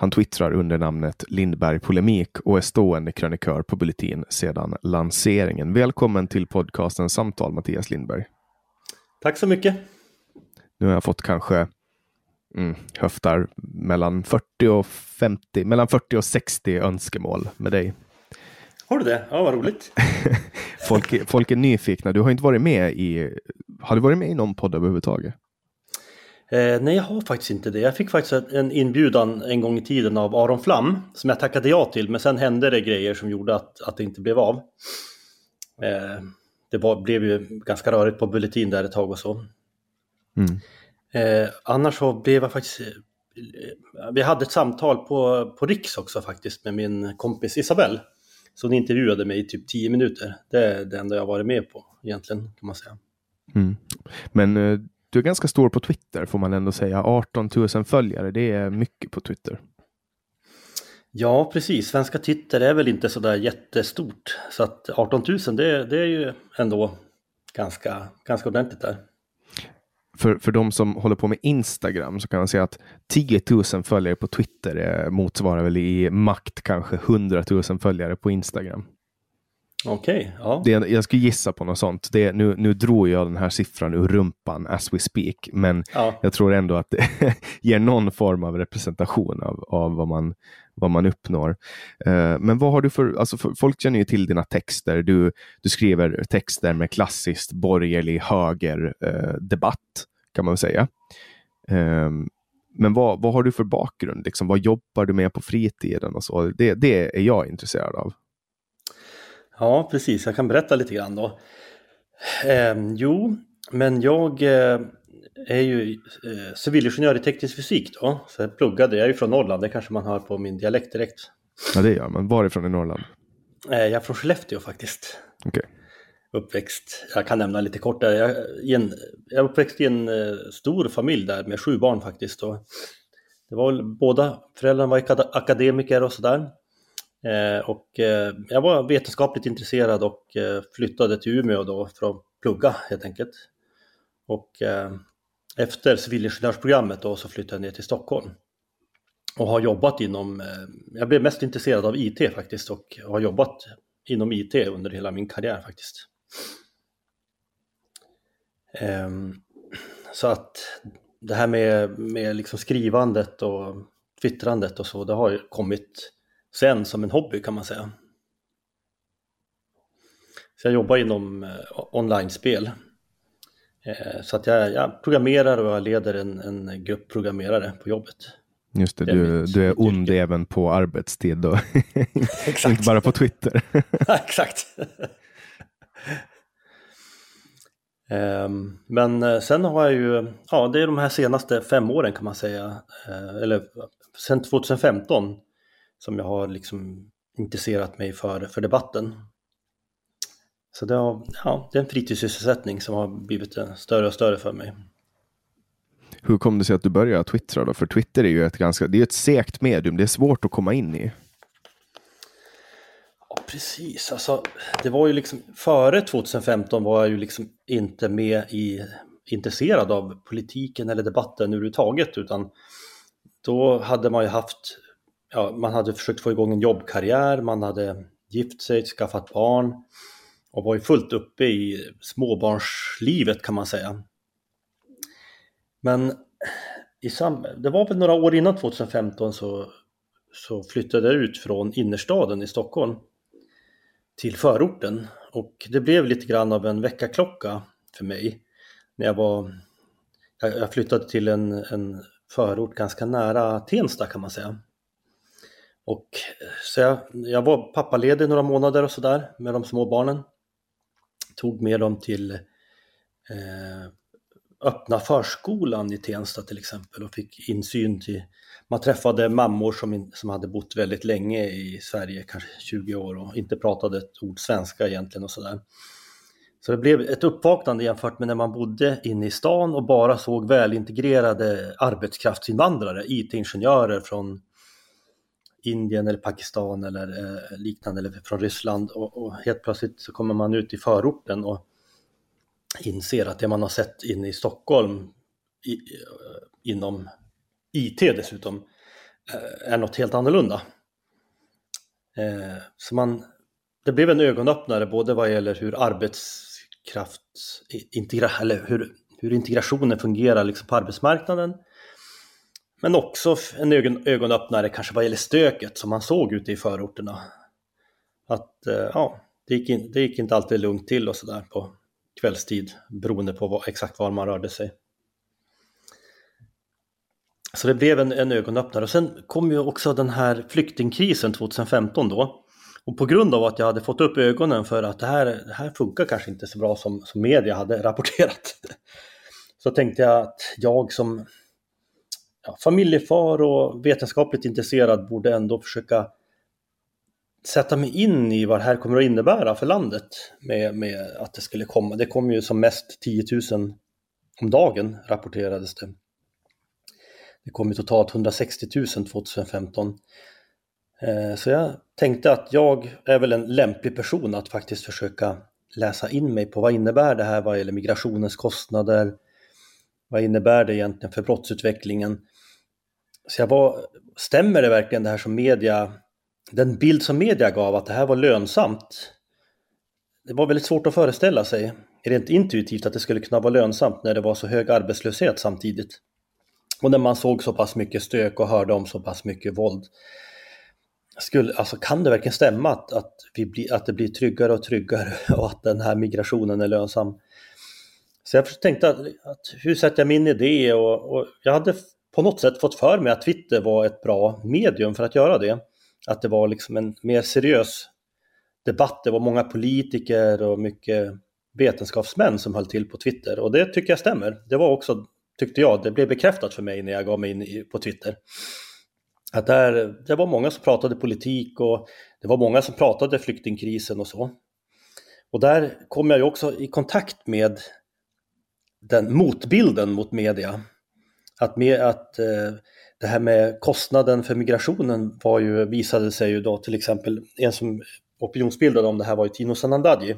Han twittrar under namnet Lindberg Polemik och är stående krönikör på Bulletin sedan lanseringen. Välkommen till podcasten Samtal Mattias Lindberg. Tack så mycket. Nu har jag fått kanske mm, höftar mellan 40 och 50, mellan 40 och 60 önskemål med dig. Har du det? Ja, vad roligt. folk, folk är nyfikna. Du har inte varit med i, har du varit med i någon podd överhuvudtaget? Eh, nej, jag har faktiskt inte det. Jag fick faktiskt en inbjudan en gång i tiden av Aron Flam som jag tackade ja till, men sen hände det grejer som gjorde att, att det inte blev av. Eh, det var, blev ju ganska rörigt på Bulletin där ett tag och så. Mm. Eh, annars så blev jag faktiskt... Eh, vi hade ett samtal på, på Riks också faktiskt med min kompis Isabelle. Så hon intervjuade mig i typ 10 minuter. Det är det enda jag varit med på egentligen kan man säga. Mm. Men eh, du är ganska stor på Twitter får man ändå säga. 18 000 följare, det är mycket på Twitter. Ja, precis. Svenska Twitter är väl inte så där jättestort. Så att 18 000, det, det är ju ändå ganska, ganska ordentligt där. För, för de som håller på med Instagram så kan man säga att 10 000 följare på Twitter motsvarar väl i makt kanske 100 000 följare på Instagram. Okej, okay, ja. jag skulle gissa på något sånt. Det, nu, nu drog jag den här siffran ur rumpan as we speak, men ja. jag tror ändå att det ger någon form av representation av, av vad, man, vad man uppnår. Uh, men vad har du för, alltså för, folk känner ju till dina texter. Du, du skriver texter med klassiskt borgerlig höger uh, debatt, kan man väl säga. Uh, men vad, vad har du för bakgrund? Liksom, vad jobbar du med på fritiden? Och så? Det, det är jag intresserad av. Ja, precis. Jag kan berätta lite grann då. Eh, jo, men jag eh, är ju eh, civilingenjör i teknisk fysik då. Så jag pluggade, jag är ju från Norrland, det kanske man hör på min dialekt direkt. Ja, det gör man. Varifrån i Norrland? Eh, jag är från Skellefteå faktiskt. Okej. Okay. Uppväxt, jag kan nämna lite kort där. Jag, en, jag uppväxt i en eh, stor familj där med sju barn faktiskt. Och det var väl, båda föräldrarna var akademiker och sådär. Eh, och eh, jag var vetenskapligt intresserad och eh, flyttade till Umeå då för att plugga helt enkelt. Och eh, efter civilingenjörsprogrammet då så flyttade jag ner till Stockholm. Och har jobbat inom, eh, jag blev mest intresserad av IT faktiskt och har jobbat inom IT under hela min karriär faktiskt. Ehm, så att det här med, med liksom skrivandet och twittrandet och så, det har kommit sen som en hobby kan man säga. Så jag jobbar inom eh, online-spel. Eh, så att jag, jag, programmerar och jag leder en, en grupp programmerare på jobbet. Just det, du, du är ond även på arbetstid och inte bara på Twitter. Exakt. Ehm, men eh, sen har jag ju, ja det är de här senaste fem åren kan man säga, eller sen 2015 som jag har liksom intresserat mig för, för debatten. Så det, har, ja, det är en fritidssysselsättning som har blivit större och större för mig. Hur kom det sig att du började twittra då? För Twitter är ju ett ganska, det är ett segt medium, det är svårt att komma in i. Ja, precis. Alltså, det var ju liksom, före 2015 var jag ju liksom inte med i, intresserad av politiken eller debatten överhuvudtaget, utan då hade man ju haft ja, man hade försökt få igång en jobbkarriär, man hade gift sig, skaffat barn och var ju fullt uppe i småbarnslivet kan man säga. Men i sam det var väl några år innan 2015 så, så flyttade jag ut från innerstaden i Stockholm till förorten och det blev lite grann av en väckarklocka för mig när jag var jag flyttade till en, en förort ganska nära Tensta kan man säga. Och eh, så jag, jag var pappaledig några månader och sådär med de små barnen. Tog med dem till eh, öppna förskolan i Tensta till exempel och fick insyn till, man träffade mammor som, som hade bott väldigt länge i Sverige, kanske 20 år och inte pratade ett ord svenska egentligen och sådär. Så det blev ett uppvaknande jämfört med när man bodde inne i stan och bara såg välintegrerade arbetskraftsinvandrare, IT-ingenjörer från Indien eller Pakistan eller eh, liknande eller från Ryssland och, och, helt plötsligt så kommer man ut i förorten och inser att det man har sett inne i Stockholm i, eh, inom IT dessutom eh, är något helt annorlunda. Eh, så man, det blev en ögonöppnare både vad gäller hur arbetskraft eh, integra, eller hur, hur integrationen fungerar liksom på arbetsmarknaden men också en ögon, ögonöppnare kanske vad gäller stöket som man såg ute i förorterna. Att eh, ja, det gick, in, det gick inte alltid lugnt till och sådär på kvällstid beroende på vad, exakt var man rörde sig. Så det blev en, en ögonöppnare och sen kom ju också den här flyktingkrisen 2015 då. Och på grund av att jag hade fått upp ögonen för att det här, det här funkar kanske inte så bra som, som media hade rapporterat. Så tänkte jag att jag som ja, familjefar och vetenskapligt intresserad borde ändå försöka sätta mig in i vad det här kommer att innebära för landet med, med att det skulle komma. Det kom ju som mest 10 000 om dagen rapporterades det. Det kom ju totalt 160 000 2015. Så jag tänkte att jag är väl en lämplig person att faktiskt försöka läsa in mig på vad innebär det här vad gäller migrationens kostnader, vad innebär det egentligen för brottsutvecklingen? Så jag var, stämmer det verkligen det här som media, den bild som media gav att det här var lönsamt? Det var väldigt svårt att föreställa sig rent intuitivt att det skulle kunna vara lönsamt när det var så hög arbetslöshet samtidigt. Och när man såg så pass mycket stök och hörde om så pass mycket våld. Skulle, alltså kan det verkligen stämma att, att, vi bli, att det blir tryggare och tryggare och att den här migrationen är lönsam? Så jag tänkte att, att hur sätter jag min idé? Och, och jag hade på något sätt fått för mig att Twitter var ett bra medium för att göra det. Att det var liksom en mer seriös debatt. Det var många politiker och mycket vetenskapsmän som höll till på Twitter och det tycker jag stämmer. Det var också, tyckte jag, det blev bekräftat för mig när jag gav mig in på Twitter. Att där, det var många som pratade politik och det var många som pratade flyktingkrisen och så. Och där kom jag ju också i kontakt med den motbilden mot media. Att, med, att eh, det här med kostnaden för migrationen var ju, visade sig ju då till exempel, en som opinionsbildade om det här var ju Tino Sanandaji.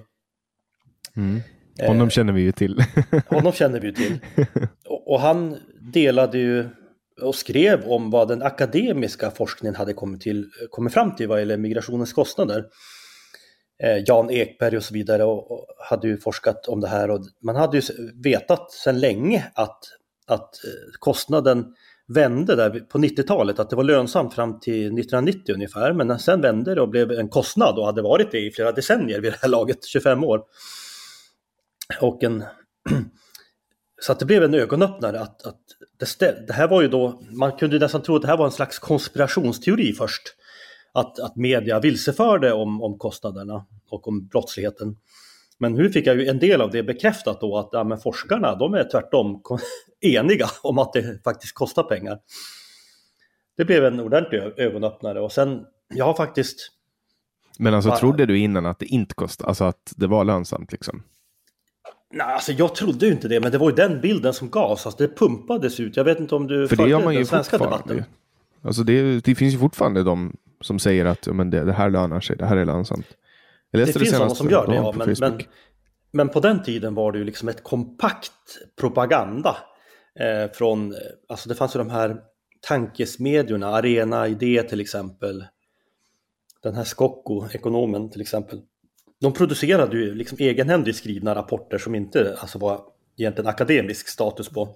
Mm. Honom eh, känner vi ju till. honom känner vi ju till. Och, och, han delade ju och skrev om vad den akademiska forskningen hade kommit, till, kommit fram till vad gäller migrationens kostnader. Eh, Jan Ekberg och så vidare och, och hade ju forskat om det här och man hade ju vetat sedan länge att, att eh, kostnaden vände där på 90-talet, att det var lönsamt fram till 1990 ungefär, men sen vände det och blev en kostnad och hade varit det i flera decennier vid det här laget, 25 år. Och en... Så att det blev en ögonöppnare att, att det, det här var ju då, man kunde nästan tro att det här var en slags konspirationsteori först. Att, att media vilseförde om, om kostnaderna och om brottsligheten. Men nu fick jag ju en del av det bekräftat då att ja, men forskarna de är tvärtom eniga om att det faktiskt kostar pengar. Det blev en ordentlig ögonöppnare och sen, jag har faktiskt... Men alltså bara... trodde du innan att det inte kostade, alltså att det var lönsamt liksom? Nej, alltså jag trodde ju inte det, men det var ju den bilden som gavs. Alltså det pumpades ut. Jag vet inte om du För ju den svenska debatten. Alltså det, det, finns ju fortfarande de som säger att men det, det här lönar sig, det här är lönsamt. Det finns sådana som gör det, ja, men, men, men, på den tiden var det ju liksom ett kompakt propaganda. Eh, från, alltså det fanns ju de här tankesmedjorna, Arena Idé till exempel. Den här Skocko, ekonomen till exempel de producerade ju liksom egenhändigt skrivna rapporter som inte alltså var egentligen akademisk status på.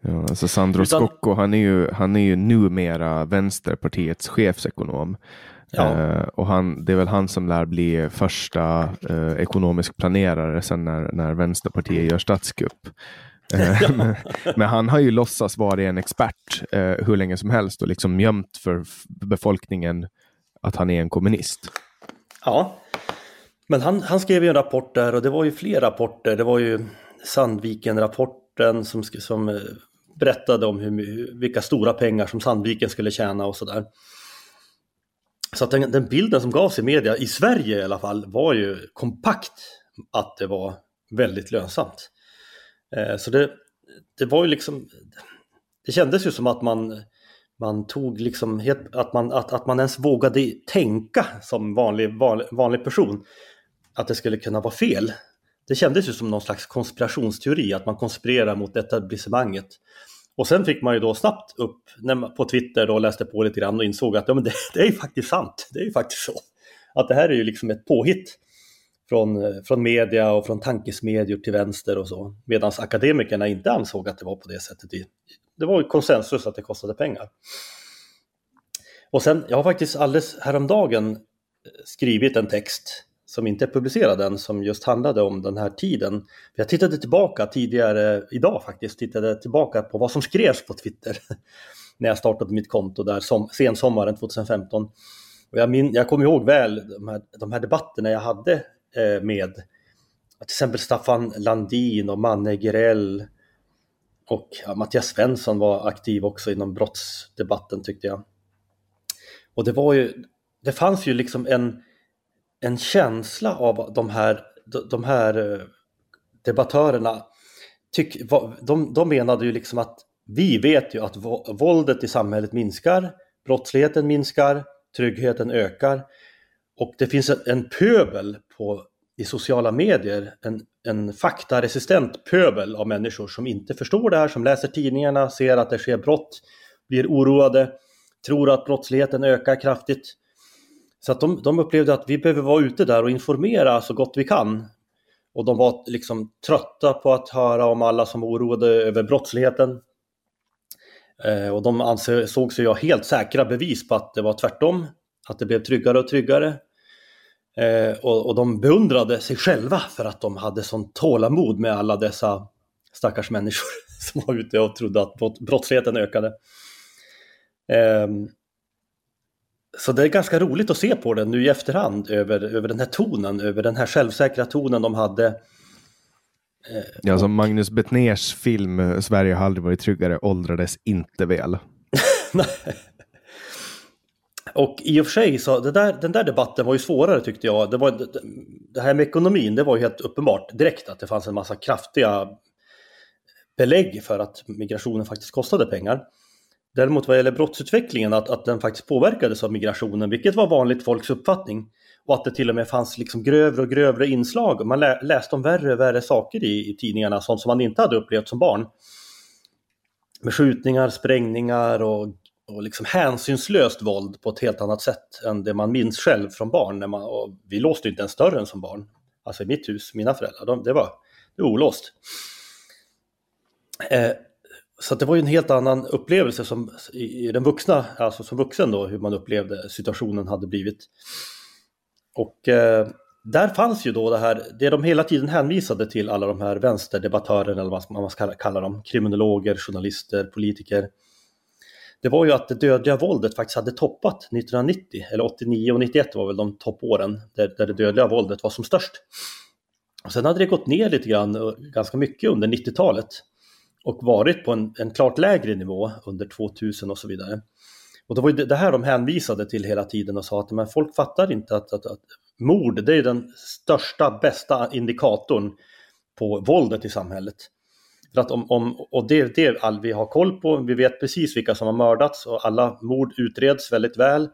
Ja, alltså Sandro Utan... Scocco, han är, ju, han är ju numera Vänsterpartiets chefsekonom. Ja. Uh, och han, det är väl han som lär bli första uh, ekonomisk planerare sen när, när Vänsterpartiet gör statskupp. Ja. men, men, han har ju låtsas vara en expert hur länge som helst och liksom gömt för befolkningen att han är en kommunist. Ja, men han, han skrev ju en rapport där och det var ju fler rapporter. Det var ju Sandviken-rapporten som, som eh, berättade om hur, vilka stora pengar som Sandviken skulle tjäna och sådär. Så att den, den, bilden som gavs i media, i Sverige i alla fall, var ju kompakt att det var väldigt lönsamt. Eh, så det, det var ju liksom, det kändes ju som att man, man tog liksom, att man, att, att man ens vågade tänka som vanlig, vanlig, vanlig person att det skulle kunna vara fel. Det kändes ju som någon slags konspirationsteori, att man konspirerar mot etablissemanget. Och sen fick man ju då snabbt upp när man, på Twitter då läste på lite grann och insåg att ja, men det, det är ju faktiskt sant. Det är ju faktiskt så. Att det här är ju liksom ett påhitt från, eh, från media och från tankesmedjor till vänster och så. Medan akademikerna inte ansåg att det var på det sättet. Det var ju konsensus att det kostade pengar. Och sen, jag har faktiskt alldeles häromdagen eh, skrivit en text som inte är publicerad än som just handlade om den här tiden. Jag tittade tillbaka tidigare idag faktiskt, tittade tillbaka på vad som skrevs på Twitter när jag startade mitt konto där som, sensommaren 2015. Och jag, min, jag kommer ihåg väl de här, de här debatterna jag hade eh, med till exempel Staffan Landin och Manne Gerell och ja, Mattias Svensson var aktiv också inom brottsdebatten tyckte jag. Och det var ju, det fanns ju liksom en en känsla av de här, de här eh, debattörerna. Tyck, de, de menade ju liksom att vi vet ju att våldet i samhället minskar, brottsligheten minskar, tryggheten ökar och det finns en, en pöbel på, i sociala medier, en, en faktaresistent pöbel av människor som inte förstår det här, som läser tidningarna, ser att det sker brott, blir oroade, tror att brottsligheten ökar kraftigt så att de, de upplevde att vi behöver vara ute där och informera så gott vi kan. Och de var liksom trötta på att höra om alla som var oroade över brottsligheten. Eh, och de ansåg sig ha helt säkra bevis på att det var tvärtom, att det blev tryggare och tryggare. Eh, och, och, de beundrade sig själva för att de hade sån tålamod med alla dessa stackars människor som var ute och trodde att brottsligheten ökade. Eh, så det är ganska roligt att se på den nu i efterhand över, över den här tonen, över den här självsäkra tonen de hade. Eh, ja, som Magnus Betnérs film eh, Sverige har aldrig varit tryggare åldrades inte väl. och i och för sig så det där, den där debatten var ju svårare tyckte jag. Det, var, det här med ekonomin, det var ju helt uppenbart direkt att det fanns en massa kraftiga belägg för att migrationen faktiskt kostade pengar. Däremot vad gäller brottsutvecklingen, att, att den faktiskt påverkades av migrationen, vilket var vanligt folks uppfattning. Och att det till och med fanns liksom grövre och grövre inslag. Man lä läste om värre och värre saker i, i tidningarna, sånt som man inte hade upplevt som barn. Med skjutningar, sprängningar och, och liksom hänsynslöst våld på ett helt annat sätt än det man minns själv från barn. När man, och vi låste inte ens dörren som barn. Alltså i mitt hus, mina föräldrar, de, det, var, det var olåst. Eh, så det var ju en helt annan upplevelse som i den vuxna, alltså som vuxen då, hur man upplevde situationen hade blivit. Och eh, där fanns ju då det här, det de hela tiden hänvisade till alla de här vänsterdebattörerna, eller vad man ska kalla dem, kriminologer, journalister, politiker. Det var ju att det dödliga våldet faktiskt hade toppat 1990, eller 89 och 91 var väl de toppåren där, där det dödliga våldet var som störst. Och sen hade det gått ner lite grann, ganska mycket under 90-talet och varit på en, en klart lägre nivå under 2000 och så vidare. Och det var ju det här de hänvisade till hela tiden och sa att men folk fattar inte att, att, att mord, det är den största, bästa indikatorn på våldet i samhället. För att om, om, och det är det all vi har koll på, vi vet precis vilka som har mördats och alla mord utreds väldigt väl.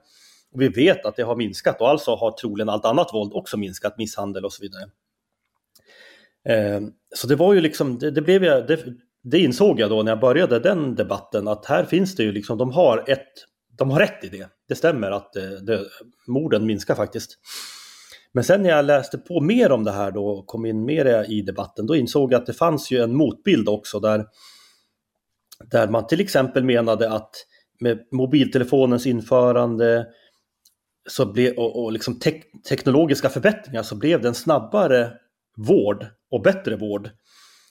Och vi vet att det har minskat och alltså har troligen allt annat våld också minskat, misshandel och så vidare. Eh, så det var ju liksom, det, det blev ju... det, det insåg jag då när jag började den debatten att här finns det ju liksom, de har ett, de har rätt i det. Det stämmer att det, det, morden minskar faktiskt. Men sen när jag läste på mer om det här då och kom in mer i debatten, då insåg jag att det fanns ju en motbild också där, där man till exempel menade att med mobiltelefonens införande så ble, och, och liksom te teknologiska förbättringar så blev det en snabbare vård och bättre vård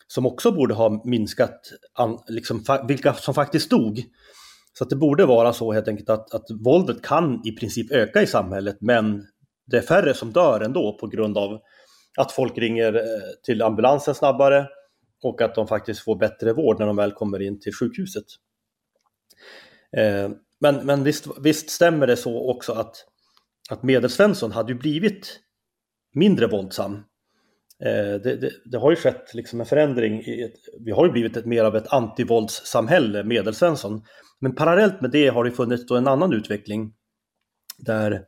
som också borde ha minskat an, liksom, vilka som faktiskt dog. Så att det borde vara så helt enkelt att, att våldet kan i princip öka i samhället men det är färre som dör ändå på grund av att folk ringer eh, till ambulansen snabbare och att de faktiskt får bättre vård när de väl kommer in till sjukhuset. Eh, men, men visst, visst stämmer det så också att, att Medelsvensson hade ju blivit mindre våldsam Eh, det, det, det, har ju skett liksom en förändring. I ett, vi har ju blivit ett, mer av ett antivåldssamhälle, Medelsvensson. Men parallellt med det har det funnits en annan utveckling där,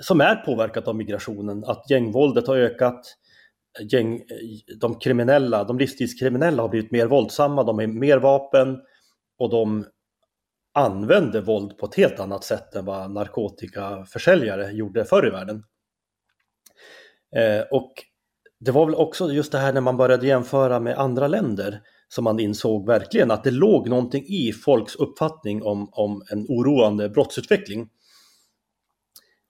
som är påverkat av migrationen. Att gängvåldet har ökat, gäng, de kriminella, de livstidskriminella har blivit mer våldsamma, de har mer vapen och de använder våld på ett helt annat sätt än vad narkotikaförsäljare gjorde förr i världen. Eh, och det var väl också just det här när man började jämföra med andra länder som man insåg verkligen att det låg någonting i folks uppfattning om, om en oroande brottsutveckling.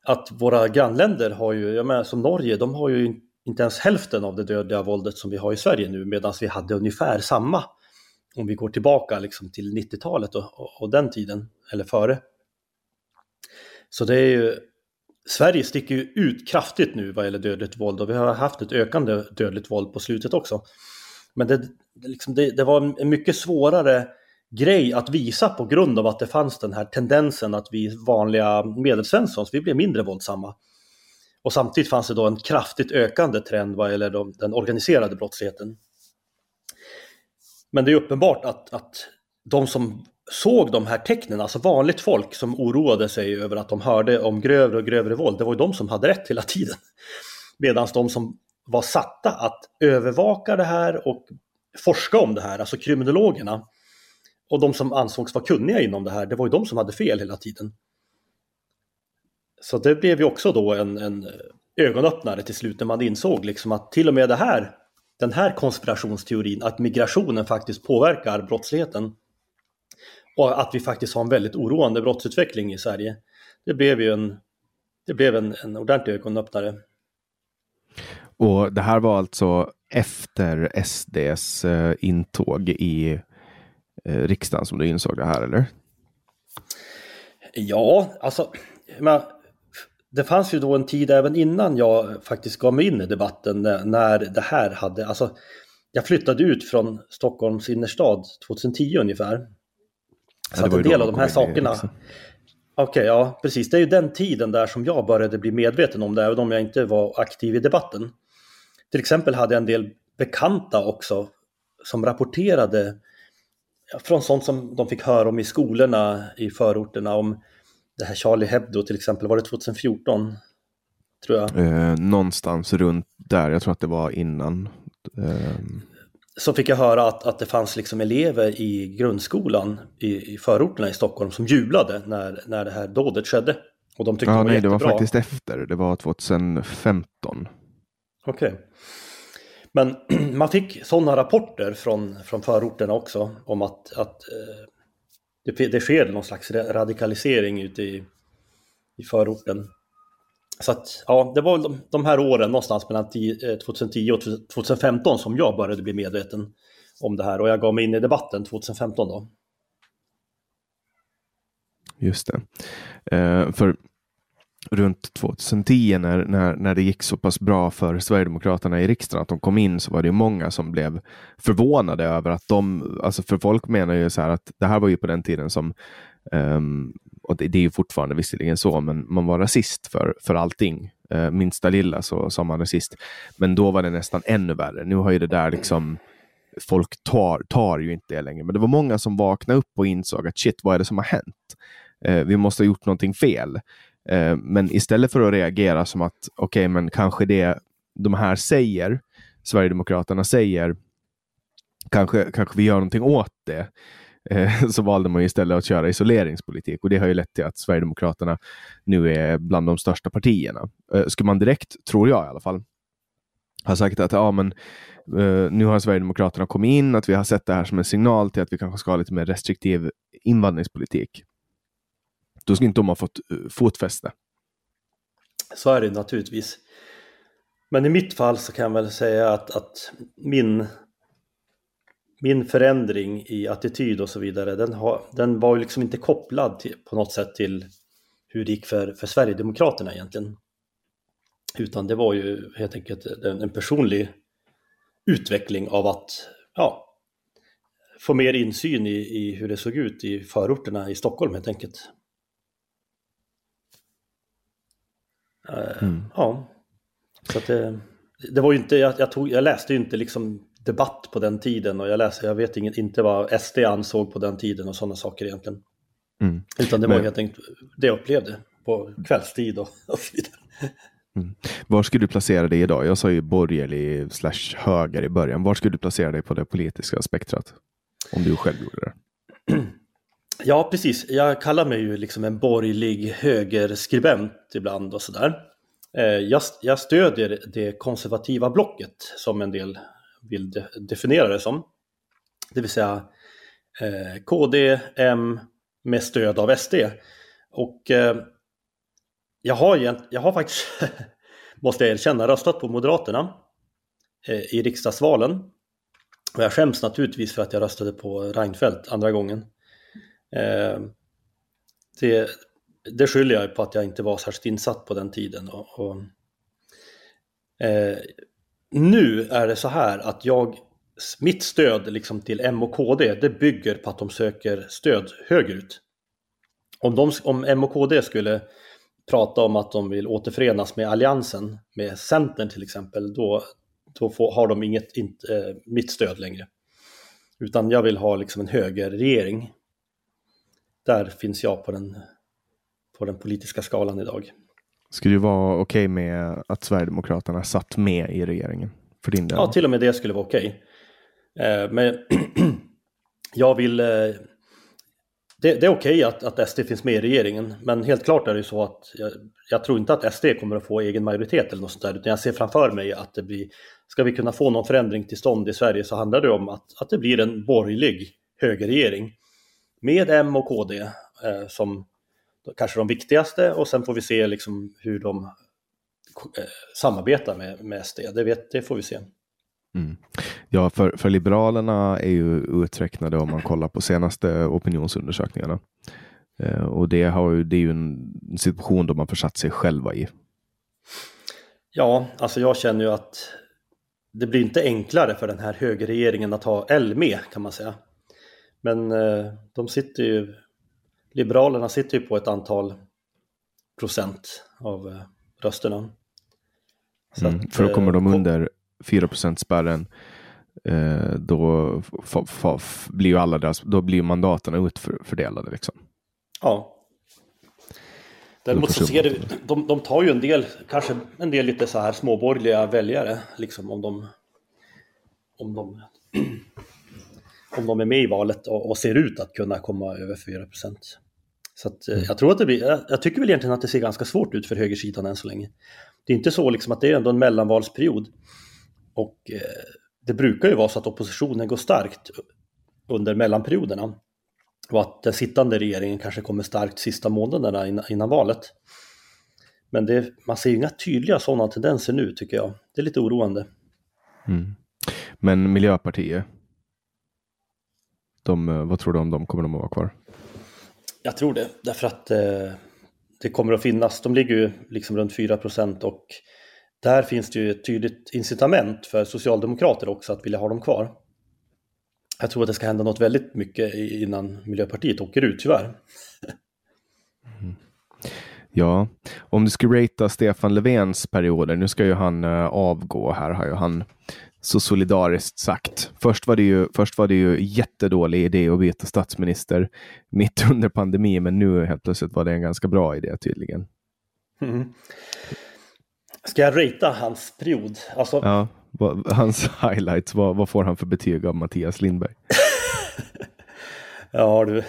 Att våra grannländer har ju, jag menar som Norge, de har ju inte ens hälften av det dödliga våldet som vi har i Sverige nu medan vi hade ungefär samma om vi går tillbaka liksom till 90-talet och, och, och den tiden, eller före. Så det är ju Sverige sticker ju ut kraftigt nu vad gäller dödligt våld och vi har haft ett ökande dödligt våld på slutet också. Men det, liksom, det, det, var en mycket svårare grej att visa på grund av att det fanns den här tendensen att vi vanliga medelsvenssons, vi blev mindre våldsamma. Och samtidigt fanns det då en kraftigt ökande trend vad gäller de, den organiserade brottsligheten. Men det är uppenbart att, att de som såg de här tecknen, alltså vanligt folk som oroade sig över att de hörde om grövre och grövre våld, det var ju de som hade rätt hela tiden. Medan de som var satta att övervaka det här och forska om det här, alltså kriminologerna, och de som ansågs vara kunniga inom det här, det var ju de som hade fel hela tiden. Så det blev ju också då en, en ögonöppnare till slut när man insåg liksom att till och med det här, den här konspirationsteorin, att migrationen faktiskt påverkar brottsligheten, och att vi faktiskt har en väldigt oroande brottsutveckling i Sverige. Det blev ju en, det blev en, en ordentlig ögonöppnare. Och det här var alltså efter SDs eh, intåg i eh, riksdagen som du insåg det här, eller? Ja, alltså, men, det fanns ju då en tid även innan jag faktiskt gav mig in i debatten när, när det här hade, alltså, jag flyttade ut från Stockholms innerstad 2010 ungefär. Så att en del av de här sakerna... Liksom. Okej, okay, ja precis. Det är ju den tiden där som jag började bli medveten om det, även om jag inte var aktiv i debatten. Till exempel hade jag en del bekanta också som rapporterade från sånt som de fick höra om i skolorna i förorterna, om det här Charlie Hebdo till exempel, var det 2014? Tror jag. Eh, någonstans runt där, jag tror att det var innan. Eh, så fick jag höra att, att det fanns liksom elever i grundskolan i, i förorterna i Stockholm som jublade när, när det här dådet skedde. Och de tyckte ja, det var nej, jättebra. det var faktiskt efter. Det var 2015. Okej. Okay. Men man fick sådana rapporter från, från förorterna också om att, att eh, det, det sker någon slags radikalisering ute i, i förorten. Så att, ja, det var de, de här åren någonstans mellan 10, 2010 eh, och 2015 som jag började bli medveten om det här och jag gav mig in i debatten 2015 då. Just det. Eh, för runt 2010 när, när, när det gick så pass bra för Sverigedemokraterna i riksdagen att de kom in så var det många som blev förvånade över att de, alltså för folk menar ju så här att det här var ju på den tiden som um, och det, det är ju fortfarande visserligen så, men man var rasist för, för allting. Eh, minsta lilla så sa man rasist. Men då var det nästan ännu värre. Nu har ju det där liksom folk tar, tar ju inte det längre. Men det var många som vaknade upp och insåg att shit, vad är det som har hänt? Eh, vi måste ha gjort någonting fel. Eh, men istället för att reagera som att okej, okay, men kanske det de här säger, Sverigedemokraterna säger, kanske, kanske vi gör någonting åt det. Eh, så valde man istället att köra isoleringspolitik och det har ju lett till att Sverigedemokraterna nu är bland de största partierna. Eh, skulle man direkt, tror jag i alla fall, ha sagt att ja, men, eh, nu har Sverigedemokraterna kommit in, att vi har sett det här som en signal till att vi kanske ska ha lite mer restriktiv invandringspolitik. Då skulle inte de ha fått eh, fotfäste. Så är det naturligtvis. Men i mitt fall så kan jag väl säga att, att min min förändring i attityd och så vidare, den, har, den var ju liksom inte kopplad till, på något sätt till hur det gick för, för Sverigedemokraterna egentligen. Utan det var ju helt enkelt en, en personlig utveckling av att ja, få mer insyn i, i hur det såg ut i förorterna i Stockholm helt enkelt. Eh, mm. Ja, så att det, det var ju inte, jag, jag, tog, jag läste ju inte liksom debatt på den tiden och jag läser, jag vet inget, inte vad SD ansåg på den tiden och sådana saker egentligen. Mm. Utan det var Men... helt enkelt det jag upplevde på kvällstid och, och så vidare. Mm. Var skulle du placera dig idag? Jag sa ju borgerlig slash höger i början. Var skulle du placera dig på det politiska spektrat? Om du själv gjorde det. Ja, precis. Jag kallar mig ju liksom en borgerlig högerskribent ibland och sådär. Eh, jag, jag stödjer det konservativa blocket som en del vill de definiera det som. Det vill säga eh, KD, M med stöd av SD. Och eh, jag, har, jag har faktiskt, måste jag erkänna, röstat på Moderaterna eh, i riksdagsvalen. Och jag skäms naturligtvis för att jag röstade på Reinfeldt andra gången. Eh, det, det skyller jag på att jag inte var särskilt insatt på den tiden. Och, och eh, nu är det så här att jag, mitt stöd liksom till M och KD, det bygger på att de söker stöd högerut. Om, de, om M och KD skulle prata om att de vill återförenas med Alliansen, med Centern till exempel, då, då får, har de inget, inte, äh, mitt stöd längre. Utan jag vill ha liksom en högerregering. Där finns jag på den, på den politiska skalan idag. Skulle du vara okej okay med att Sverigedemokraterna satt med i regeringen? För din del? Ja, till och med det skulle vara okej. Okay. Men jag vill... Eh, det, det, är okej okay att, att SD finns med i regeringen, men helt klart är det ju så att jag, jag, tror inte att SD kommer att få egen majoritet eller något sånt där, utan jag ser framför mig att det blir... Ska vi kunna få någon förändring till stånd i Sverige så handlar det om att, att det blir en borgerlig högerregering med M och KD eh, som kanske de viktigaste och sen får vi se liksom hur de eh, samarbetar med, med SD. Det, vet, det får vi se. Mm. Ja, för, för Liberalerna är ju uträknade om man kollar på senaste opinionsundersökningarna. Eh, och det, har det är ju en situation då man försatt sig själva i. Ja, alltså jag känner ju att det blir inte enklare för den här högerregeringen att ha L med kan man säga. Men eh, de sitter ju Liberalerna sitter ju på ett antal procent av eh, rösterna. Mm, att, för då kommer de eh, under 4 spärren. eh, då blir ju alla deras, då blir mandaten utfördelade liksom. Ja. Däremot så ser du, de, de tar ju en del, kanske en del lite så här småborgerliga väljare, liksom om de, om de, om de är med i valet och, och ser ut att kunna komma över 4 procent. Så att, mm. jag tror att det blir, jag, jag, tycker väl egentligen att det ser ganska svårt ut för högersidan än så länge. Det är inte så liksom att det är ändå en mellanvalsperiod. Och eh, det brukar ju vara så att oppositionen går starkt under mellanperioderna. Och att den sittande regeringen kanske kommer starkt sista månaderna innan, innan valet. Men det, man ser ju inga tydliga sådana tendenser nu tycker jag. Det är lite oroande. Mm. Men Miljöpartiet, de, eh, vad tror du om dem? Kommer de att vara kvar? Jag tror det, därför att eh, det kommer att finnas, de ligger ju liksom runt 4 procent och där finns det ju ett tydligt incitament för socialdemokrater också att vilja ha dem kvar. Jag tror att det ska hända något väldigt mycket innan Miljöpartiet åker ut, tyvärr. Mm. Ja, om du skulle ratea Stefan Löfvens perioder, nu ska ju han eh, avgå här, har ju han så solidariskt sagt. Först var det ju, först var det ju jättedålig idé att byta statsminister mitt under pandemin, men nu helt plötsligt var det en ganska bra idé tydligen. Mm. Ska jag ratea hans period? Alltså... Ja, hans highlights, vad, vad får han för betyg av Mattias Lindberg? ja du,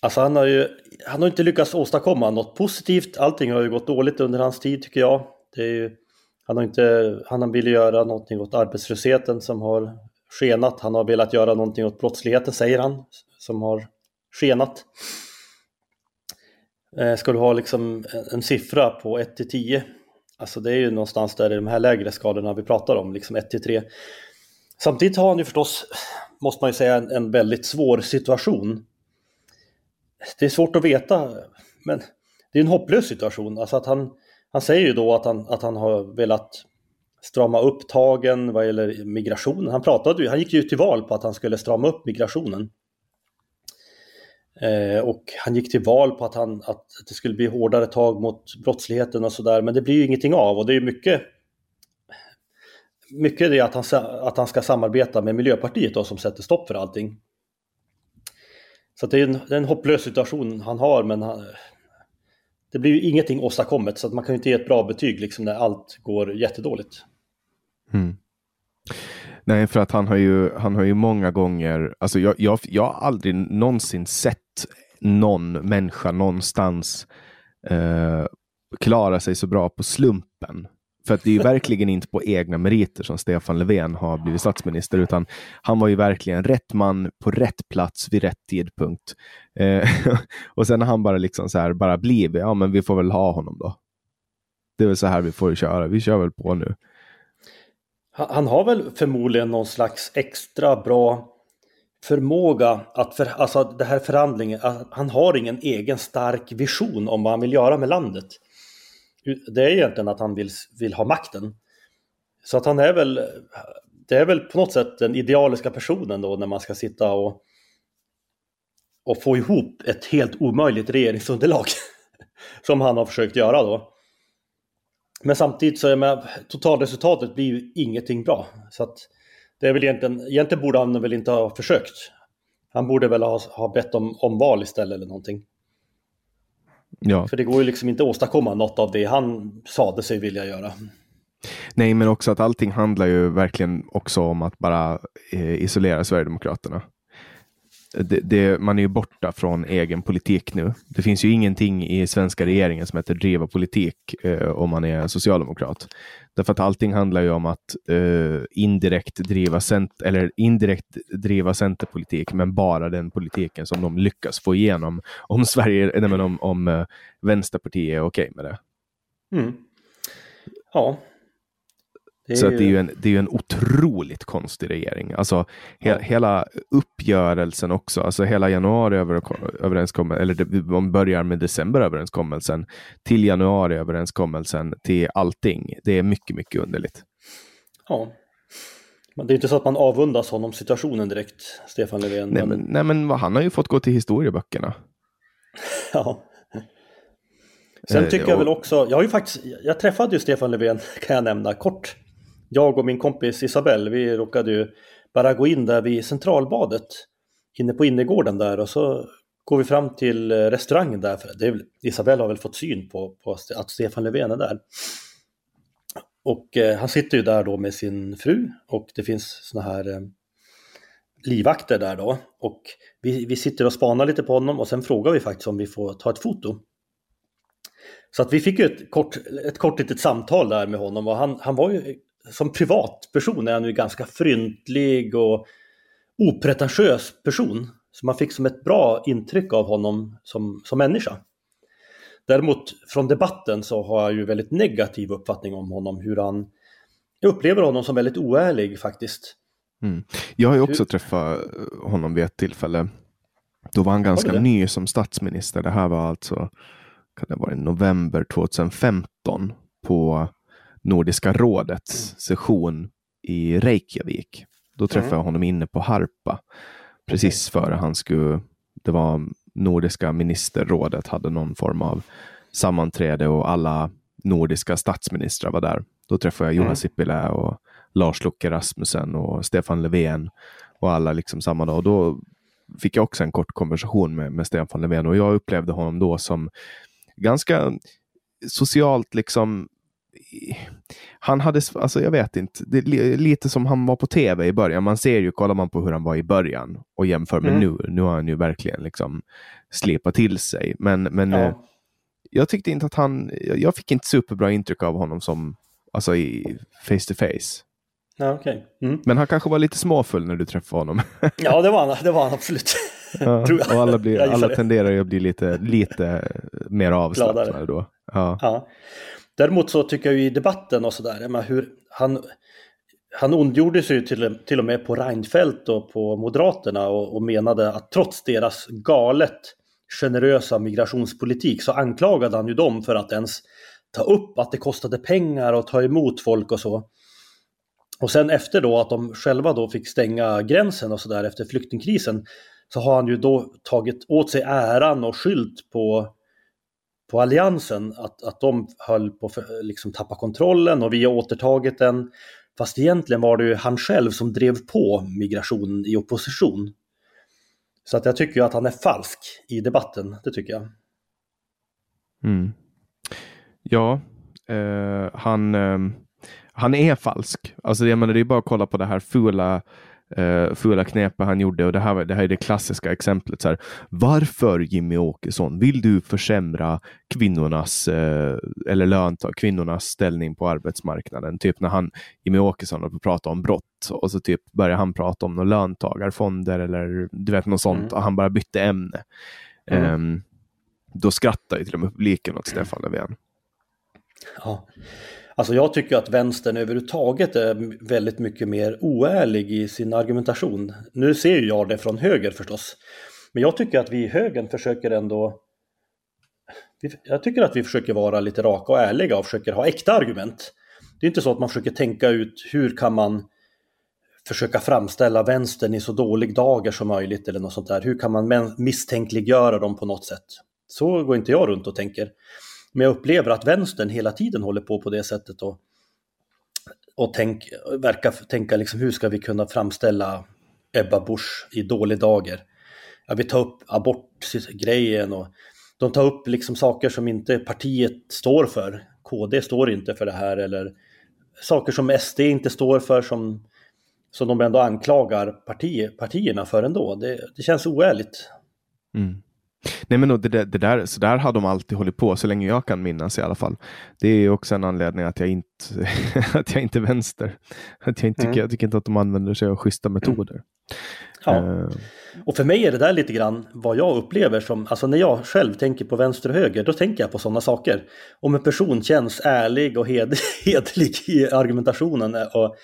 alltså han har ju han har inte lyckats åstadkomma något positivt. Allting har ju gått dåligt under hans tid tycker jag. Det är ju, han har inte, han vill göra någonting åt arbetslösheten som har skenat. Han har velat göra någonting åt brottsligheten säger han, som har skenat. Eh, ska du ha liksom en siffra på 1 till 10 Alltså det är ju någonstans där i de här lägre skalorna vi pratar om, liksom 1 till 3. Samtidigt har han ju förstås, måste man ju säga, en, en väldigt svår situation. Det är svårt att veta, men det är en hopplös situation. Alltså att han, han säger ju då att han, att han har velat strama upp tagen vad gäller migrationen. Han, pratade, han gick ju till val på att han skulle strama upp migrationen. Eh, och han gick till val på att, han, att det skulle bli hårdare tag mot brottsligheten och sådär, men det blir ju ingenting av och det är mycket mycket det att han, att han ska samarbeta med Miljöpartiet då, som sätter stopp för allting. Så det är, en, det är en hopplös situation han har, men han, det blir ju ingenting åstadkommet så att man kan ju inte ge ett bra betyg liksom när allt går jättedåligt. Mm. Nej, för att han har ju, han har ju många gånger, alltså jag, jag, jag har aldrig någonsin sett någon människa någonstans eh, klara sig så bra på slumpen. För att det är ju verkligen inte på egna meriter som Stefan Löfven har blivit statsminister, utan han var ju verkligen rätt man på rätt plats vid rätt tidpunkt. Eh, och sen har han bara liksom så här, bara blivit, ja men vi får väl ha honom då. Det är väl så här vi får köra, vi kör väl på nu. Han har väl förmodligen någon slags extra bra förmåga att, för, alltså det här förhandlingen, han har ingen egen stark vision om vad han vill göra med landet. Det är egentligen att han vill, vill ha makten. Så att han är väl, det är väl på något sätt den idealiska personen då när man ska sitta och, och få ihop ett helt omöjligt regeringsunderlag. Som han har försökt göra då. Men samtidigt så är med, totalresultatet blir ju ingenting bra. Så att det är väl egentligen, egentligen borde han väl inte ha försökt. Han borde väl ha, ha bett om omval istället eller någonting. Ja. För det går ju liksom inte att åstadkomma något av det han sade sig vilja göra. Nej, men också att allting handlar ju verkligen också om att bara eh, isolera Sverigedemokraterna det, det, man är ju borta från egen politik nu. Det finns ju ingenting i svenska regeringen som heter driva politik eh, om man är socialdemokrat. Därför att allting handlar ju om att eh, indirekt, driva cent eller indirekt driva centerpolitik, men bara den politiken som de lyckas få igenom. Om Sverige, nej, men om, om eh, Vänsterpartiet är okej okay med det. Mm. Ja, det så ju... det är ju en, det är en otroligt konstig regering. Alltså he, ja. hela uppgörelsen också, alltså hela januariöverenskommelsen, eller det, man börjar med decemberöverenskommelsen till januariöverenskommelsen till allting. Det är mycket, mycket underligt. Ja. Men det är inte så att man avundas honom situationen direkt, Stefan Löfven. Nej, men, nej, men han har ju fått gå till historieböckerna. ja. Sen eh, tycker jag väl också, jag har ju faktiskt, jag träffade ju Stefan Löfven kan jag nämna kort jag och min kompis Isabelle, vi råkade ju bara gå in där vid Centralbadet, inne på innergården där och så går vi fram till eh, restaurangen där. För det är, Isabelle har väl fått syn på, på att Stefan Löfven är där. Och eh, han sitter ju där då med sin fru och det finns såna här eh, livvakter där då. Och vi, vi sitter och spanar lite på honom och sen frågar vi faktiskt om vi får ta ett foto. Så att vi fick ju ett kort, ett kort litet samtal där med honom och han, han var ju som privatperson är han ju ganska fryntlig och opretentiös person. Så man fick som ett bra intryck av honom som, som människa. Däremot från debatten så har jag ju väldigt negativ uppfattning om honom, hur han... Jag upplever honom som väldigt oärlig faktiskt. Mm. Jag har ju också hur... träffat honom vid ett tillfälle. Då var han ganska var ny som statsminister. Det här var alltså, kan det vara i november 2015 på Nordiska rådets session i Reykjavik. Då träffade mm. jag honom inne på Harpa precis före han skulle, det var Nordiska ministerrådet hade någon form av sammanträde och alla nordiska statsministrar var där. Då träffade jag Juha mm. Sipilä och Lars Locke Rasmussen och Stefan Löfven och alla liksom samma dag. Och då fick jag också en kort konversation med, med Stefan Löfven och jag upplevde honom då som ganska socialt liksom han hade, alltså jag vet inte, det är lite som han var på tv i början. Man ser ju, kollar man på hur han var i början och jämför med mm. nu, nu har han ju verkligen liksom slipat till sig. Men, men ja. eh, jag tyckte inte att han, jag fick inte superbra intryck av honom som, alltså i face to face. Ja, okay. Mm. Men han kanske var lite småfull när du träffade honom. ja, det var han, det var han absolut. Ja, och alla, blir, alla tenderar ju att bli lite, lite mer avslappnade då. Ja. ja. Däremot så tycker jag ju i debatten och sådär, hur han, han ondgjorde sig till, till och med på Reinfeldt och på Moderaterna och, och menade att trots deras galet generösa migrationspolitik så anklagade han ju dem för att ens ta upp att det kostade pengar och ta emot folk och så. Och sen efter då att de själva då fick stänga gränsen och sådär efter flyktingkrisen så har han ju då tagit åt sig äran och skylt på på alliansen att, att de höll på att liksom tappa kontrollen och vi har återtagit den. Fast egentligen var det ju han själv som drev på migrationen i opposition. Så att jag tycker att han är falsk i debatten, det tycker jag. Mm. Ja, eh, han, eh, han är falsk. Alltså jag menar, det är bara att kolla på det här fula uh, fula knepet han gjorde och det här, det här är det klassiska exemplet. Så här, Varför Jimmy Åkesson vill du försämra kvinnornas uh, eller löntag, kvinnornas ställning på arbetsmarknaden? Typ när han, Jimmy Åkesson pratar om brott och så typ börjar han prata om några löntagarfonder eller du vet något sånt mm. och han bara bytte ämne. Mm. Um, då skrattar ju till och med publiken åt Stefan Löfven. Ja. Alltså jag tycker att vänstern överhuvudtaget är väldigt mycket mer oärlig i sin argumentation. Nu ser jag det från höger förstås. Men jag tycker att vi i högern försöker ändå... Jag tycker att vi försöker vara lite raka och ärliga och försöker ha äkta argument. Det är inte så att man försöker tänka ut hur kan man försöka framställa vänstern i så dålig dager som möjligt eller något sånt där. Hur kan man misstänkliggöra dem på något sätt? Så går inte jag runt och tänker. Men jag upplever att vänstern hela tiden håller på på det sättet och, och tänk, verkar tänka liksom hur ska vi kunna framställa Ebba Busch i dålig dager. Ja, vi tar upp abortgrejen och de tar upp liksom saker som inte partiet står för. KD står inte för det här eller saker som SD inte står för som, som de ändå anklagar parti, partierna för ändå. Det, det känns oärligt. Mm. Nej men det, det, där, så där har de alltid hållit på, så länge jag kan minnas i alla fall. Det är också en anledning att jag inte, att jag inte är vänster. Att jag, inte tycker, mm. jag tycker inte att de använder sig av schyssta metoder. Ja. Uh. Och för mig är det där lite grann vad jag upplever som, alltså när jag själv tänker på vänster och höger, då tänker jag på sådana saker. Om en person känns ärlig och hed, hederlig i argumentationen och,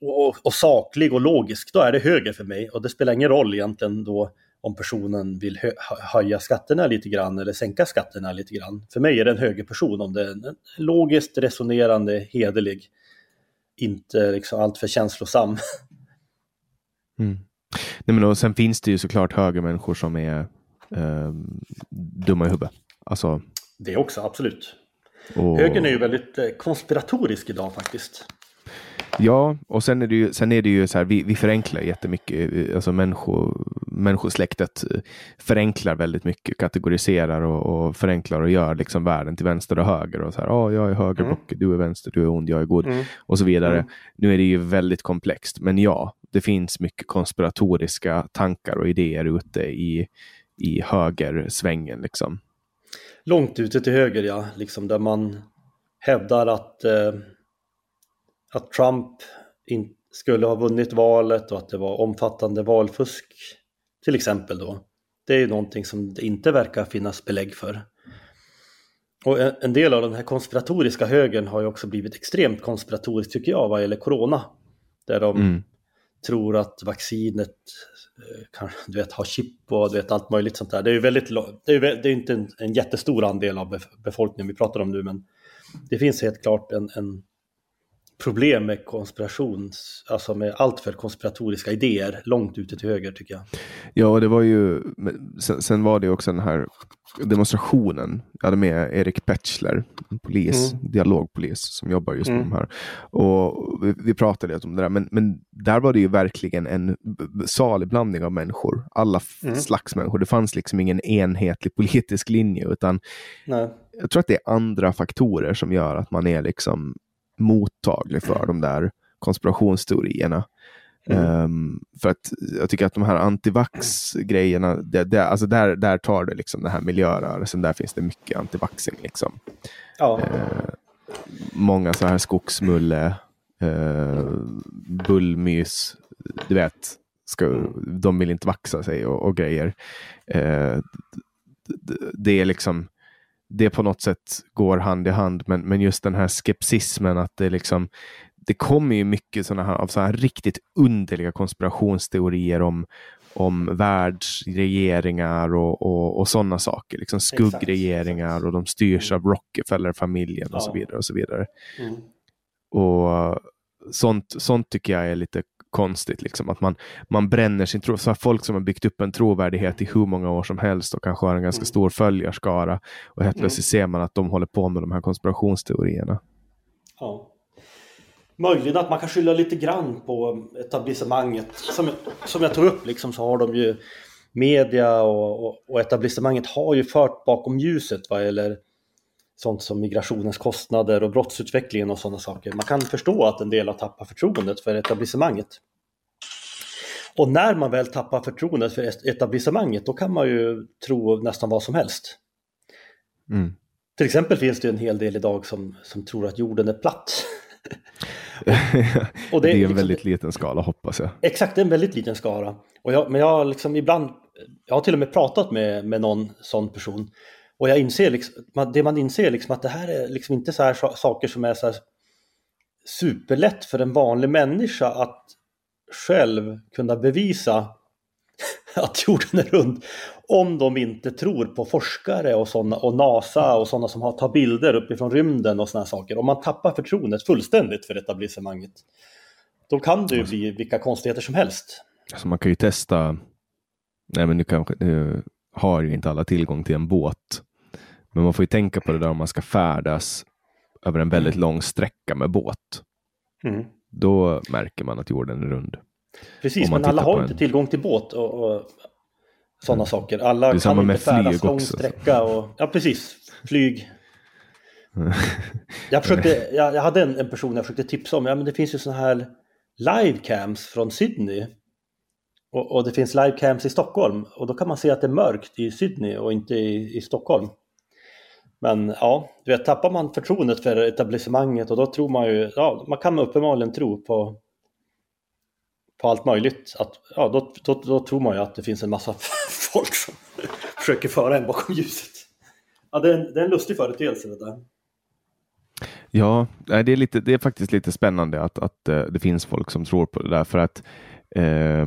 och, och saklig och logisk, då är det höger för mig. Och det spelar ingen roll egentligen då om personen vill hö höja skatterna lite grann eller sänka skatterna lite grann. För mig är det en högerperson om det är en logiskt resonerande, hederlig, inte liksom alltför känslosam. Mm. Nej, men och sen finns det ju såklart högermänniskor som är eh, dumma i huvudet. Alltså... Det också, absolut. Och... Högern är ju väldigt eh, konspiratorisk idag faktiskt. Ja, och sen är det ju, sen är det ju så här, vi, vi förenklar jättemycket, alltså människo, människosläktet förenklar väldigt mycket, kategoriserar och, och förenklar och gör liksom världen till vänster och höger. Och så här, oh, jag är högerblocket, mm. du är vänster, du är ond, jag är god mm. och så vidare. Mm. Nu är det ju väldigt komplext, men ja, det finns mycket konspiratoriska tankar och idéer ute i, i högersvängen. Liksom. Långt ute till höger, ja, liksom där man hävdar att eh att Trump in, skulle ha vunnit valet och att det var omfattande valfusk till exempel då. Det är ju någonting som det inte verkar finnas belägg för. Och en del av den här konspiratoriska högern har ju också blivit extremt konspiratorisk tycker jag vad gäller corona. Där de mm. tror att vaccinet eh, kan, du vet, har chip och du vet, allt möjligt sånt där. Det är ju väldigt, det är, det är inte en, en jättestor andel av befolkningen vi pratar om nu men det finns helt klart en, en problem med konspirations, alltså med alltför konspiratoriska idéer långt ute till höger tycker jag. Ja, det var ju, sen, sen var det också den här demonstrationen. Jag hade med Erik Petschler, en polis, mm. dialogpolis som jobbar just med mm. de här. Och vi, vi pratade om det där, men, men där var det ju verkligen en salig blandning av människor. Alla mm. slags människor. Det fanns liksom ingen enhetlig politisk linje, utan Nej. jag tror att det är andra faktorer som gör att man är liksom mottaglig för de där konspirationsteorierna. Mm. Um, för att jag tycker att de här antivax-grejerna, det, det, alltså där, där tar det liksom den här miljörörelsen, där finns det mycket antivaxing. Liksom. Ja. Uh, många så här skogsmulle, uh, bullmys, du vet, ska, de vill inte vaxa sig och, och grejer. Uh, det, det är liksom det på något sätt går hand i hand. Men, men just den här skepsismen att det liksom det kommer ju mycket sådana här, av såna här riktigt underliga konspirationsteorier om, om världsregeringar och, och, och sådana saker. Liksom skuggregeringar och de styrs av Rockefeller-familjen och ja. så vidare. Och så vidare. Mm. Och sånt, sånt tycker jag är lite konstigt. Liksom. Att man, man bränner sin tro. Så folk som har byggt upp en trovärdighet i hur många år som helst och kanske har en ganska mm. stor följarskara. Och helt plötsligt mm. ser man att de håller på med de här konspirationsteorierna. Ja. Möjligen att man kan skylla lite grann på etablissemanget. Som, som jag tog upp liksom, så har de ju media och, och, och etablissemanget har ju fört bakom ljuset vad gäller sånt som migrationens kostnader och brottsutvecklingen och sådana saker. Man kan förstå att en del har tappat förtroendet för etablissemanget. Och när man väl tappar förtroendet för etablissemanget då kan man ju tro nästan vad som helst. Mm. Till exempel finns det en hel del idag som, som tror att jorden är platt. och, och det, är en liksom, väldigt liten skala hoppas jag. Exakt, det är en väldigt liten skala. Och jag, men jag liksom ibland, jag har till och med pratat med, med någon sån person och jag inser liksom, det man inser liksom att det här är liksom inte så här saker som är så här superlätt för en vanlig människa att själv kunna bevisa att jorden är rund om de inte tror på forskare och, såna, och NASA och sådana som har, tar bilder uppifrån rymden och sådana saker. Om man tappar förtroendet fullständigt för etablissemanget då kan det ju bli vilka konstigheter som helst. Alltså man kan ju testa, nej men nu kanske, nu har ju inte alla tillgång till en båt men man får ju tänka på det där om man ska färdas över en väldigt mm. lång sträcka med båt. Mm. Då märker man att jorden är rund. Precis, men alla har en... inte tillgång till båt och, och sådana mm. saker. Alla kan inte färdas lång sträcka. Och, ja, precis. Flyg. jag, försökte, jag, jag hade en, en, person jag försökte tipsa om. Ja, men det finns ju sådana här livecams från Sydney. Och, och, det finns livecams i Stockholm. Och då kan man se att det är mörkt i Sydney och inte i, i Stockholm. Men ja, du vet, tappar man förtroendet för etablissemanget och då tror man ju, ja, man kan uppenbarligen tro på, på allt möjligt. Att, ja, då, då, då tror man ju att det finns en massa folk som försöker föra en bakom ljuset. Ja, det är en, det är en lustig företeelse det där. Ja, det är, lite, det är faktiskt lite spännande att, att eh, det finns folk som tror på det där för att eh,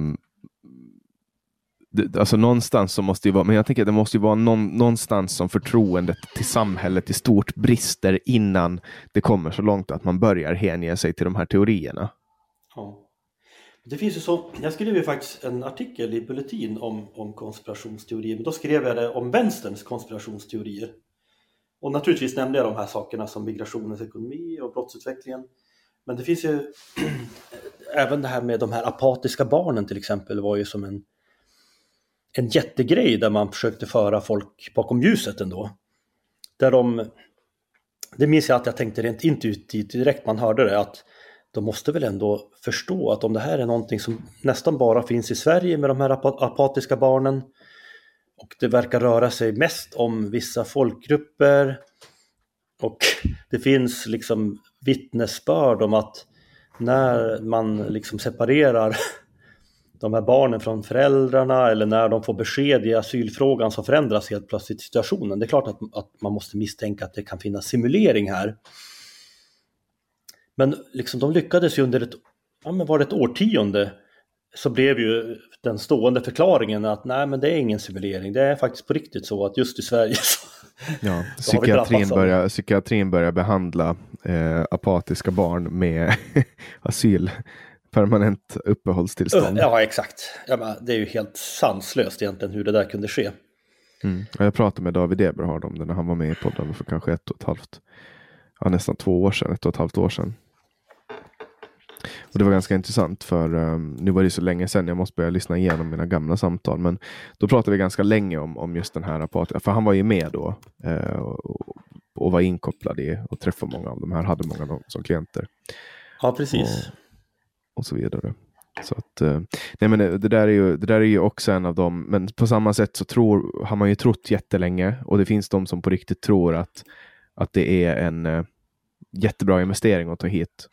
alltså någonstans så måste det vara, men jag tänker att det måste ju vara någon, någonstans som förtroendet till samhället i stort brister innan det kommer så långt att man börjar hänge sig till de här teorierna. Ja. Det finns ju så, jag skrev ju faktiskt en artikel i Bulletin om, om konspirationsteorier, men då skrev jag det om vänsterns konspirationsteorier. Och naturligtvis nämnde jag de här sakerna som migrationens ekonomi och brottsutvecklingen. Men det finns ju även det här med de här apatiska barnen till exempel var ju som en, en jättegrej där man försökte föra folk bakom ljuset ändå. Där de, det minns jag att jag tänkte rent intuitivt direkt man hörde det att de måste väl ändå förstå att om det här är någonting som nästan bara finns i Sverige med de här apatiska barnen och det verkar röra sig mest om vissa folkgrupper och det finns liksom vittnesbörd om att när man liksom separerar de här barnen från föräldrarna eller när de får besked i asylfrågan så förändras helt plötsligt situationen. Det är klart att, att man måste misstänka att det kan finnas simulering här. Men liksom de lyckades ju under ett, ja men var det ett årtionde så blev ju den stående förklaringen att nej men det är ingen simulering, det är faktiskt på riktigt så att just i Sverige så, ja, psykiatrin, börjar, psykiatrin börjar behandla eh, apatiska barn med asyl, permanent uppehållstillstånd. Ja exakt, ja, det är ju helt sanslöst egentligen hur det där kunde ske. Mm. Jag pratade med David Eberhard om det när han var med i podden för kanske ett och ett halvt, ja, nästan två år sedan, ett och ett halvt år sedan. Och Det var ganska intressant för um, nu var det så länge sedan jag måste börja lyssna igenom mina gamla samtal. Men då pratade vi ganska länge om, om just den här rapporten. För han var ju med då uh, och, och, var inkopplad i och träffade många av de här, hade många av dem som klienter. Ja, precis. Och, och så vidare. Så att, eh, nej men det, där är ju, det där är ju också en av dem, men på samma sätt så tror, har man ju trott jättelänge och det finns de som på riktigt tror att, att det är en eh, jättebra investering att ta hit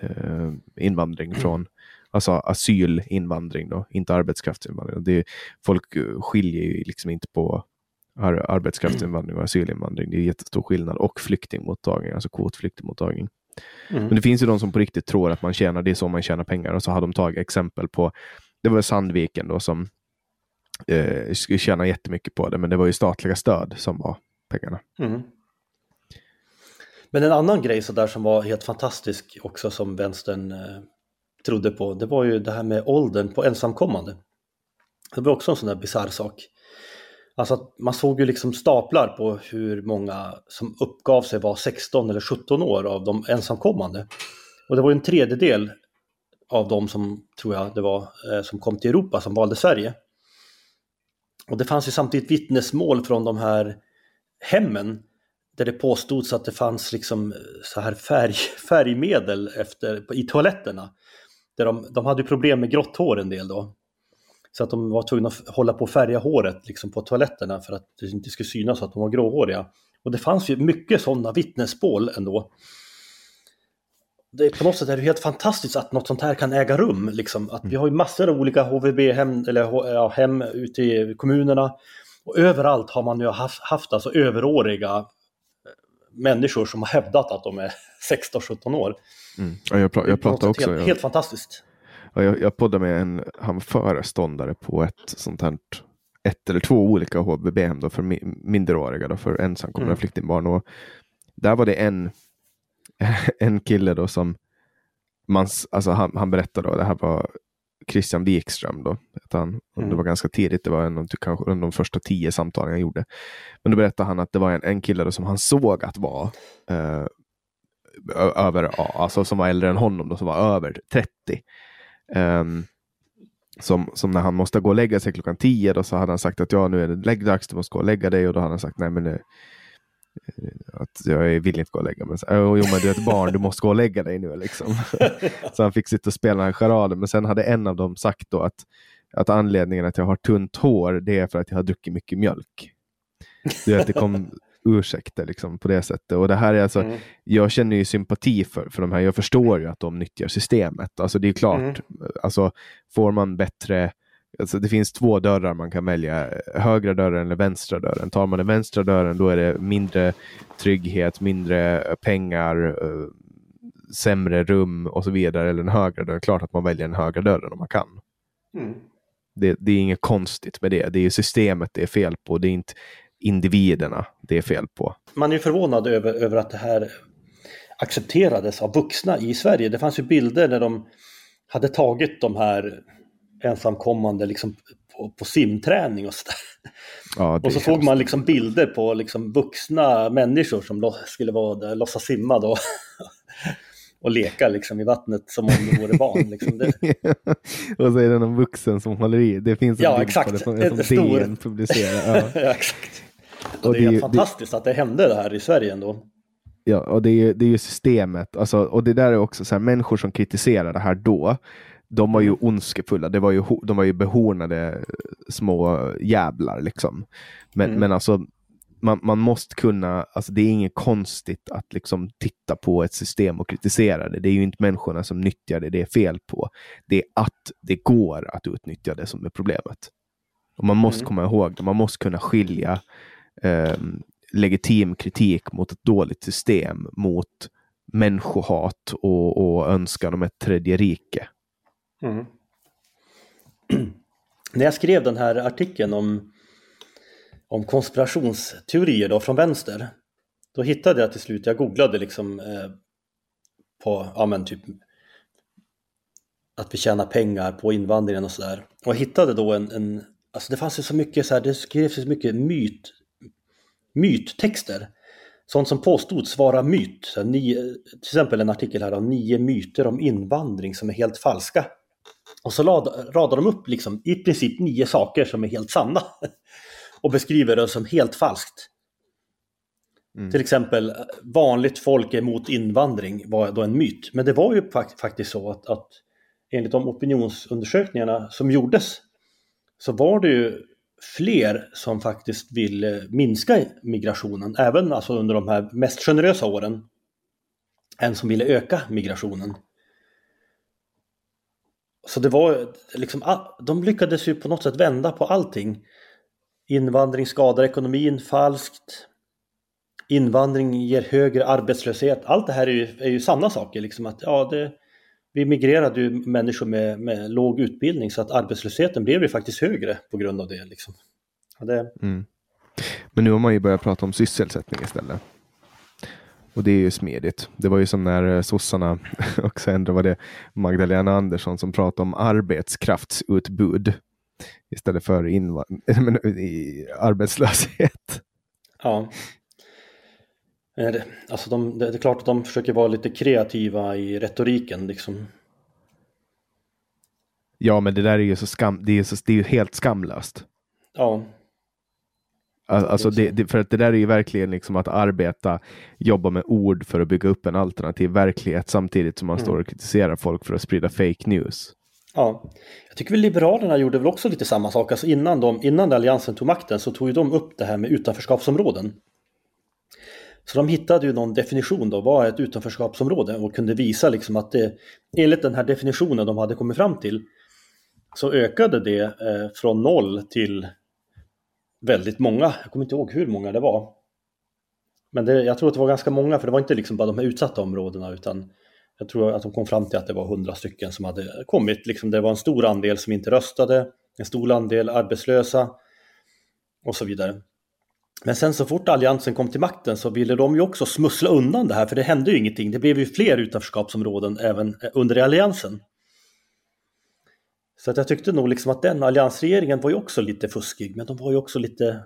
eh, invandring från alltså asylinvandring, då, inte arbetskraftsinvandring. Det är, folk skiljer ju liksom inte på arbetskraftsinvandring och asylinvandring. Det är jättestor skillnad. Och flyktingmottagning, alltså kvotflyktingmottagning. Mm. Men det finns ju de som på riktigt tror att man tjänar, det är så man tjänar pengar. Och så har de tagit exempel på, det var Sandviken då som eh, skulle tjäna jättemycket på det, men det var ju statliga stöd som var pengarna. Mm. Men en annan grej så där som var helt fantastisk också som vänstern eh, trodde på, det var ju det här med åldern på ensamkommande. Det var också en sån där bisarr sak. Alltså att man såg ju liksom staplar på hur många som uppgav sig vara 16 eller 17 år av de ensamkommande. Och det var en tredjedel av de som, tror jag det var, eh, som kom till Europa som valde Sverige. Och det fanns ju samtidigt vittnesmål från de här hemmen där det påstods att det fanns liksom eh, så här färg, färgmedel efter, i toaletterna. Där de, de hade problem med grått hår en del då. Så att de var tvungna att hålla på att färga håret liksom på toaletterna för att det inte skulle synas att de var gråhåriga. Och det fanns ju mycket sådana vittnesmål ändå. Det, på något sätt är det helt fantastiskt att något sånt här kan äga rum. Liksom. Att vi har ju massor av olika HVB-hem eller ja, hem ute i kommunerna. Och överallt har man ju haft, haft alltså överåriga människor som har hävdat att de är 16-17 år. Mm. Ja, jag, pra jag pratar också. Helt, jag, helt fantastiskt. Ja, jag, jag poddade med en han föreståndare på ett sånt här ett eller två olika HVB-hem för minderåriga, då, för ensamkommande mm. flyktingbarn. Och där var det en, en kille då som man, alltså han, han berättade, då, det här var Christian Wikström. Då, att han, mm. Det var ganska tidigt, det var en, kanske en av de första tio samtalen jag gjorde. Men då berättade han att det var en, en kille då som han såg att var eh, över, alltså som var äldre än honom, då, som var över 30. Um, som, som när han måste gå och lägga sig klockan 10 då så hade han sagt att ja nu är det läggdags, du måste gå och lägga dig och då hade han sagt nej men att jag vill inte gå och lägga mig. Jo, men du är ett barn, du måste gå och lägga dig nu. Liksom. så han fick sitta och spela en charad. Men sen hade en av dem sagt då att, att anledningen att jag har tunt hår, det är för att jag har druckit mycket mjölk. Du vet, det kom ursäkter liksom, på det sättet. Och det här är alltså, mm. Jag känner ju sympati för, för de här. Jag förstår ju att de nyttjar systemet. Alltså det är klart, mm. alltså, får man bättre Alltså det finns två dörrar man kan välja, högra dörren eller vänstra dörren. Tar man den vänstra dörren då är det mindre trygghet, mindre pengar, eh, sämre rum och så vidare. Eller den högra dörren. Klart att man väljer den högra dörren om man kan. Mm. Det, det, är inget konstigt med det. Det är systemet det är fel på. Det är inte individerna det är fel på. Man är förvånad över, över att det här accepterades av vuxna i Sverige. Det fanns ju bilder när de hade tagit de här ensamkommande liksom på, på simträning och sådär. Ja, och så såg man liksom bilder på liksom vuxna människor som skulle vara där, låtsas simma då. och leka liksom, i vattnet som om det vore barn. Liksom. Det... och så är det någon vuxen som håller i. Det finns en ja, bild exakt. på det som, som stor... DN publicerar. Ja. ja, exakt. Och, det är det, fantastiskt det... att det hände det här i Sverige ändå. Ja, och det är ju, det är ju systemet. Alltså, och det där är också så här, människor som kritiserar det här då, de var ju mm. ondskefulla. Det var ju, de var ju behornade små jävlar liksom. Men, mm. men alltså, man, man måste kunna, alltså det är inget konstigt att liksom titta på ett system och kritisera det. Det är ju inte människorna som nyttjar det det är fel på. Det är att det går att utnyttja det som är problemet. Och man måste mm. komma ihåg det. Man måste kunna skilja eh, legitim kritik mot ett dåligt system mot människohat och, och önskan om ett tredje rike. Mm. När jag skrev den här artikeln om, om konspirationsteorier då från vänster, då hittade jag till slut, jag googlade liksom eh, på, ja men typ att vi tjänar pengar på invandringen och sådär. Och jag hittade då en, en, alltså det fanns ju så mycket så här, det skrevs så mycket myt, myttexter. Sånt som påstods vara myt. Nio, till exempel en artikel här om nio myter om invandring som är helt falska. Och så radar de upp liksom i princip nio saker som är helt sanna. Och beskriver det som helt falskt. Mm. Till exempel vanligt folk är emot invandring var då en myt. Men det var ju faktiskt så att, att enligt de opinionsundersökningarna som gjordes så var det ju fler som faktiskt vill eh, minska migrationen, även alltså under de här mest generösa åren, än som ville öka migrationen. Så det var liksom, de lyckades ju på något sätt vända på allting. Invandring skadar ekonomin falskt. Invandring ger högre arbetslöshet. Allt det här är ju, är ju sanna saker. Liksom att, ja, det, vi migrerade ju människor med, med låg utbildning så att arbetslösheten blev ju faktiskt högre på grund av det. Liksom. det... Mm. Men nu har man ju börjat prata om sysselsättning istället. Och det är ju smidigt. Det var ju som när eh, sossarna, och sen var det Magdalena Andersson som pratade om arbetskraftsutbud istället för arbetslöshet. Ja. Alltså de, det är klart att de försöker vara lite kreativa i retoriken. Liksom. Ja, men det där är ju så skam, det är, så, det är helt skamlöst. Ja. Alltså det, det, för att det där är ju verkligen liksom att arbeta, jobba med ord för att bygga upp en alternativ verklighet samtidigt som man mm. står och kritiserar folk för att sprida fake news. Ja, jag tycker väl Liberalerna gjorde väl också lite samma sak. Alltså innan, de, innan Alliansen tog makten så tog ju de upp det här med utanförskapsområden. Så de hittade ju någon definition då, vad är ett utanförskapsområde? Och kunde visa liksom att det, enligt den här definitionen de hade kommit fram till, så ökade det eh, från noll till väldigt många. Jag kommer inte ihåg hur många det var. Men det, jag tror att det var ganska många, för det var inte liksom bara de här utsatta områdena, utan jag tror att de kom fram till att det var hundra stycken som hade kommit. Liksom det var en stor andel som inte röstade, en stor andel arbetslösa och så vidare. Men sen så fort Alliansen kom till makten så ville de ju också smussla undan det här, för det hände ju ingenting. Det blev ju fler utanförskapsområden även under Alliansen. Så att jag tyckte nog liksom att den alliansregeringen var ju också lite fuskig, men de var ju också lite,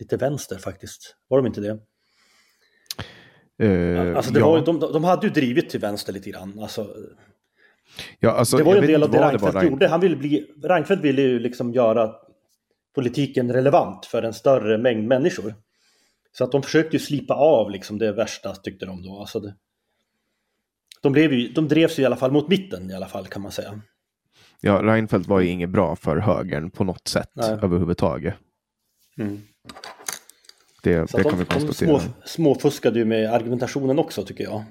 lite vänster faktiskt. Var de inte det? Uh, alltså det ja. var, de, de hade ju drivit till vänster lite grann. Alltså, ja, alltså, det var ju en del av det Reinfeldt gjorde. Han ville bli, Reinfeldt ville ju liksom göra politiken relevant för en större mängd människor. Så att de försökte ju slipa av liksom det värsta tyckte de då. Alltså det, de, blev ju, de drevs ju i alla fall mot mitten i alla fall kan man säga. Ja, Reinfeldt var ju inget bra för högern på något sätt Nej. överhuvudtaget. Mm. Det, det kan de, vi konstatera. Små, småfuskade ju med argumentationen också tycker jag.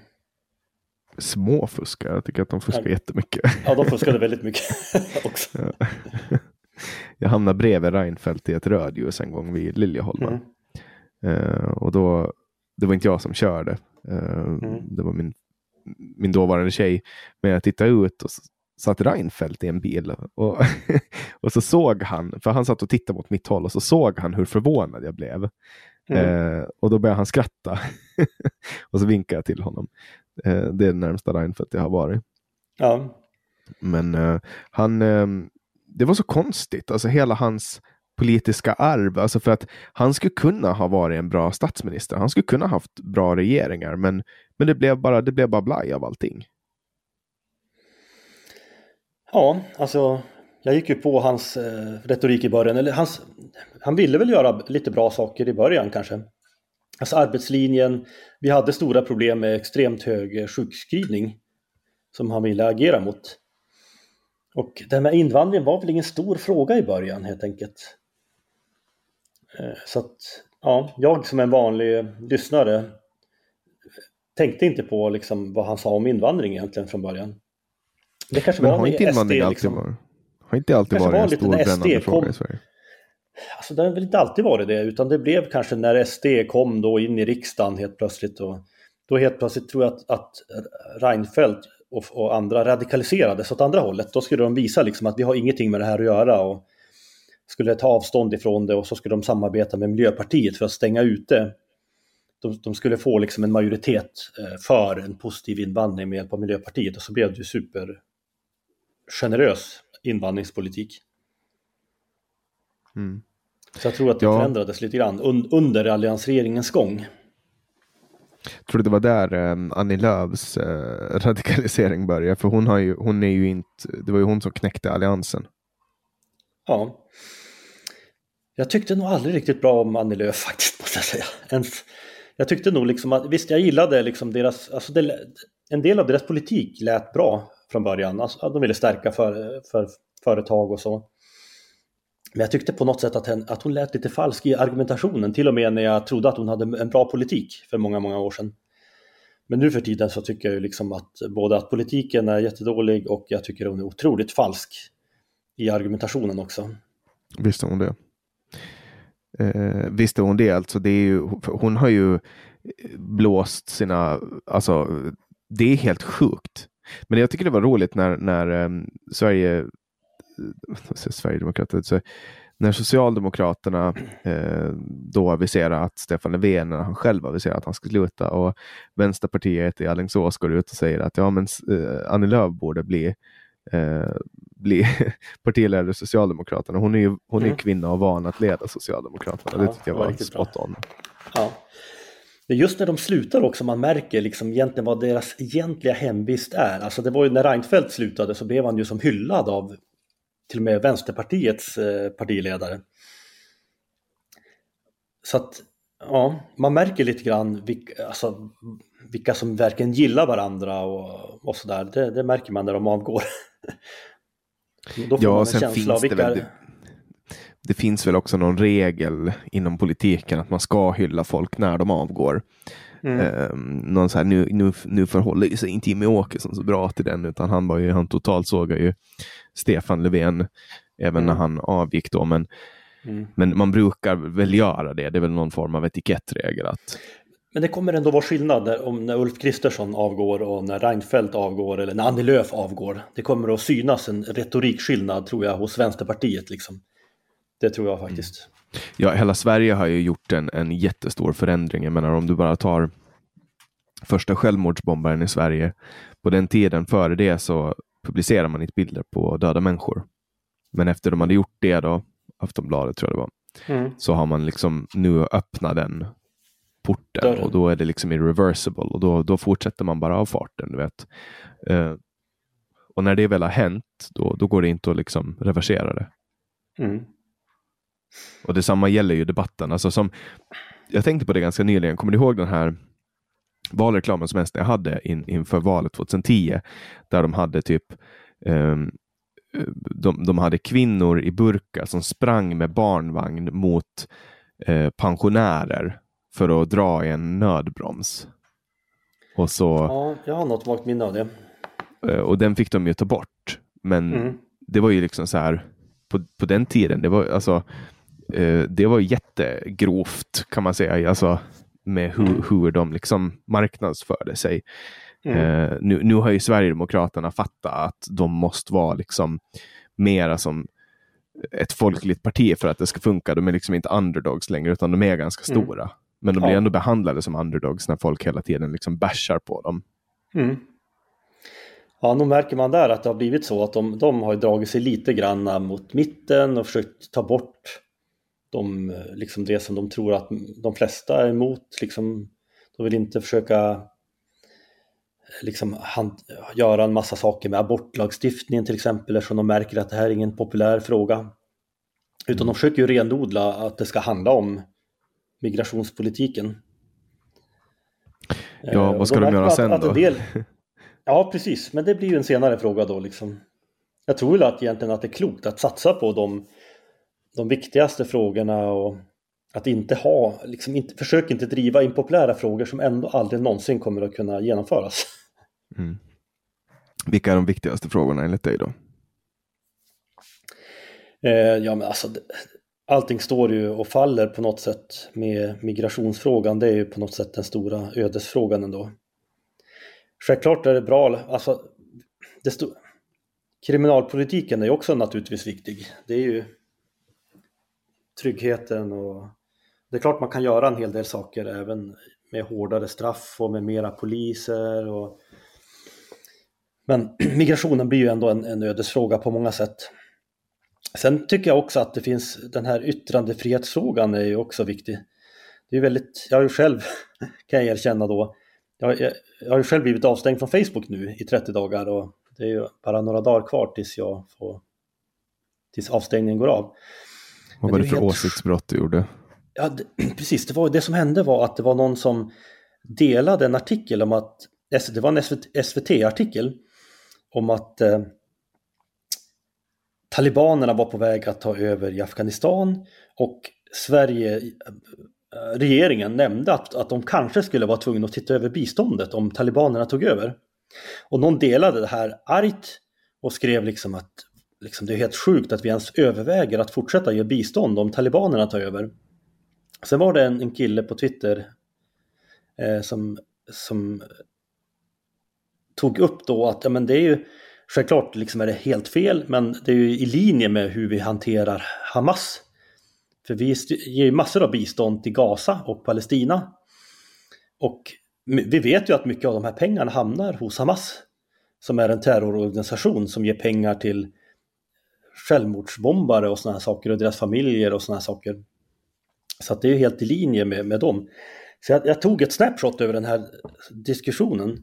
Småfuskar? Jag tycker att de fuskar jättemycket. Ja, de fuskade väldigt mycket också. Ja. Jag hamnade bredvid Reinfeldt i ett rödljus en gång vid Liljeholmen. Mm. Uh, och då, det var inte jag som körde. Uh, mm. Det var min, min dåvarande tjej. Men jag tittade ut och satt Reinfeldt i en bil och, och så såg han, för han satt och tittade mot mitt håll och så såg han hur förvånad jag blev. Mm. Eh, och då började han skratta och så vinkade jag till honom. Eh, det är det närmsta Reinfeldt jag har varit. Ja. Men eh, han, eh, det var så konstigt, alltså hela hans politiska arv. Alltså för att han skulle kunna ha varit en bra statsminister. Han skulle kunna ha haft bra regeringar, men, men det blev bara, det blev bara blaj av allting. Ja, alltså jag gick ju på hans eh, retorik i början, eller hans, han ville väl göra lite bra saker i början kanske. Alltså arbetslinjen, vi hade stora problem med extremt hög sjukskrivning som han ville agera mot. Och det här med invandringen var väl ingen stor fråga i början helt enkelt. Eh, så att, ja, jag som en vanlig lyssnare tänkte inte på liksom vad han sa om invandring egentligen från början. Det kanske Men var har inte invandring alltid liksom, varit, har inte alltid varit en stor brännande fråga i Sverige? Alltså det har väl inte alltid varit det, utan det blev kanske när SD kom då in i riksdagen helt plötsligt. Och då helt plötsligt tror jag att, att Reinfeldt och, och, andra radikaliserades åt andra hållet. Då skulle de visa liksom att vi har ingenting med det här att göra och skulle ta avstånd ifrån det och så skulle de samarbeta med Miljöpartiet för att stänga ute. De, de skulle få liksom en majoritet eh, för en positiv invandring med hjälp av Miljöpartiet och så blev det ju super generös invandringspolitik. Mm. Så jag tror att det ja. förändrades lite grann un under alliansregeringens gång. Tror du det var där um, Annie Lööfs uh, radikalisering började? För hon, har ju, hon är ju inte, det var ju hon som knäckte alliansen. Ja. Jag tyckte nog aldrig riktigt bra om Annie Lööf faktiskt, måste jag säga. Ens, jag tyckte nog liksom att, visst jag gillade liksom deras, alltså det, en del av deras politik lät bra från början. Alltså, de ville stärka för, för företag och så. Men jag tyckte på något sätt att, hen, att hon lät lite falsk i argumentationen, till och med när jag trodde att hon hade en bra politik för många, många år sedan. Men nu för tiden så tycker jag ju liksom att både att politiken är jättedålig och jag tycker hon är otroligt falsk i argumentationen också. Visste hon det? Eh, visste hon det alltså? Det är ju, hon har ju blåst sina, alltså det är helt sjukt. Men jag tycker det var roligt när, när um, Sverige Sverigedemokraterna, så när Socialdemokraterna eh, då aviserar att Stefan Löfven, när han själv aviserar att han ska sluta och Vänsterpartiet i Alingsås går ut och säger att ja, men eh, Annie Lööf borde bli, eh, bli partiledare för Socialdemokraterna. Hon är ju hon är mm. kvinna och van att leda Socialdemokraterna. Ja, det tyckte jag var spot on. Ja. Just när de slutar också man märker liksom egentligen vad deras egentliga hemvist är. Alltså det var ju när Reinfeldt slutade så blev han ju som hyllad av till och med Vänsterpartiets eh, partiledare. Så att, ja, man märker lite grann vilka, alltså, vilka som verkligen gillar varandra och, och sådär. Det, det märker man när de avgår. Då får ja, man en känsla av vilka... Det, det, finns väl också någon regel inom politiken att man ska hylla folk när de avgår. Mm. Um, någon så här, nu, nu, nu förhåller sig inte Jimmie Åkesson så bra till den, utan han var ju, han totalt sågar ju Stefan Löfven även mm. när han avgick då. Men, mm. men man brukar väl göra det, det är väl någon form av etikettregel. Att... Men det kommer ändå vara skillnad om när Ulf Kristersson avgår och när Reinfeldt avgår eller när Annie Lööf avgår. Det kommer att synas en retorikskillnad tror jag hos Vänsterpartiet. Liksom. Det tror jag faktiskt. Ja, hela Sverige har ju gjort en, en jättestor förändring. Jag menar om du bara tar första självmordsbombaren i Sverige. På den tiden före det så publicerar man inte bilder på döda människor. Men efter de hade gjort det då, Aftonbladet tror jag det var, mm. så har man liksom nu öppnat den porten Dörren. och då är det liksom irreversible och då, då fortsätter man bara av farten. Du vet. Uh, och när det väl har hänt, då, då går det inte att liksom reversera det. Mm. Och detsamma gäller ju debatten. Alltså som, jag tänkte på det ganska nyligen, kommer du ihåg den här valreklamen som SD hade in, inför valet 2010? Där de hade typ um, de, de hade kvinnor i burka som sprang med barnvagn mot eh, pensionärer för att dra i en nödbroms. Och så, ja, jag har något vagt minne av det. Eh, och den fick de ju ta bort. Men mm. det var ju liksom så här på, på den tiden. Det var alltså det var jättegrovt kan man säga, alltså, med hur, mm. hur de liksom marknadsförde sig. Mm. Eh, nu, nu har ju Sverigedemokraterna fattat att de måste vara liksom mera som ett folkligt parti för att det ska funka. De är liksom inte underdogs längre, utan de är ganska mm. stora. Men de blir ja. ändå behandlade som underdogs när folk hela tiden liksom bashar på dem. Mm. Ja, nog märker man där att det har blivit så att de, de har dragit sig lite grann mot mitten och försökt ta bort de, liksom det som de tror att de flesta är emot. Liksom, de vill inte försöka liksom han, göra en massa saker med abortlagstiftningen till exempel eftersom de märker att det här är ingen populär fråga. Utan de försöker ju renodla att det ska handla om migrationspolitiken. Ja, vad ska de göra sen då? Del, ja, precis, men det blir ju en senare fråga då liksom. Jag tror väl att egentligen att det är klokt att satsa på de, de viktigaste frågorna och att inte ha, liksom inte, försök inte driva impopulära frågor som ändå aldrig någonsin kommer att kunna genomföras. Mm. Vilka är de viktigaste frågorna enligt dig då? Eh, ja men alltså allting står ju och faller på något sätt med migrationsfrågan. Det är ju på något sätt den stora ödesfrågan ändå. Självklart är det bra, alltså det kriminalpolitiken är också naturligtvis viktig. Det är ju tryggheten och det är klart man kan göra en hel del saker även med hårdare straff och med mera poliser. Och... Men migrationen blir ju ändå en, en ödesfråga på många sätt. Sen tycker jag också att det finns den här yttrandefrihetsfrågan är ju också viktig. Det är väldigt, jag har ju själv, kan jag erkänna då, jag, jag, jag har ju själv blivit avstängd från Facebook nu i 30 dagar och det är ju bara några dagar kvar tills jag får, tills avstängningen går av. Vad var det, det för helt... åsiktsbrott du gjorde? Ja, det, precis. Det, var, det som hände var att det var någon som delade en artikel om att, det var en SVT-artikel om att eh, talibanerna var på väg att ta över i Afghanistan och Sverige, eh, regeringen nämnde att, att de kanske skulle vara tvungna att titta över biståndet om talibanerna tog över. Och någon delade det här argt och skrev liksom att liksom, det är helt sjukt att vi ens överväger att fortsätta ge bistånd om talibanerna tar över. Sen var det en, en kille på Twitter eh, som, som tog upp då att ja, men det är ju självklart liksom är det helt fel men det är ju i linje med hur vi hanterar Hamas. För vi ger ju massor av bistånd till Gaza och Palestina. Och vi vet ju att mycket av de här pengarna hamnar hos Hamas. Som är en terrororganisation som ger pengar till självmordsbombare och sådana här saker och deras familjer och sådana här saker. Så att det är helt i linje med, med dem. Så jag, jag, tog ett snapshot över den här diskussionen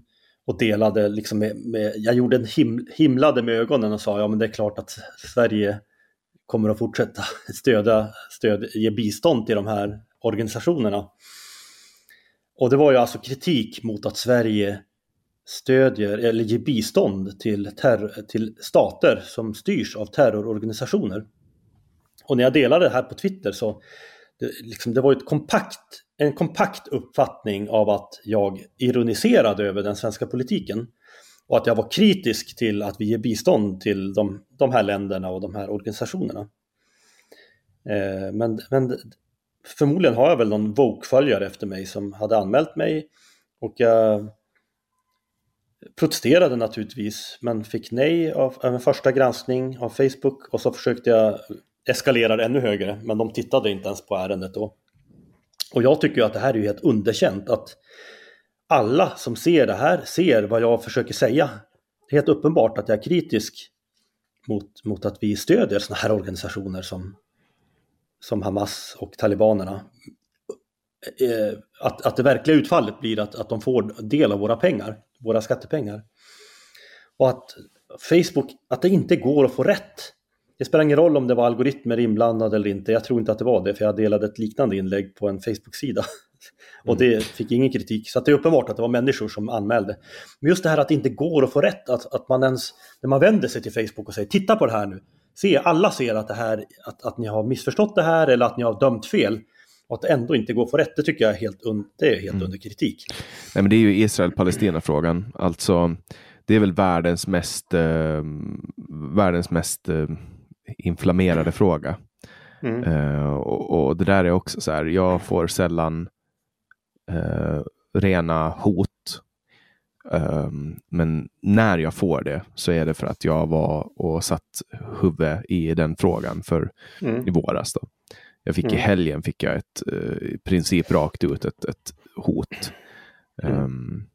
och delade liksom med, med jag gjorde en him, himlade med ögonen och sa ja men det är klart att Sverige kommer att fortsätta stödja, stöd, ge bistånd till de här organisationerna. Och det var ju alltså kritik mot att Sverige stödjer eller ger bistånd till, terror, till stater som styrs av terrororganisationer. Och när jag delade det här på Twitter så det, liksom, det var ett kompakt, en kompakt uppfattning av att jag ironiserade över den svenska politiken. Och att jag var kritisk till att vi ger bistånd till de, de här länderna och de här organisationerna. Eh, men, men förmodligen har jag väl någon Vogue-följare efter mig som hade anmält mig och jag protesterade naturligtvis men fick nej av, av en första granskning av Facebook och så försökte jag eskalera det ännu högre men de tittade inte ens på ärendet då. Och jag tycker att det här är ju helt underkänt att alla som ser det här ser vad jag försöker säga. Det är helt uppenbart att jag är kritisk mot, mot att vi stödjer sådana här organisationer som som Hamas och talibanerna. Eh, att, att det verkliga utfallet blir att, att de får del av våra pengar, våra skattepengar. Och att Facebook, att det inte går att få rätt. Det spelar ingen roll om det var algoritmer inblandade eller inte. Jag tror inte att det var det, för jag delade ett liknande inlägg på en Facebook-sida. Och det fick ingen kritik. Så det är uppenbart att det var människor som anmälde. Men just det här att det inte går att få rätt, att, att man ens, när man vänder sig till Facebook och säger titta på det här nu, se, alla ser att, det här, att, att ni har missförstått det här eller att ni har dömt fel. Och att det ändå inte går att få rätt, det tycker jag är helt, un, det är helt mm. under kritik. Nej, men det är ju Israel-Palestina-frågan. Alltså, det är väl världens mest, eh, världens mest eh, inflammerade fråga. Mm. Uh, och, och, det där är också så här, jag får sällan uh, rena hot Um, men när jag får det så är det för att jag var och satt huvudet i den frågan för mm. i våras. Då. Jag fick mm. i helgen fick jag ett uh, i princip rakt ut ett, ett hot. Mm. Um,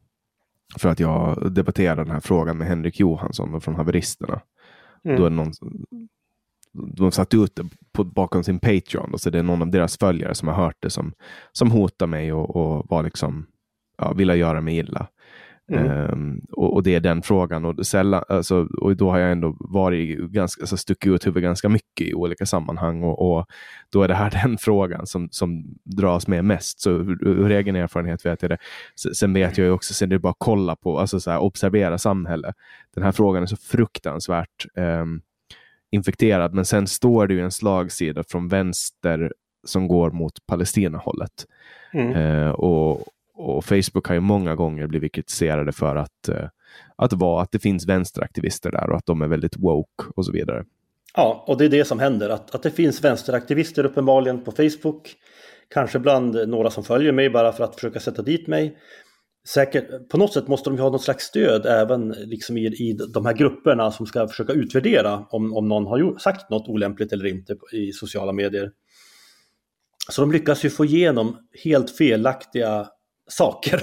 för att jag debatterade den här frågan med Henrik Johansson från Haveristerna. Mm. Då är någon, de satt ut det på, bakom sin Patreon. Och så det är någon av deras följare som har hört det som, som hotar mig och, och var liksom, ja, ville göra mig illa. Mm. Um, och, och, det är den frågan. Och, sällan, alltså, och då har jag ändå varit ganska, alltså, stuckit ut huvudet ganska mycket i olika sammanhang. Och, och, då är det här den frågan som, som dras med mest. Så ur, egen erfarenhet vet jag det. Sen vet jag ju också, sen det är bara att kolla på, alltså så här, observera samhället. Den här frågan är så fruktansvärt um, infekterad. Men sen står det ju en slagsida från vänster som går mot Palestinahållet. Mm. Uh, och, och Facebook har ju många gånger blivit kritiserade för att, eh, att, vara, att det finns vänsteraktivister där och att de är väldigt woke och så vidare. Ja, och det är det som händer, att, att det finns vänsteraktivister uppenbarligen på Facebook. Kanske bland några som följer mig bara för att försöka sätta dit mig. Säkert, på något sätt måste de ju ha något slags stöd även liksom i, i de här grupperna som ska försöka utvärdera om, om någon har sagt något olämpligt eller inte i sociala medier. Så de lyckas ju få igenom helt felaktiga saker.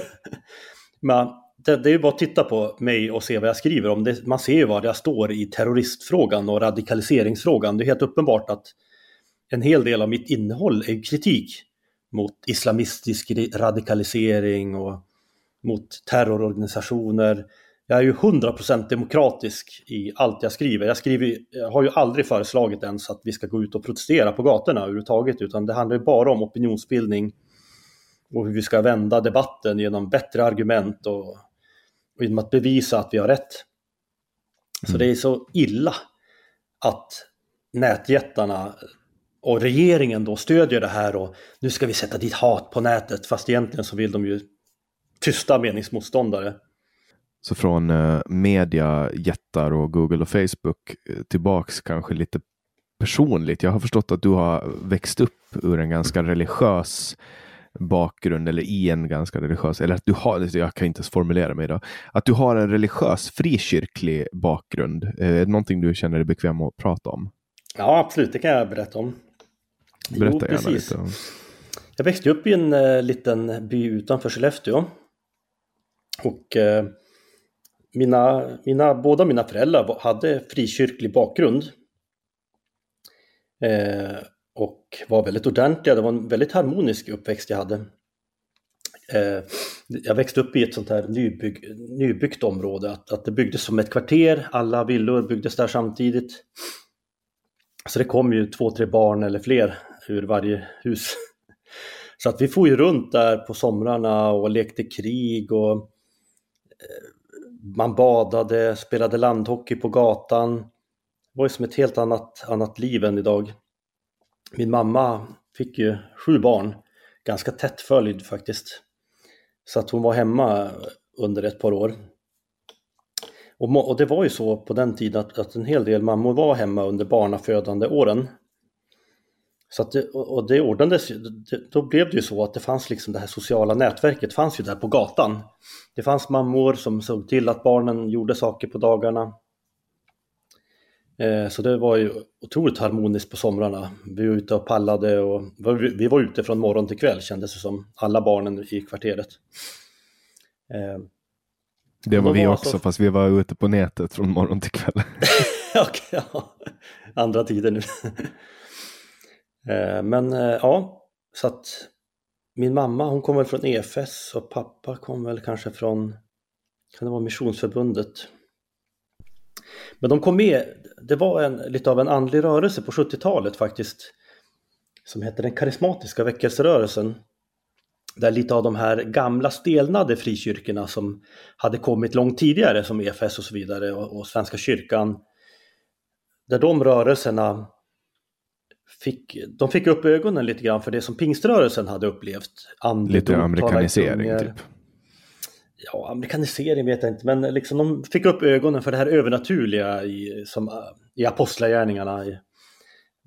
Men det, det är ju bara att titta på mig och se vad jag skriver om. Det, man ser ju vad jag står i terroristfrågan och radikaliseringsfrågan. Det är helt uppenbart att en hel del av mitt innehåll är kritik mot islamistisk radikalisering och mot terrororganisationer. Jag är ju 100% demokratisk i allt jag skriver. Jag, skriver. jag har ju aldrig föreslagit ens att vi ska gå ut och protestera på gatorna överhuvudtaget, utan det handlar ju bara om opinionsbildning och hur vi ska vända debatten genom bättre argument och, och genom att bevisa att vi har rätt. Så mm. det är så illa att nätjättarna och regeringen då stödjer det här och nu ska vi sätta dit hat på nätet fast egentligen så vill de ju tysta meningsmotståndare. Så från eh, mediajättar och Google och Facebook eh, tillbaks kanske lite personligt. Jag har förstått att du har växt upp ur en ganska religiös bakgrund eller i en ganska religiös, eller att du har, jag kan inte ens formulera mig idag, att du har en religiös frikyrklig bakgrund. Eh, är det någonting du känner dig bekväm att prata om? Ja, absolut, det kan jag berätta om. Berätta jo, gärna lite. Jag växte upp i en uh, liten by utanför Skellefteå. Och uh, mina, mina, båda mina föräldrar hade frikyrklig bakgrund. Uh, och var väldigt ordentliga. Det var en väldigt harmonisk uppväxt jag hade. Eh, jag växte upp i ett sånt här nybygg, nybyggt område, att, att det byggdes som ett kvarter, alla villor byggdes där samtidigt. Så det kom ju två, tre barn eller fler ur varje hus. Så att vi for ju runt där på somrarna och lekte krig och eh, man badade, spelade landhockey på gatan. Det var ju som ett helt annat, annat liv än idag. Min mamma fick ju sju barn, ganska tätt följd faktiskt. Så att hon var hemma under ett par år. Och, och det var ju så på den tiden att, att, en hel del mammor var hemma under barnafödande åren. Så att det, och det ordnades då blev det ju så att det fanns liksom det här sociala nätverket fanns ju där på gatan. Det fanns mammor som såg till att barnen gjorde saker på dagarna. Eh, så det var ju otroligt harmoniskt på somrarna. Vi var ute och pallade och vi var ute från morgon till kväll kändes det som. Alla barnen i kvarteret. Eh, det var vi också, så... fast vi var ute på nätet från morgon till kväll. Okej, ja. Andra tider nu. Eh, men ja, så att min mamma hon kom väl från EFS och pappa kom väl kanske från, kan det vara Missionsförbundet? Men de kom med, det var en, lite av en andlig rörelse på 70-talet faktiskt. Som hette den karismatiska väckelserörelsen. Där lite av de här gamla stelnade frikyrkorna som hade kommit långt tidigare som EFS och så vidare och, och Svenska kyrkan. Där de rörelserna fick, de fick upp ögonen lite grann för det som pingströrelsen hade upplevt. lite amerikanisering typ ja, amerikanisering vet jag inte, men liksom de fick upp ögonen för det här övernaturliga i, som, i apostlagärningarna. I,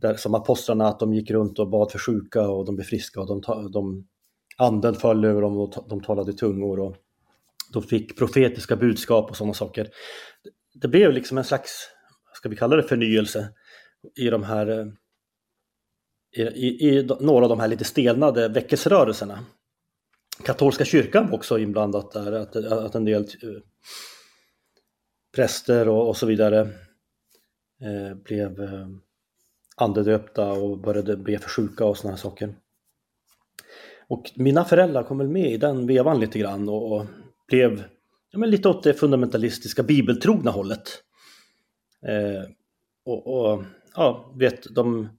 där, som apostlarna, att de gick runt och bad för sjuka och de blev friska och de, de, anden föll över dem och de talade tungor och de fick profetiska budskap och sådana saker. Det blev liksom en slags, ska vi kalla det förnyelse, i de här eh, i, i, i några av de här lite stelnade väckelserörelserna katolska kyrkan också inblandat där, att, att en del eh, präster och, och så vidare eh, blev eh, andedöpta och började be för sjuka och sådana saker. Och mina föräldrar kom väl med i den vevan lite grann och, och blev ja, men lite åt det fundamentalistiska bibeltrogna hållet. Eh, och, och, ja, vet, de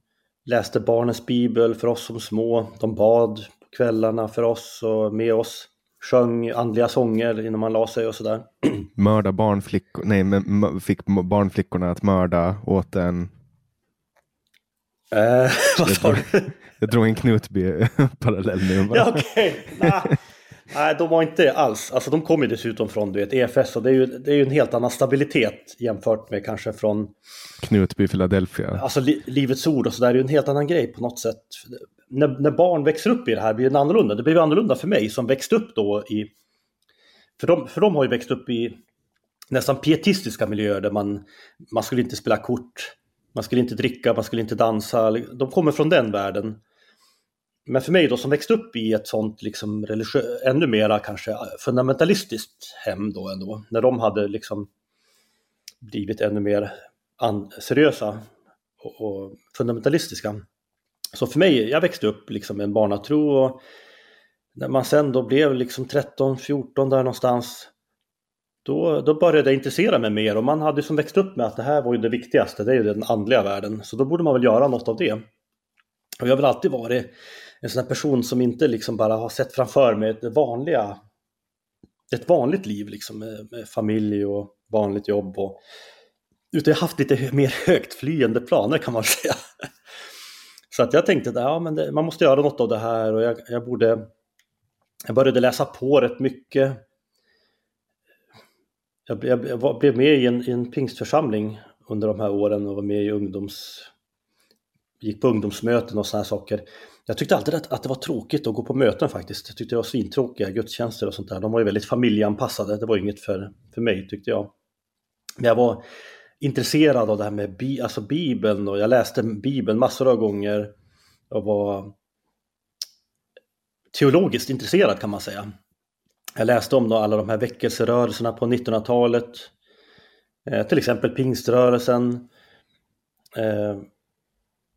läste barnens bibel för oss som små. De bad kvällarna för oss och med oss. Sjöng andliga sånger innan man la sig och sådär. Mörda barnflickor, nej men fick barnflickorna att mörda åt en Eh, vad sa du? Jag drog en Knutby-parallell nu. Ja, okej. Okay. Nej, de var inte alls. Alltså de kommer dessutom från du vet, EFS och det är, ju, det är ju en helt annan stabilitet jämfört med kanske från Knutby, Philadelphia. Alltså li, Livets Ord och så där är ju en helt annan grej på något sätt. När, när barn växer upp i det här blir det annorlunda. Det blev annorlunda för mig som växte upp då i... För de, för de har ju växt upp i nästan pietistiska miljöer där man, man skulle inte spela kort, man skulle inte dricka, man skulle inte dansa. De kommer från den världen. Men för mig då som växte upp i ett sånt liksom religiö- ännu mera kanske eh, fundamentalistiskt hem då ändå. När de hade liksom blivit ännu mer seriösa och, och, fundamentalistiska. Så för mig, jag växte upp liksom med en barnatro och när man sen då blev liksom 13, 14 där någonstans då, då började jag intressera mig mer och man hade som växt upp med att det här var ju det viktigaste, det är ju den andliga världen. Så då borde man väl göra något av det. Och jag har väl alltid varit en sån här person som inte liksom bara har sett framför mig det vanliga, ett vanligt liv liksom med, med familj och vanligt jobb. Och, utan jag har haft lite mer högtflyende planer kan man säga. Så att jag tänkte att ja, men det, man måste göra något av det här och jag, jag borde... Jag började läsa på rätt mycket jag, jag, jag blev med i en, i en pingstförsamling under de här åren och var med i ungdoms... Gick på ungdomsmöten och sådana saker. Jag tyckte alltid att, att det var tråkigt att gå på möten faktiskt. Jag tyckte det var svintråkiga gudstjänster och sånt där. De var ju väldigt familjeanpassade. Det var inget för, för mig tyckte jag. Men jag var intresserad av det här med bi, alltså Bibeln och jag läste Bibeln massor av gånger. Jag var teologiskt intresserad kan man säga. Jag läste om då alla de här väckelserörelserna på 1900-talet. Eh, till exempel pingströrelsen. Eh,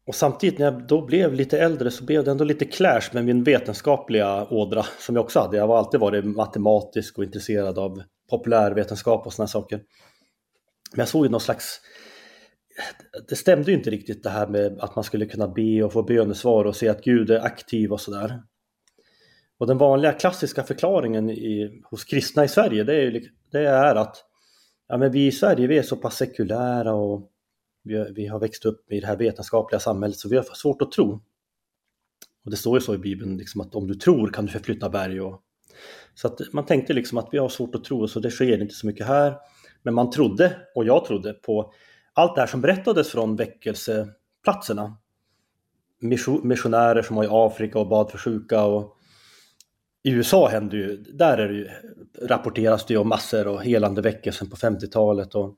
och samtidigt när jag då blev lite äldre så blev det ändå lite clash med min vetenskapliga ådra som jag också hade. Jag har alltid varit matematisk och intresserad av populärvetenskap och sådana saker. Men jag såg ju någon slags... Det stämde ju inte riktigt det här med att man skulle kunna be och få bönesvar och se att Gud är aktiv och sådär. Och den vanliga klassiska förklaringen i, hos kristna i Sverige det är, det är att ja, men vi i Sverige vi är så pass sekulära och vi, vi har växt upp i det här vetenskapliga samhället så vi har svårt att tro. Och det står ju så i Bibeln liksom att om du tror kan du förflytta berg. Och, så att man tänkte liksom att vi har svårt att tro så det sker inte så mycket här. Men man trodde, och jag trodde, på allt det här som berättades från väckelseplatserna. Missionärer som var i Afrika och bad för sjuka och i USA händer ju, där är det ju, rapporteras det ju om massor och helande väckelsen på 50-talet och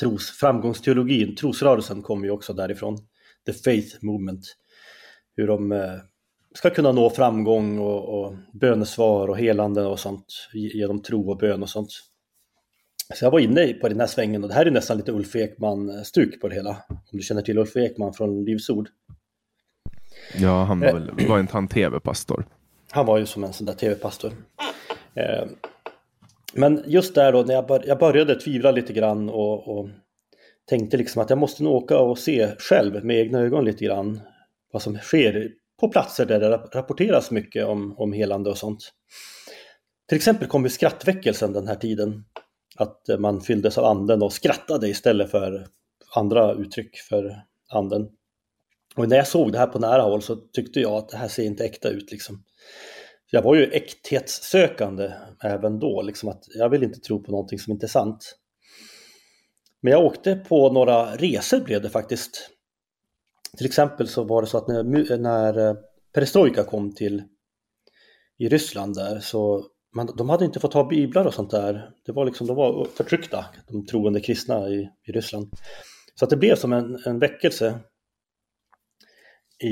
tros, framgångsteologin, trosrörelsen kommer ju också därifrån. The Faith Movement. Hur de eh, ska kunna nå framgång och, och bönesvar och helande och sånt genom tro och bön och sånt. Så jag var inne på den här svängen och det här är nästan lite Ulf Ekman-stuk på det hela. Om du känner till Ulf Ekman från Livs Ord. Ja, han var, eh. väl, var inte han tv-pastor? Han var ju som en sån där tv-pastor. Men just där då när jag, bör, jag började tvivla lite grann och, och, tänkte liksom att jag måste nog åka och se själv med egna ögon lite grann vad som sker på platser där det rapporteras mycket om, om helande och sånt. Till exempel kom ju skrattväckelsen den här tiden. Att man fylldes av anden och skrattade istället för andra uttryck för anden. Och när jag såg det här på nära håll så tyckte jag att det här ser inte äkta ut liksom jag var ju äkthetssökande även då, liksom att jag vill inte tro på någonting som inte är sant. Men jag åkte på några resor blev det faktiskt. Till exempel så var det så att när, när eh, perestrojka kom till i Ryssland där så man, de hade inte fått ha biblar och sånt där. Det var liksom, de var förtryckta, de troende kristna i, i Ryssland. Så att det blev som en, en väckelse i,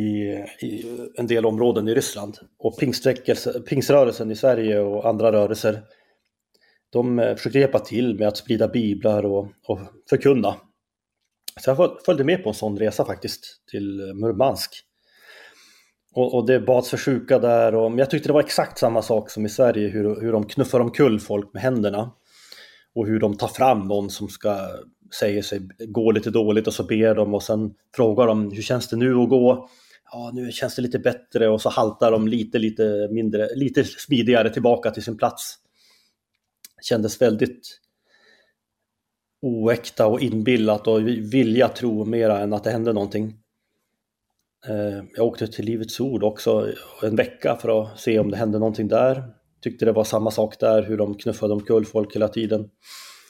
i en del områden i Ryssland. Och pingströrelsen i Sverige och andra rörelser de eh, försökte hjälpa till med att sprida biblar och, och förkunna. Så jag följde med på en sån resa faktiskt till eh, Murmansk. och, och det bads för sjuka där. Och, men jag tyckte det var exakt samma sak som i Sverige, hur, hur de knuffar omkull folk med händerna. Och hur de tar fram någon som ska säger sig gå lite dåligt och så ber de och sen frågar de hur känns det nu att gå? Ja, nu känns det lite bättre och så haltar de lite, lite mindre, lite smidigare tillbaka till sin plats. Kändes väldigt oäkta och inbillat och vilja tro mera än att det hände någonting. Eh, jag åkte till Livets Ord också en vecka för att se om det hände någonting där. Tyckte det var samma sak där, hur de knuffade omkull folk hela tiden.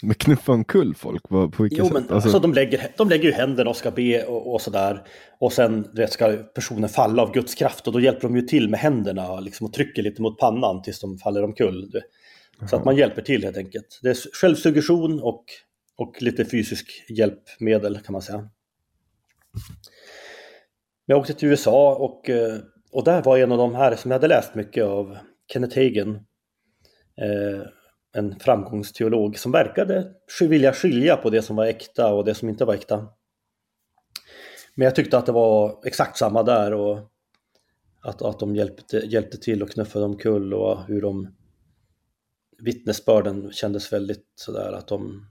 Men knuffa omkull folk? På, på jo, men alltså... alltså... de, lägger, de lägger ju händerna och ska be och, och sådär. Och sen vet, ska personen falla av Guds kraft och då hjälper de ju till med händerna liksom, och trycker lite mot pannan tills de faller omkull. Så att man hjälper till helt enkelt. Det är självsuggestion och, och lite fysisk hjälpmedel kan man säga. Jag åkte till USA och, eh, och där var en av de här som jag hade läst mycket av, Kenneth Hagen. Eh, en framgångsteolog som verkade vilja skilja på det som var äkta och det som inte var äkta. Men jag tyckte att det var exakt samma där och att, att de hjälpte, hjälpte till och knuffade omkull och hur de vittnesbörden kändes väldigt sådär att de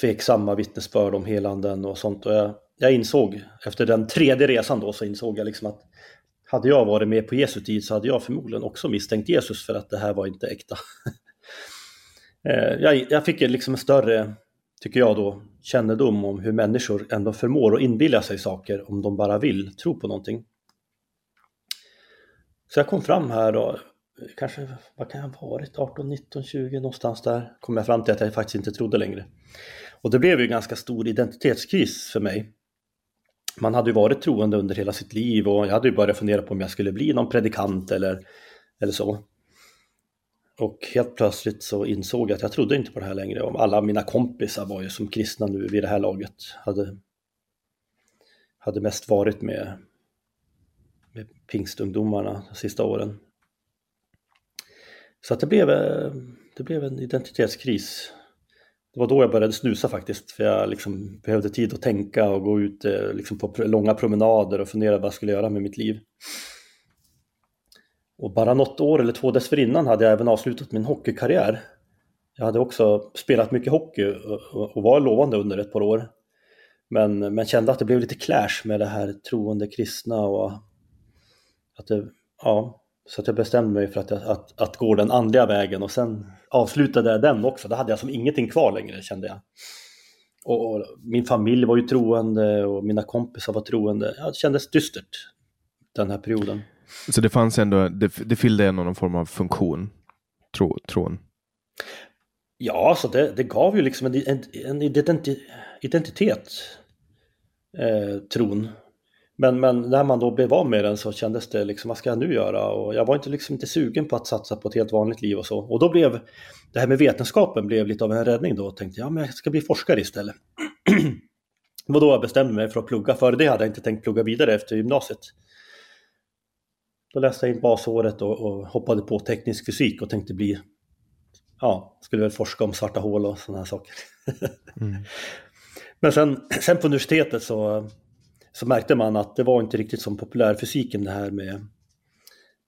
tveksamma vittnesbörd om helanden och sånt. Och jag, jag insåg efter den tredje resan då så insåg jag liksom att hade jag varit med på Jesu tid så hade jag förmodligen också misstänkt Jesus för att det här var inte äkta. Eh, jag, jag fick liksom en större, tycker jag då, kännedom om hur människor ändå förmår att inbilla sig saker om de bara vill tro på någonting. Så jag kom fram här då, kanske, vad kan jag ha varit, 18, 19, 20 någonstans där, kom jag fram till att jag faktiskt inte trodde längre. Och det blev ju en ganska stor identitetskris för mig. Man hade ju varit troende under hela sitt liv och jag hade ju börjat fundera på om jag skulle bli någon predikant eller, eller så. Och helt plötsligt så insåg jag att jag trodde inte på det här längre. Och alla mina kompisar var ju som kristna nu vid det här laget. Hade, hade mest varit med, med pingstungdomarna de sista åren. Så att det, blev, eh, det blev en identitetskris. Det var då jag började snusa faktiskt, för jag liksom behövde tid att tänka och gå ut eh, liksom på långa promenader och fundera vad jag skulle göra med mitt liv. Och bara något år eller två dessförinnan hade jag även avslutat min hockeykarriär. Jag hade också spelat mycket hockey och var lovande under ett par år. Men, men kände att det blev lite clash med det här troende kristna och att det, ja, så att jag bestämde mig för att, att, att gå den andliga vägen och sen avslutade jag den också. Då hade jag som ingenting kvar längre kände jag. Och, och min familj var ju troende och mina kompisar var troende. Ja, det kändes dystert den här perioden. Så det fanns ändå, det, det fyllde ändå någon form av funktion, tro, tron? Ja, så det, det gav ju liksom en, en, en identitet, eh, tron. Men, men när man då blev av med den så kändes det liksom, vad ska jag nu göra? Och jag var inte, liksom inte sugen på att satsa på ett helt vanligt liv och så. Och då blev det här med vetenskapen blev lite av en räddning då. Och tänkte jag, men jag ska bli forskare istället. det var då jag bestämde mig för att plugga. Före det hade jag inte tänkt plugga vidare efter gymnasiet. Då läste jag in basåret och, och hoppade på teknisk fysik och tänkte bli, ja, skulle väl forska om svarta hål och sådana här saker. Mm. Men sen, sen på universitetet så, så märkte man att det var inte riktigt som populärfysiken det här med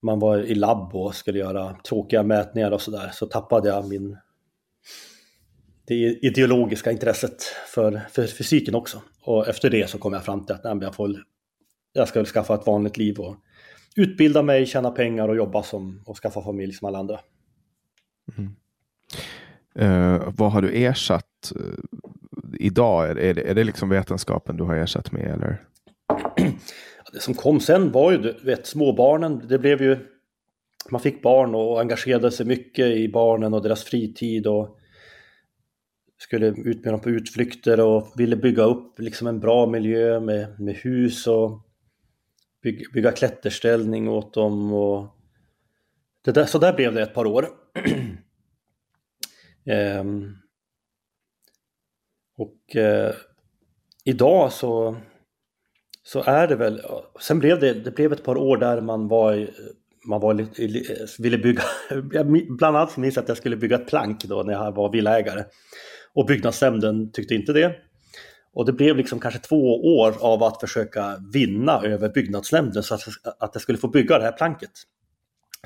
man var i labb och skulle göra tråkiga mätningar och sådär så tappade jag min det ideologiska intresset för, för fysiken också. Och efter det så kom jag fram till att nej, jag, får, jag ska väl skaffa ett vanligt liv och utbilda mig, tjäna pengar och jobba som, och skaffa familj som alla andra. Mm. Uh, vad har du ersatt uh, idag? Är, är, det, är det liksom vetenskapen du har ersatt med? Eller? Det som kom sen var ju du vet, småbarnen. Det blev ju, man fick barn och engagerade sig mycket i barnen och deras fritid. och skulle ut med dem på utflykter och ville bygga upp liksom en bra miljö med, med hus och bygga, bygga klätterställning åt dem. Och det där, så där blev det ett par år. ehm, och eh, idag så, så är det väl, sen blev det, det blev ett par år där man var man var, ville bygga, bland annat minns jag att jag skulle bygga ett plank då när jag var villaägare. Och byggnadsnämnden tyckte inte det. Och det blev liksom kanske två år av att försöka vinna över byggnadsnämnden så att, att jag skulle få bygga det här planket.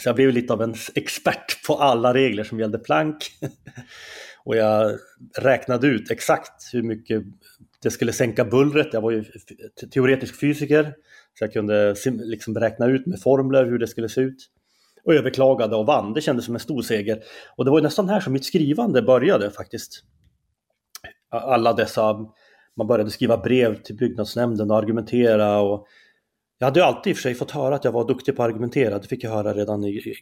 Så jag blev lite av en expert på alla regler som gällde plank. och jag räknade ut exakt hur mycket det skulle sänka bullret. Jag var ju teoretisk fysiker. Så jag kunde liksom räkna ut med formler hur det skulle se ut. Och överklagade och vann. Det kändes som en stor seger. Och det var nästan här som mitt skrivande började faktiskt. Alla dessa, man började skriva brev till byggnadsnämnden och argumentera. Och jag hade ju alltid i och för sig fått höra att jag var duktig på att argumentera. Det fick jag höra redan i,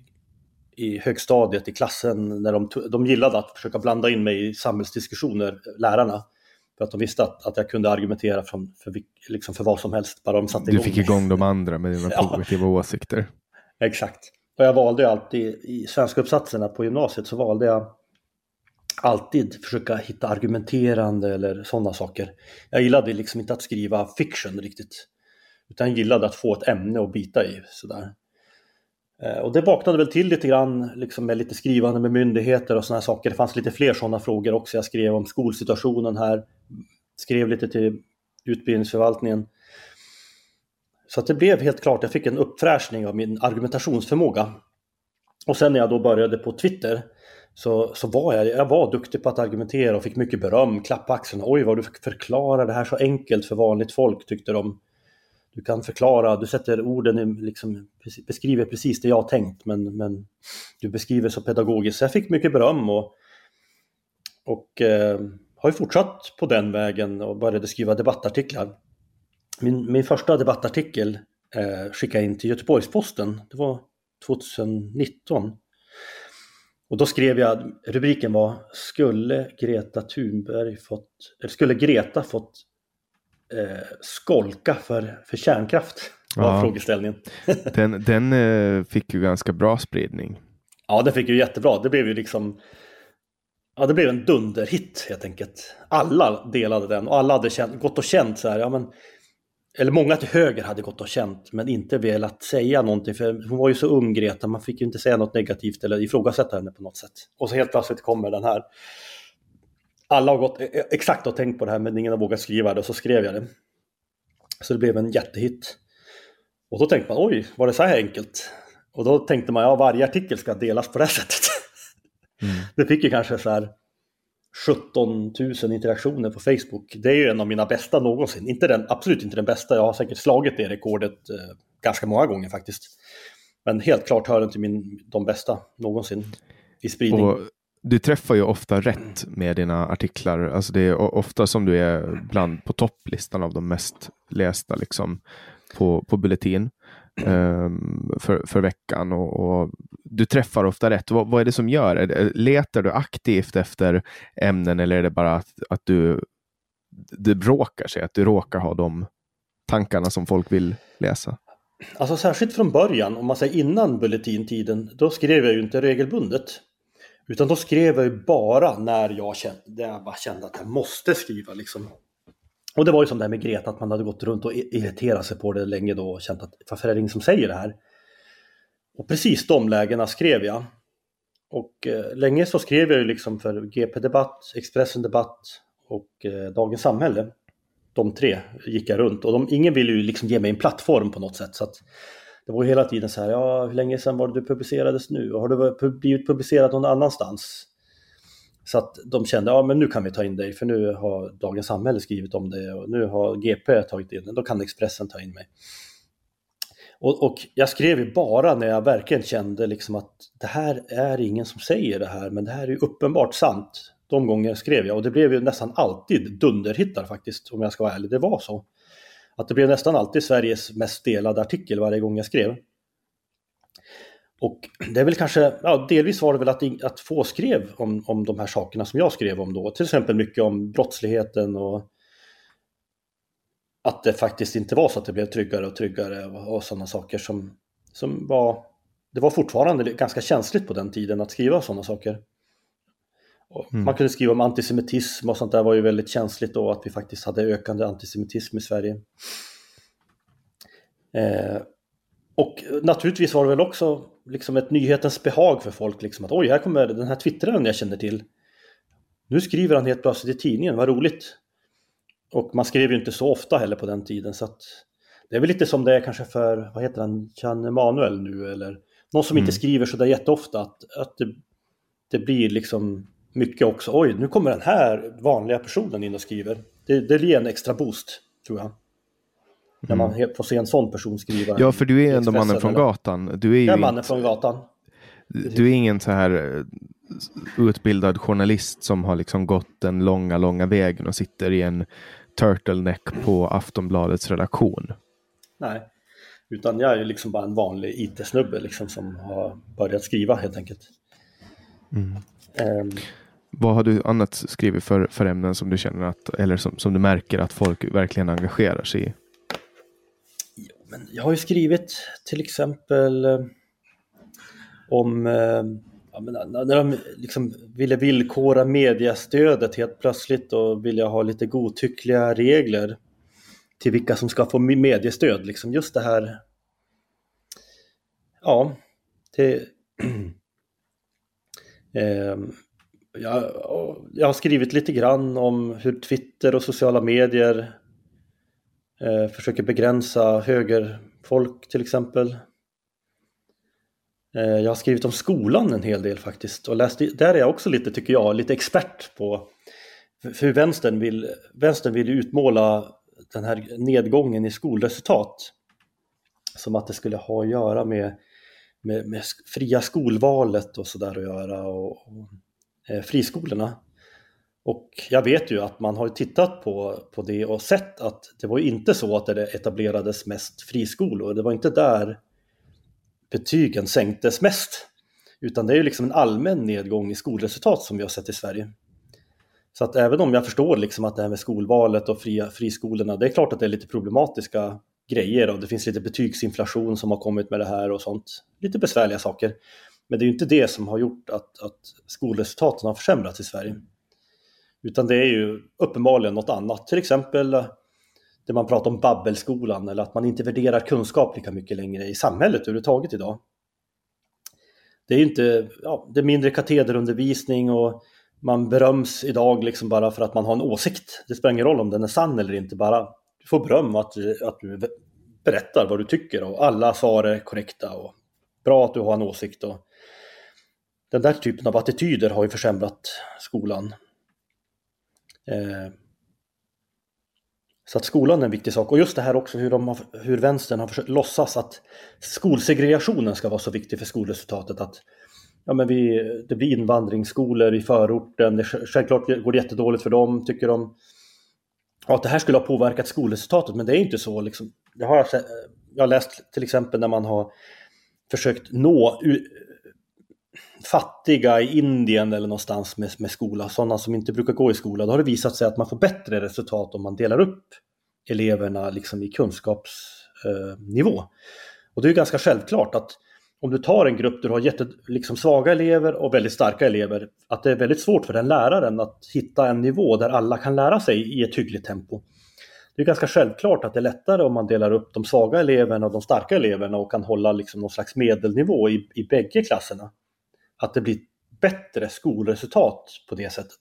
i högstadiet, i klassen, när de, de gillade att försöka blanda in mig i samhällsdiskussioner, lärarna. För att de visste att, att jag kunde argumentera från, för, liksom för vad som helst, bara de satte igång. Du fick igång de andra med dina positiva ja. åsikter. Exakt. Och jag valde alltid, i svenska uppsatserna på gymnasiet så valde jag alltid försöka hitta argumenterande eller sådana saker. Jag gillade liksom inte att skriva fiction riktigt. Utan gillade att få ett ämne att bita i. Sådär. Eh, och det vaknade väl till lite grann liksom med lite skrivande med myndigheter och sådana saker. Det fanns lite fler sådana frågor också. Jag skrev om skolsituationen här. Skrev lite till utbildningsförvaltningen. Så att det blev helt klart, jag fick en uppfräschning av min argumentationsförmåga. Och sen när jag då började på Twitter så, så var jag, jag var duktig på att argumentera och fick mycket beröm, klapp på axeln. Oj vad du förklarar det här så enkelt för vanligt folk tyckte de. Du kan förklara, du sätter orden, i, liksom, beskriver precis det jag tänkt men, men du beskriver så pedagogiskt. Så jag fick mycket beröm och, och eh, har ju fortsatt på den vägen och började skriva debattartiklar. Min, min första debattartikel eh, skickade jag in till Göteborgs-Posten. Det var 2019. Och då skrev jag, rubriken var Skulle Greta Thunberg fått, eller skulle Greta fått eh, skolka för, för kärnkraft? Var ja, frågeställningen. den den eh, fick ju ganska bra spridning. Ja, den fick ju jättebra. Det blev ju liksom Ja, det blev en dunderhit helt enkelt. Alla delade den och alla hade känt, gått och känt så här, ja men eller många till höger hade gått och känt men inte velat säga någonting för hon var ju så ung Greta, man fick ju inte säga något negativt eller ifrågasätta henne på något sätt. Och så helt plötsligt kommer den här. Alla har gått e-, e-, exakt och tänkt på det här men ingen har vågat skriva det och så skrev jag det. Så det blev en jättehit. Och då tänkte man oj, var det så här enkelt? Och då tänkte man ja, varje artikel ska delas på det här sättet. Mm. Det fick ju kanske så här 17 000 interaktioner på Facebook. Det är ju en av mina bästa någonsin. Inte den, absolut inte den bästa, jag har säkert slagit det rekordet eh, ganska många gånger faktiskt. Men helt klart hör den till min, de bästa någonsin i spridning. Och du träffar ju ofta rätt med dina artiklar. Alltså det är ofta som du är bland på topplistan av de mest lästa liksom, på, på Bulletin um, för, för veckan. Och, och, du träffar ofta rätt. Vad, vad, är det som gör? det? Letar du aktivt efter ämnen eller är det bara att, att du det råkar sig, att du råkar ha de tankarna som folk vill läsa? Alltså särskilt från början, om man säger innan bulletintiden, då skrev jag ju inte regelbundet. Utan då skrev jag ju bara när jag kände, jag bara kände att jag måste skriva liksom. Och det var ju som det här med Greta, att man hade gått runt och irriterat sig på det länge då och känt att varför är det ingen som säger det här? Och precis de lägena skrev jag. Och eh, länge så skrev jag ju liksom för GP Debatt, Expressen Debatt och eh, Dagens Samhälle. De tre gick jag runt och de, ingen ville ju liksom ge mig en plattform på något sätt. Så att det var ju hela tiden så här, ja hur länge sedan var det du publicerades nu? Och har du blivit publicerad någon annanstans? Så att de kände, ja men nu kan vi ta in dig för nu har Dagens Samhälle skrivit om det och nu har GP tagit in det, då kan Expressen ta in mig. Och, och, jag skrev ju bara när jag verkligen kände liksom att det här är ingen som säger det här, men det här är ju uppenbart sant. De gånger skrev jag och det blev ju nästan alltid dunderhittar faktiskt, om jag ska vara ärlig. Det var så. Att det blev nästan alltid Sveriges mest delade artikel varje gång jag skrev. Och det är väl kanske, ja, delvis var det väl att, att få skrev om, om de här sakerna som jag skrev om då. Till exempel mycket om brottsligheten och att det faktiskt inte var så att det blev tryggare och tryggare och, och sådana saker som, som var... Det var fortfarande ganska känsligt på den tiden att skriva sådana saker. Mm. Man kunde skriva om antisemitism och sånt där var ju väldigt känsligt då att vi faktiskt hade ökande antisemitism i Sverige. Eh, och naturligtvis var det väl också liksom ett nyhetens behag för folk. Liksom att oj, här kommer den här twittraren jag känner till. Nu skriver han helt plötsligt i tidningen, vad roligt. Och man skrev ju inte så ofta heller på den tiden så att det är väl lite som det är kanske för, vad heter han, Chan Emanuel nu eller någon som mm. inte skriver så där jätteofta att, att det, det blir liksom mycket också. Oj, nu kommer den här vanliga personen in och skriver. Det, det ger en extra boost, tror jag. Mm. När man mm. får se en sån person skriva. Ja, för du är ändå mannen från gatan. Du är ju jag är mannen inte... från gatan. Du är ingen så här eh, utbildad journalist som har liksom gått den långa, långa vägen och sitter i en turtleneck på Aftonbladets redaktion. Nej, utan jag är ju liksom bara en vanlig IT-snubbe liksom som har börjat skriva helt enkelt. Mm. Um, Vad har du annat skrivit för, för ämnen som du känner att, eller som, som du märker att folk verkligen engagerar sig i? Men jag har ju skrivit till exempel eh, om eh, ja, när de liksom ville villkora mediestödet helt plötsligt och vilja ha lite godtyckliga regler till vilka som ska få mediestöd. Liksom just det här. Ja, det, eh, jag, jag har skrivit lite grann om hur Twitter och sociala medier eh, försöker begränsa högerfolk till exempel. Eh, jag har skrivit om skolan en hel del faktiskt och läst, där är jag också lite, tycker jag, lite expert på hur vänstern vill, vänstern vill utmåla den här nedgången i skolresultat som att det skulle ha att göra med, med, med fria skolvalet och sådär att göra och, och eh, friskolorna. Och jag vet ju att man har tittat på, på det och sett att det var inte så att det etablerades mest friskolor. Det var inte där betygen sänktes mest. Utan det är ju liksom en allmän nedgång i skolresultat som vi har sett i Sverige. Så att även om jag förstår liksom att det här med skolvalet och fria, friskolorna, det är klart att det är lite problematiska grejer och det finns lite betygsinflation som har kommit med det här och sånt. Lite besvärliga saker. Men det är ju inte det som har gjort att, att skolresultaten har försämrats i Sverige. Utan det är ju uppenbarligen något annat, till exempel där man pratar om babbelskolan eller att man inte värderar kunskap lika mycket längre i samhället överhuvudtaget idag. Det är ju inte, ja, det är mindre katederundervisning och man beröms idag liksom bara för att man har en åsikt. Det spelar ingen roll om den är sann eller inte, bara du får beröm att, att du berättar vad du tycker och alla svar är korrekta och bra att du har en åsikt. Och den där typen av attityder har ju försämrat skolan. Eh, så att skolan är en viktig sak. Och just det här också hur, de har, hur vänstern har försökt låtsas att skolsegregationen ska vara så viktig för skolresultatet. Att ja, men vi, det blir invandringsskolor i förorten, det, självklart går det jättedåligt för dem, tycker de. Och att det här skulle ha påverkat skolresultatet, men det är inte så. Liksom. Det har jag, jag har läst till exempel när man har försökt nå fattiga i Indien eller någonstans med, med skola, sådana som inte brukar gå i skola, då har det visat sig att man får bättre resultat om man delar upp eleverna liksom i kunskapsnivå. Eh, och det är ganska självklart att om du tar en grupp där du har jätte, liksom svaga elever och väldigt starka elever, att det är väldigt svårt för den läraren att hitta en nivå där alla kan lära sig i ett hyggligt tempo. Det är ganska självklart att det är lättare om man delar upp de svaga eleverna och de starka eleverna och kan hålla liksom någon slags medelnivå i, i bägge klasserna att det blir bättre skolresultat på det sättet.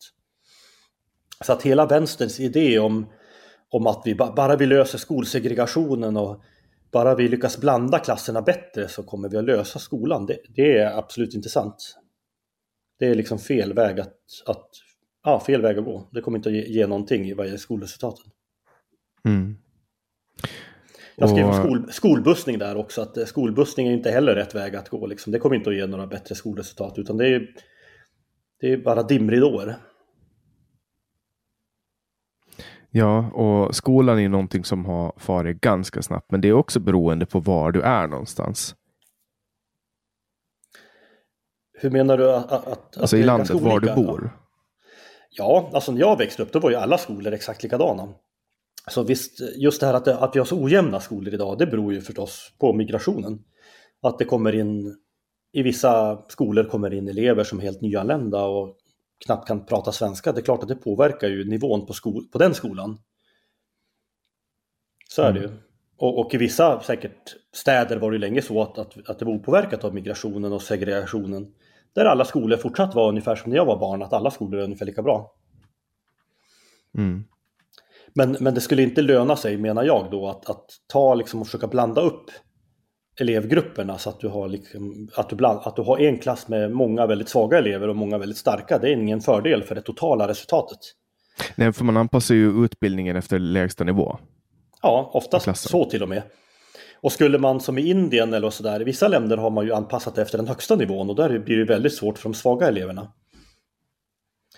Så att hela vänsterns idé om, om att vi bara vi löser skolsegregationen och bara vi lyckas blanda klasserna bättre så kommer vi att lösa skolan. Det, det är absolut inte sant. Det är liksom fel väg att, att, ja, fel väg att gå. Det kommer inte att ge, ge någonting i vad gäller skolresultaten. Mm. Jag skrev och... skol, skolbussning där också, att eh, skolbussning är inte heller rätt väg att gå. Liksom. Det kommer inte att ge några bättre skolresultat, utan det är, det är bara dimridåer. Ja, och skolan är någonting som har farit ganska snabbt, men det är också beroende på var du är någonstans. Hur menar du att... att alltså i landet, var du bor? Ja, alltså när jag växte upp då var ju alla skolor exakt likadana. Så visst, just det här att, att vi har så ojämna skolor idag, det beror ju förstås på migrationen. Att det kommer in, i vissa skolor kommer in elever som är helt nyanlända och knappt kan prata svenska. Det är klart att det påverkar ju nivån på, skol, på den skolan. Så är det ju. Mm. Och, och, i vissa säkert städer var det länge så att, att, att det var opåverkat av migrationen och segregationen. Där alla skolor fortsatt var ungefär som när jag var barn, att alla skolor är ungefär lika bra. Mm. Men, men det skulle inte löna sig menar jag då att, att ta liksom och försöka blanda upp elevgrupperna så att du har, liksom, att du bland, att du har en klass med många väldigt svaga elever och många väldigt starka. Det är ingen fördel för det totala resultatet. Nej, för man anpassar ju utbildningen efter lägsta nivå. Ja, oftast så till och med. Och skulle man som i Indien eller sådär, i vissa länder har man ju anpassat efter den högsta nivån och där blir det väldigt svårt för de svaga eleverna.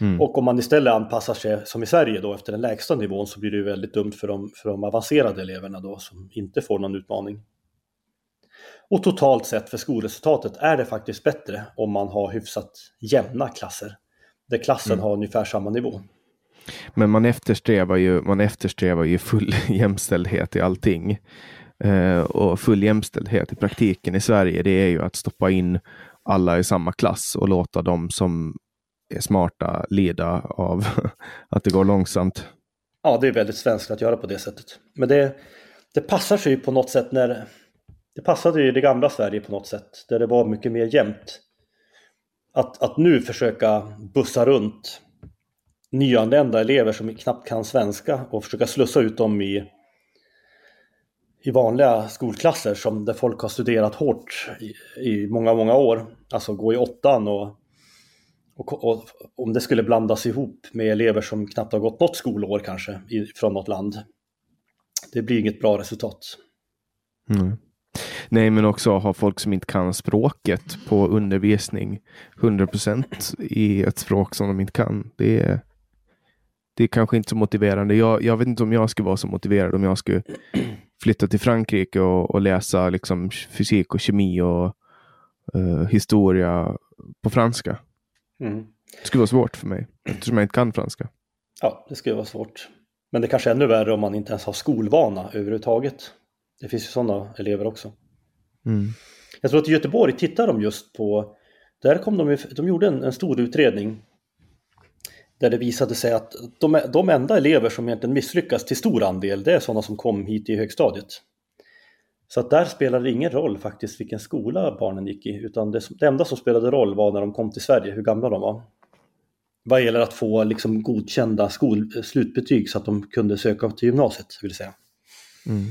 Mm. Och om man istället anpassar sig som i Sverige då efter den lägsta nivån så blir det ju väldigt dumt för de, för de avancerade eleverna då som inte får någon utmaning. Och totalt sett för skolresultatet är det faktiskt bättre om man har hyfsat jämna klasser. Där klassen mm. har ungefär samma nivå. Men man eftersträvar ju, man eftersträvar ju full jämställdhet i allting. Eh, och full jämställdhet i praktiken i Sverige, det är ju att stoppa in alla i samma klass och låta de som smarta lida av att det går långsamt. Ja, det är väldigt svenskt att göra på det sättet. Men det, det passar sig ju på något sätt när det passade ju det gamla Sverige på något sätt, där det var mycket mer jämnt. Att, att nu försöka bussa runt nyanlända elever som knappt kan svenska och försöka slussa ut dem i, i vanliga skolklasser som där folk har studerat hårt i, i många, många år. Alltså gå i åttan och, och, och, om det skulle blandas ihop med elever som knappt har gått något skolår kanske i, från något land. Det blir inget bra resultat. Mm. Nej, men också ha folk som inte kan språket på undervisning 100% i ett språk som de inte kan. Det är, det är kanske inte så motiverande. Jag, jag vet inte om jag skulle vara så motiverad om jag skulle flytta till Frankrike och, och läsa liksom fysik och kemi och uh, historia på franska. Mm. Det skulle vara svårt för mig eftersom jag inte kan franska. Ja, det skulle vara svårt. Men det kanske är ännu värre om man inte ens har skolvana överhuvudtaget. Det finns ju sådana elever också. Mm. Jag tror att i Göteborg tittar de just på, där kom de, de gjorde en, en stor utredning där det visade sig att de, de enda elever som egentligen misslyckas till stor andel, det är sådana som kom hit i högstadiet. Så att där spelade det ingen roll faktiskt vilken skola barnen gick i, utan det, det enda som spelade roll var när de kom till Sverige, hur gamla de var. Vad gäller att få liksom godkända skol, slutbetyg så att de kunde söka till gymnasiet, vill säga. Mm.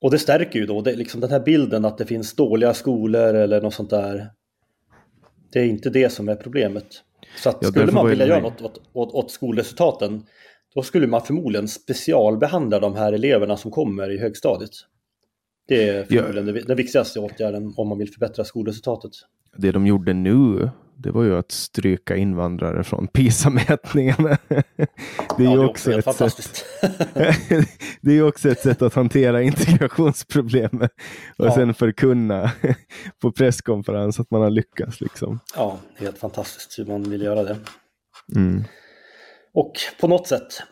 Och det stärker ju då det, liksom den här bilden att det finns dåliga skolor eller något sånt där. Det är inte det som är problemet. Så att ja, skulle man vilja göra något åt, åt, åt, skolresultaten då skulle man förmodligen specialbehandla de här eleverna som kommer i högstadiet. Det är förmodligen ja. den viktigaste åtgärden om man vill förbättra skolresultatet. Det de gjorde nu det var ju att stryka invandrare från PISA-mätningarna. Det är ju ja, också ett sätt. det är också ett sätt att hantera integrationsproblemet och ja. sen förkunna på presskonferens att man har lyckats. Liksom. Ja, helt fantastiskt hur man vill göra det. Mm. Och på något sätt,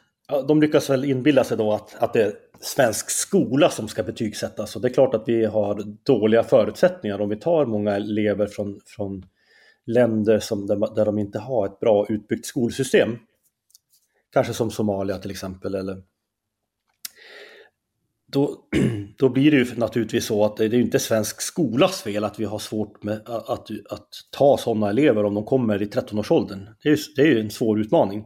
de lyckas väl inbilla sig då att, att det är svensk skola som ska betygsättas. Och det är klart att vi har dåliga förutsättningar om vi tar många elever från, från länder som, där, de inte har ett bra utbyggt skolsystem. Kanske som Somalia till exempel. Eller... Då, då blir det ju naturligtvis så att det är inte svensk skolas fel att vi har svårt med att, att, att ta sådana elever om de kommer i 13-årsåldern. Det är, ju, det är en svår utmaning.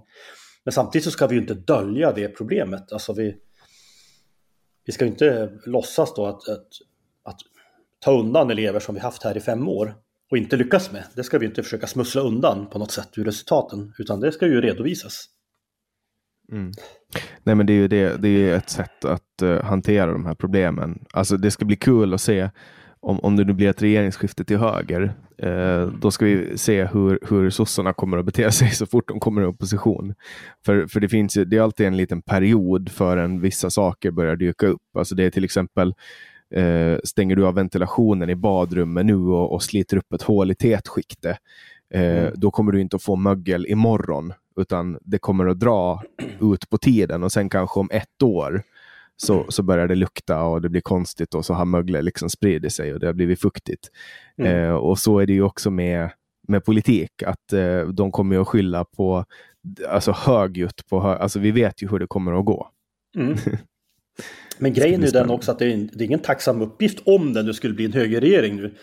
Men samtidigt så ska vi ju inte dölja det problemet. Alltså vi, vi ska inte låtsas då att, att, att ta undan elever som vi haft här i fem år och inte lyckas med. Det ska vi inte försöka smussla undan på något sätt ur resultaten, utan det ska ju redovisas. Mm. Nej men det är ju det, det är ett sätt att uh, hantera de här problemen. Alltså det ska bli kul att se om, om det nu blir ett regeringsskifte till höger. Uh, då ska vi se hur, hur sossarna kommer att bete sig så fort de kommer i opposition. För, för det finns det är alltid en liten period förrän vissa saker börjar dyka upp. Alltså det är till exempel eh, stänger du av ventilationen i badrummet nu och, och sliter upp ett hål i tätskiktet, eh, mm. då kommer du inte att få mögel imorgon, utan det kommer att dra ut på tiden och sen kanske om ett år så, så börjar det lukta och det blir konstigt och så har möglet liksom spridit sig och det har blivit fuktigt. Mm. Eh, och så är det ju också med, med politik, att eh, de kommer att skylla på alltså högljutt på hö alltså vi vet ju hur det kommer att gå. Mm. Men grejen är ju den också att det är, det är ingen tacksam uppgift om det nu skulle bli en högerregering nu.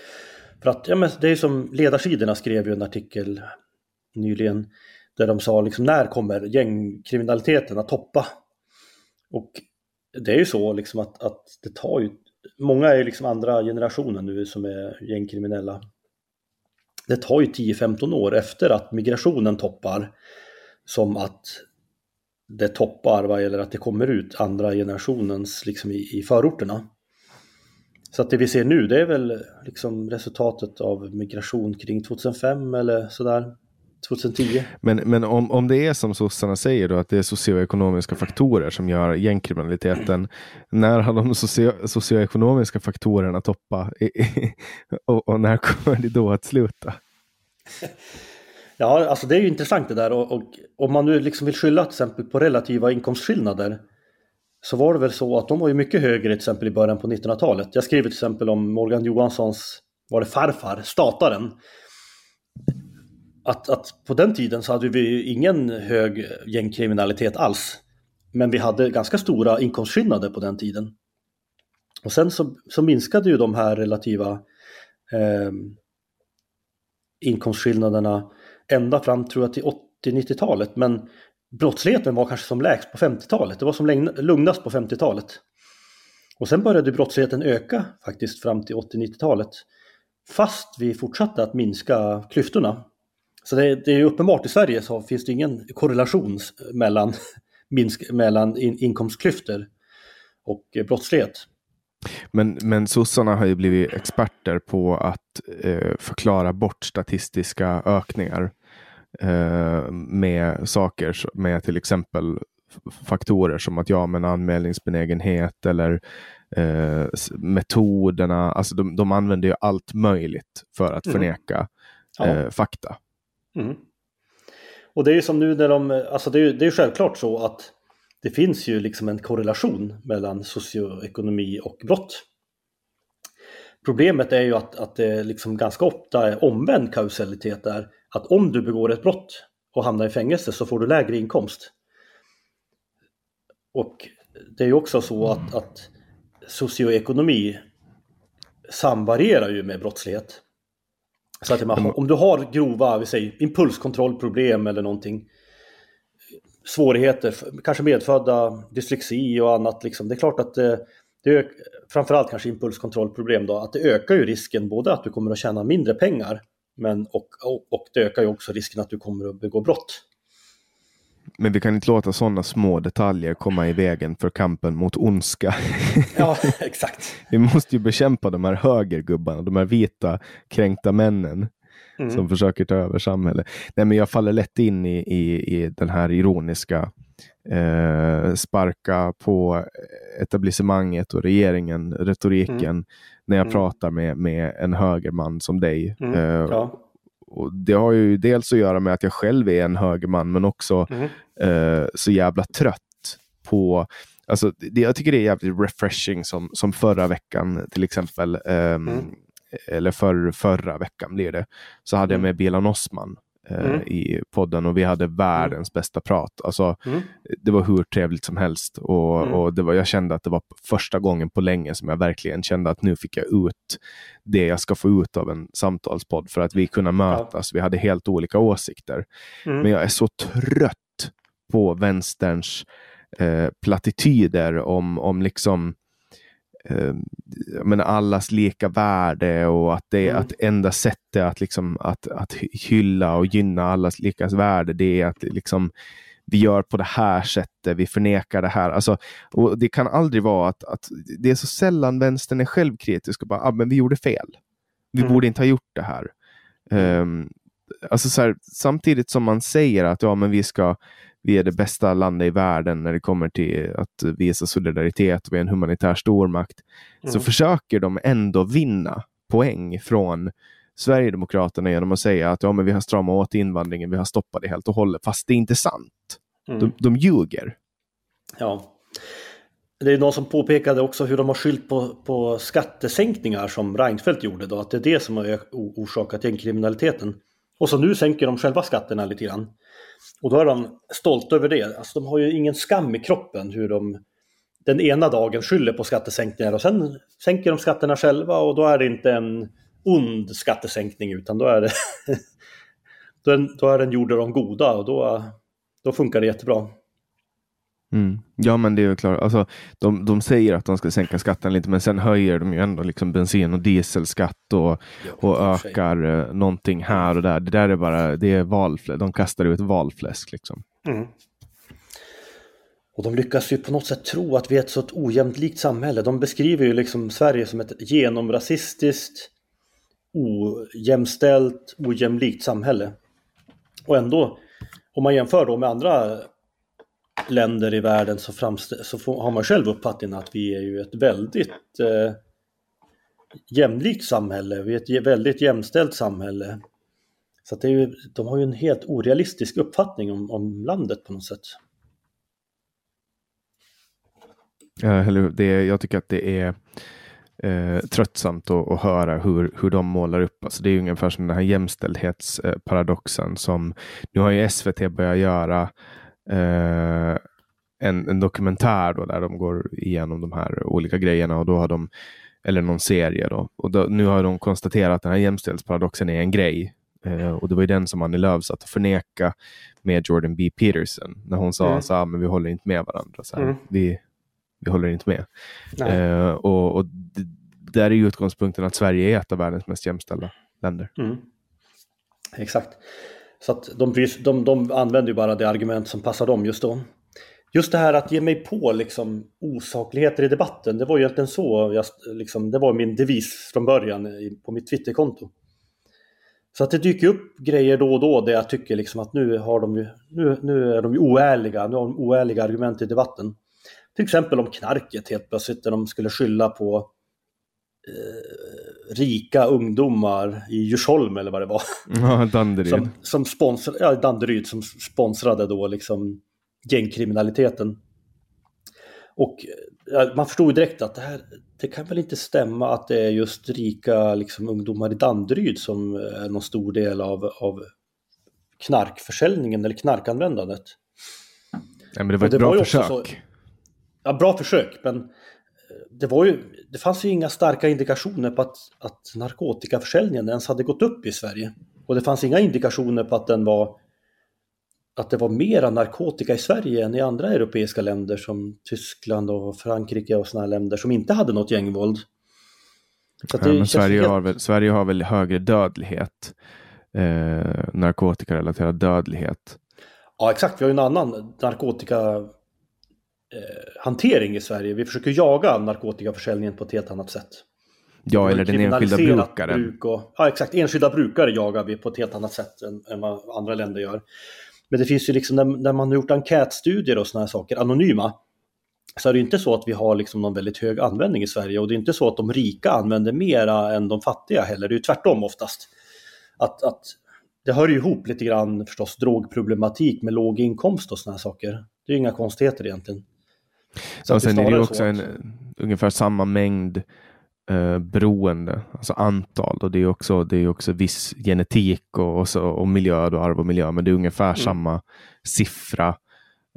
För att ja, men det är som ledarsidorna skrev ju en artikel nyligen där de sa liksom när kommer gängkriminaliteten att toppa? Och det är ju så liksom att, att det tar ju, många är ju liksom andra generationen nu som är gängkriminella. Det tar ju 10-15 år efter att migrationen toppar som att det toppar vad gäller att det kommer ut andra generationens liksom i, i förorterna. Så att det vi ser nu det är väl liksom resultatet av migration kring 2005 eller sådär. 2010. Men, men om, om det är som sossarna säger då, att det är socioekonomiska faktorer som gör gängkriminaliteten. När har de socio, socioekonomiska faktorerna toppa? och, och, när kommer det då att sluta? Ja, alltså det är ju intressant det där och, och om man nu liksom vill skylla till exempel på relativa inkomstskillnader så var det väl så att de var ju mycket högre till exempel i början på 1900-talet. Jag skriver till exempel om Morgan Johanssons, var det farfar, stataren. Att, att på den tiden så hade vi ingen hög gängkriminalitet alls. Men vi hade ganska stora inkomstskillnader på den tiden. Och sen så, så minskade ju de här relativa eh, inkomstskillnaderna ända fram tror jag till 80-90-talet. Men brottsligheten var kanske som lägst på 50-talet. Det var som lugnast på 50-talet. Och sen började brottsligheten öka faktiskt fram till 80-90-talet. Fast vi fortsatte att minska klyftorna. Så det, det är uppenbart i Sverige så finns det ingen korrelation mellan, minsk, mellan in, inkomstklyftor och brottslighet. Men, men sossarna har ju blivit experter på att eh, förklara bort statistiska ökningar eh, med saker med till exempel faktorer som att ja, men anmälningsbenägenhet eller eh, metoderna. Alltså de, de använder ju allt möjligt för att mm. förneka mm. ja. fakta. Mm. Och det är ju som nu när de, alltså det är, det är självklart så att det finns ju liksom en korrelation mellan socioekonomi och brott. Problemet är ju att, att det liksom ganska ofta är omvänd kausalitet där. Att om du begår ett brott och hamnar i fängelse så får du lägre inkomst. Och det är ju också så att, att socioekonomi samvarierar ju med brottslighet. Så att man, om du har grova vi säger, impulskontrollproblem eller någonting svårigheter, kanske medfödda dyslexi och annat. Liksom. Det är klart att det, det framförallt kanske impulskontrollproblem då, att det ökar ju risken både att du kommer att tjäna mindre pengar men och, och, och det ökar ju också risken att du kommer att begå brott. Men vi kan inte låta sådana små detaljer komma i vägen för kampen mot ondska. Ja, exakt. vi måste ju bekämpa de här högergubbarna, de här vita kränkta männen mm. som försöker ta över samhället. Nej, men jag faller lätt in i, i, i den här ironiska eh, sparka på etablissemanget och regeringen, retoriken, mm. när jag mm. pratar med, med en högerman som dig. Mm. Eh, ja. Och det har ju dels att göra med att jag själv är en högerman, men också mm. eh, så jävla trött på Alltså, det, jag tycker det är jävligt refreshing som, som förra veckan till exempel. Um, eller för, förra veckan blir det, så hade mm. jag med Bilan Osman eh, mm. i podden och vi hade världens mm. bästa prat. Alltså, mm. Det var hur trevligt som helst och, mm. och det var, jag kände att det var första gången på länge som jag verkligen kände att nu fick jag ut det jag ska få ut av en samtalspodd för att vi kunde mötas. Ja. Vi hade helt olika åsikter. Mm. Men jag är så trött på vänsterns eh, plattityder om, om liksom eh, men allas lika värde och att det mm. att enda sättet att, liksom, att, att hylla och gynna allas lika värde det är att liksom, vi gör på det här sättet, vi förnekar det här. Alltså, och det kan aldrig vara att, att det är så sällan vänstern är självkritisk och bara, ah, men vi gjorde fel. Vi mm. borde inte ha gjort det här. Um, alltså så här, samtidigt som man säger att ja, men vi ska vi är det bästa landet i världen när det kommer till att visa solidaritet och vi är en humanitär stormakt, mm. så försöker de ändå vinna poäng från Sverigedemokraterna genom att säga att ja, men vi har stramat åt invandringen, vi har stoppat det helt och hållet, fast det är inte sant. Mm. De, de ljuger. Ja. Det är någon som påpekade också hur de har skyllt på, på skattesänkningar som Reinfeldt gjorde, då, att det är det som har orsakat gängkriminaliteten. Och så nu sänker de själva skatterna lite grann. Och då är de stolta över det. Alltså de har ju ingen skam i kroppen hur de den ena dagen skyller på skattesänkningar och sen sänker de skatterna själva och då är det inte en ond skattesänkning utan då är det då är, då är den gjord av de goda och då, då funkar det jättebra. Mm. Ja men det är ju klart, alltså, de, de säger att de ska sänka skatten lite men sen höjer de ju ändå liksom bensin och dieselskatt och, och ökar eh, någonting här och där. Det där är bara, det är valfläsk, de kastar ut valfläsk liksom. Mm. Och de lyckas ju på något sätt tro att vi är ett så ett ojämlikt samhälle. De beskriver ju liksom Sverige som ett genomrasistiskt, ojämställt, ojämlikt samhälle. Och ändå, om man jämför då med andra länder i världen så, så får, har man själv uppfattningen att vi är ju ett väldigt eh, jämlikt samhälle. Vi är ett väldigt jämställt samhälle. Så det är ju, de har ju en helt orealistisk uppfattning om, om landet på något sätt. Ja, det, jag tycker att det är eh, tröttsamt att, att, höra hur, hur de målar upp. Alltså det är ungefär som den här jämställdhetsparadoxen som nu har ju SVT börjat göra eh, en, en, dokumentär då, där de går igenom de här olika grejerna och då har de eller någon serie då. Och då, nu har de konstaterat att den här jämställdhetsparadoxen är en grej. Eh, och det var ju den som Annie Lööf satt och förneka med Jordan B. Peterson. När hon sa mm. så men vi håller inte med varandra. Så mm. vi, vi håller inte med. Eh, och, och där är ju utgångspunkten att Sverige är ett av världens mest jämställda länder. Mm. Exakt. Så att de, de, de använder ju bara det argument som passar dem just då. Just det här att ge mig på liksom, osakligheter i debatten, det var ju egentligen så, jag, liksom, det var min devis från början på mitt Twitterkonto. Så att det dyker upp grejer då och då där jag tycker liksom att nu, har de ju, nu, nu är de ju oärliga, nu har de oärliga argument i debatten. Till exempel om knarket helt plötsligt, där de skulle skylla på eh, rika ungdomar i Djursholm eller vad det var. Ja, Danderyd. Som, som, sponsor, ja, Danderyd som sponsrade då liksom gängkriminaliteten. Och ja, man förstod direkt att det här, det kan väl inte stämma att det är just rika liksom, ungdomar i Danderyd som är någon stor del av, av knarkförsäljningen eller knarkanvändandet. Ja, men det var ett det bra var försök. Så, ja, bra försök, men det, var ju, det fanns ju inga starka indikationer på att, att narkotikaförsäljningen ens hade gått upp i Sverige. Och det fanns inga indikationer på att den var att det var mera narkotika i Sverige än i andra europeiska länder som Tyskland och Frankrike och sådana länder som inte hade något gängvåld. Ja, men Sverige, helt... har väl, Sverige har väl högre dödlighet, eh, narkotikarelaterad dödlighet. Ja exakt, vi har ju en annan narkotika hantering i Sverige. Vi försöker jaga narkotikaförsäljningen på ett helt annat sätt. Ja, eller den enskilda brukaren. Bruk och, ja, exakt. Enskilda brukare jagar vi på ett helt annat sätt än, än vad andra länder gör. Men det finns ju liksom, när, när man har gjort enkätstudier och sådana här saker, anonyma, så är det inte så att vi har liksom någon väldigt hög användning i Sverige och det är inte så att de rika använder mera än de fattiga heller. Det är tvärtom oftast. Att, att det hör ju ihop lite grann förstås drogproblematik med låg inkomst och sådana här saker. Det är inga konstigheter egentligen. Så och sen är det också en, ungefär samma mängd eh, beroende, alltså antal. Och det är också, det är också viss genetik och, och, så, och miljö, och arv och miljö. Men det är ungefär mm. samma siffra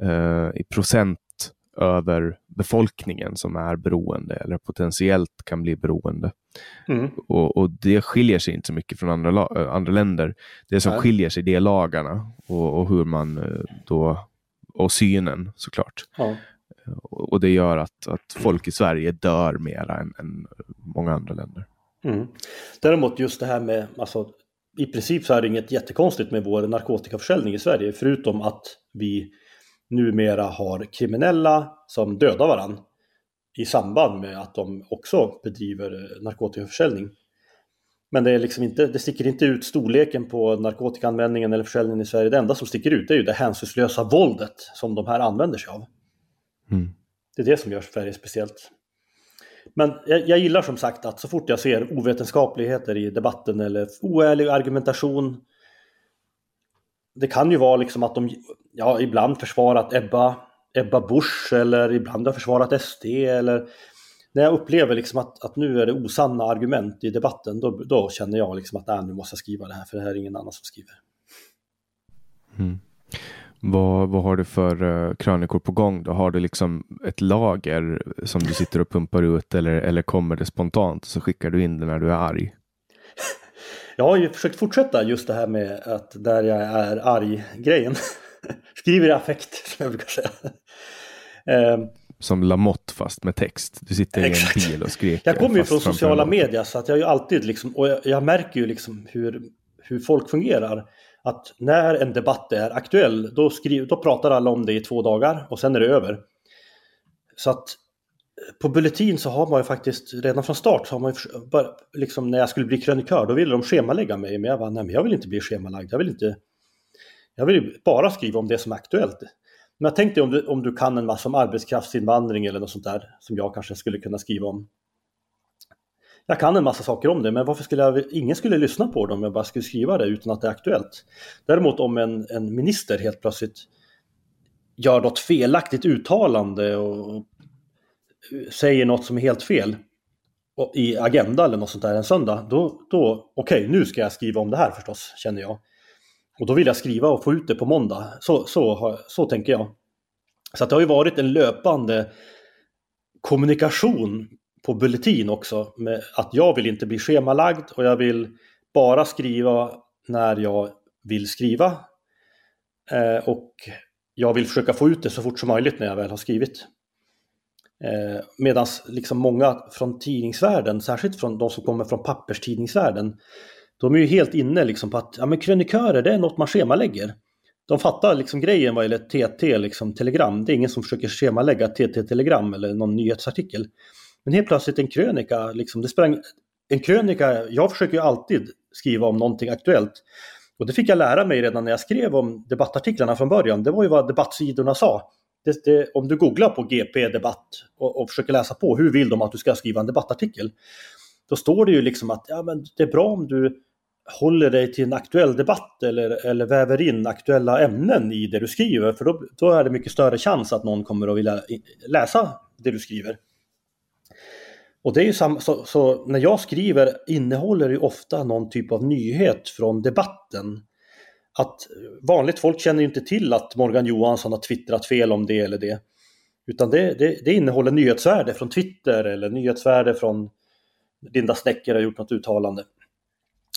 eh, i procent över befolkningen som är beroende eller potentiellt kan bli beroende. Mm. Och, och, det skiljer sig inte så mycket från andra, andra länder. Det som Nej. skiljer sig det är lagarna och, och hur man eh, då och synen såklart. Ja. Och det gör att, att folk i Sverige dör mer än, än många andra länder. Mm. Däremot just det här med, alltså, i princip så är det inget jättekonstigt med vår narkotikaförsäljning i Sverige, förutom att vi numera har kriminella som dödar varandra i samband med att de också bedriver eh, narkotikaförsäljning. Men det, är liksom inte, det sticker inte ut storleken på narkotikaanvändningen eller försäljningen i Sverige. Det enda som sticker ut är ju det hänsynslösa våldet som de här använder sig av. Mm. Det är det som gör Sverige speciellt. Men jag, jag, gillar som sagt att så fort jag ser ovetenskapligheter i debatten eller oärlig argumentation. Det kan ju vara liksom att de ja, ibland försvarat Ebba, Ebba Busch eller ibland har försvarat SD eller när jag upplever liksom att, att nu är det osanna argument i debatten då, då känner jag liksom att äh, nu måste jag skriva det här för det här är ingen annan som skriver. Mm. Vad, vad har du för uh, krönikor på gång? Då? Har du liksom ett lager som du sitter och pumpar ut eller, eller kommer det spontant så skickar du in det när du är arg? Jag har ju försökt fortsätta just det här med att där jag är arg-grejen. Skriver i affekt, som jag brukar säga. Eh, som Lamotte fast med text. Du sitter Exakt. i en bil och skriker. Jag kommer ju från sociala medier så att jag ju alltid liksom, och jag, jag, märker ju liksom hur, hur folk fungerar. Att när en debatt är aktuell, då, skriv, då pratar alla om det i två dagar och sen är det över. Så att eh, på Bulletin så har man ju faktiskt redan från start, så har man ju, liksom när jag skulle bli krönikör, då ville de schemalägga mig. Men jag bara, nej men jag vill inte bli schemalagd. Jag vill inte... Jag vill bara skriva om det som är aktuellt. Men jag tänkte om du, om du kan en massa om arbetskraftsinvandring eller något sånt där som jag kanske skulle kunna skriva om. Jag kan en massa saker om det, men varför skulle jag, ingen skulle lyssna på det om jag bara skulle skriva det utan att det är aktuellt. Däremot om en, en minister helt plötsligt gör något felaktigt uttalande och säger något som är helt fel i Agenda eller något sånt där en söndag, då, då okej, okay, nu ska jag skriva om det här förstås, känner jag. Och då vill jag skriva och få ut det på måndag. Så, så, så tänker jag. Så det har ju varit en löpande kommunikation på Bulletin också. Med att jag vill inte bli schemalagd och jag vill bara skriva när jag vill skriva. Eh, och jag vill försöka få ut det så fort som möjligt när jag väl har skrivit. Eh, Medan liksom många från tidningsvärlden, särskilt från de som kommer från papperstidningsvärlden, de är ju helt inne liksom på att ja, men krönikörer, det är något man schemalägger. De fattar liksom grejen vad gäller TT, liksom telegram. Det är ingen som försöker schemalägga TT-telegram eller någon nyhetsartikel. Men helt plötsligt en krönika, liksom, det sprang, en krönika, jag försöker ju alltid skriva om någonting aktuellt. Och det fick jag lära mig redan när jag skrev om debattartiklarna från början. Det var ju vad debattsidorna sa. Det, det, om du googlar på GP debatt och, och, försöker läsa på hur vill de att du ska skriva en debattartikel. Då står det ju liksom att ja, men det är bra om du håller dig till en aktuell debatt eller, eller väver in aktuella ämnen i det du skriver. För då, då är det mycket större chans att någon kommer att vilja läsa det du skriver. Och det är ju samma, så, så, när jag skriver innehåller det ofta någon typ av nyhet från debatten. Att vanligt folk känner ju inte till att Morgan Johansson har twittrat fel om det eller det. Utan det, det, det innehåller nyhetsvärde från Twitter eller nyhetsvärde från Linda Snecker har gjort något uttalande.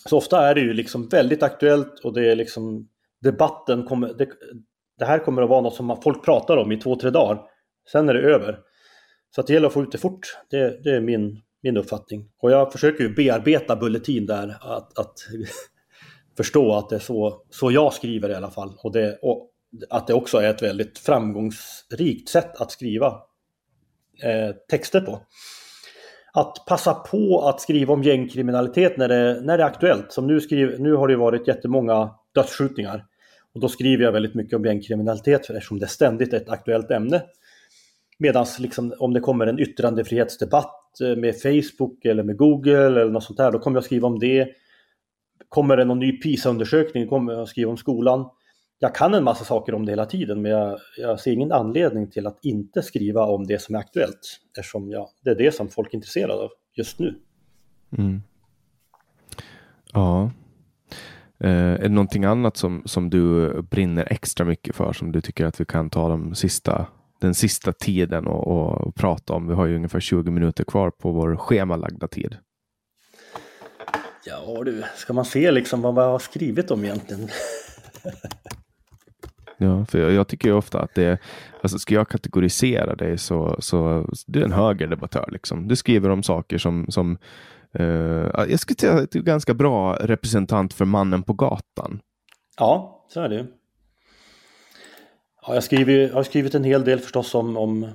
Så ofta är det ju liksom väldigt aktuellt och det är liksom debatten kommer, det, det här kommer att vara något som folk pratar om i två, tre dagar. Sen är det över. Så att det gäller att få ut det fort. Det, det är min, min uppfattning. Och jag försöker ju bearbeta Bulletin där. Att, att förstå att det är så, så jag skriver i alla fall. Och, det, och att det också är ett väldigt framgångsrikt sätt att skriva eh, texter på att passa på att skriva om gängkriminalitet när det, när det är aktuellt. Som nu, skriv, nu har det varit jättemånga dödsskjutningar. Och då skriver jag väldigt mycket om gängkriminalitet eftersom det ständigt är ett aktuellt ämne. Medan liksom, om det kommer en yttrandefrihetsdebatt eh, med Facebook eller med Google eller något sånt där, då kommer jag skriva om det. Kommer det någon ny PISA-undersökning kommer jag skriva om skolan jag kan en massa saker om det hela tiden men jag, jag, ser ingen anledning till att inte skriva om det som är aktuellt eftersom jag, det är det som folk är intresserade av just nu. Mm. Ja. Eh, är det någonting annat som, som du brinner extra mycket för som du tycker att vi kan ta de sista, den sista tiden och, och prata om? Vi har ju ungefär 20 minuter kvar på vår schemalagda tid. Ja du, ska man se liksom vad jag har skrivit om egentligen? Ja, för jag, jag tycker ju ofta att det, alltså ska jag kategorisera dig så, så du är en högerdebattör liksom. Du skriver om saker som, som uh, jag skulle säga att du är ganska bra representant för mannen på gatan. Ja, så är det jag, skriver, jag har skrivit en hel del förstås om, om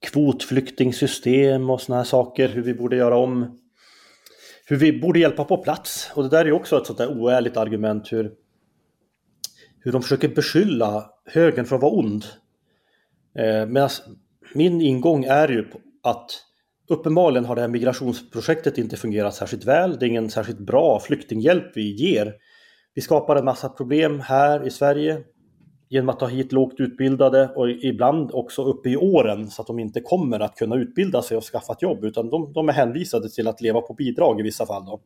kvotflyktingsystem och sådana här saker, hur vi borde göra om hur vi borde hjälpa på plats. Och det där är också ett sånt där oärligt argument hur hur de försöker beskylla högern för att vara ond. Eh, Medan min ingång är ju att uppenbarligen har det här migrationsprojektet inte fungerat särskilt väl. Det är ingen särskilt bra flyktinghjälp vi ger. Vi skapar en massa problem här i Sverige genom att ta hit lågt utbildade och ibland också uppe i åren så att de inte kommer att kunna utbilda sig och skaffa ett jobb utan de, de är hänvisade till att leva på bidrag i vissa fall. Då.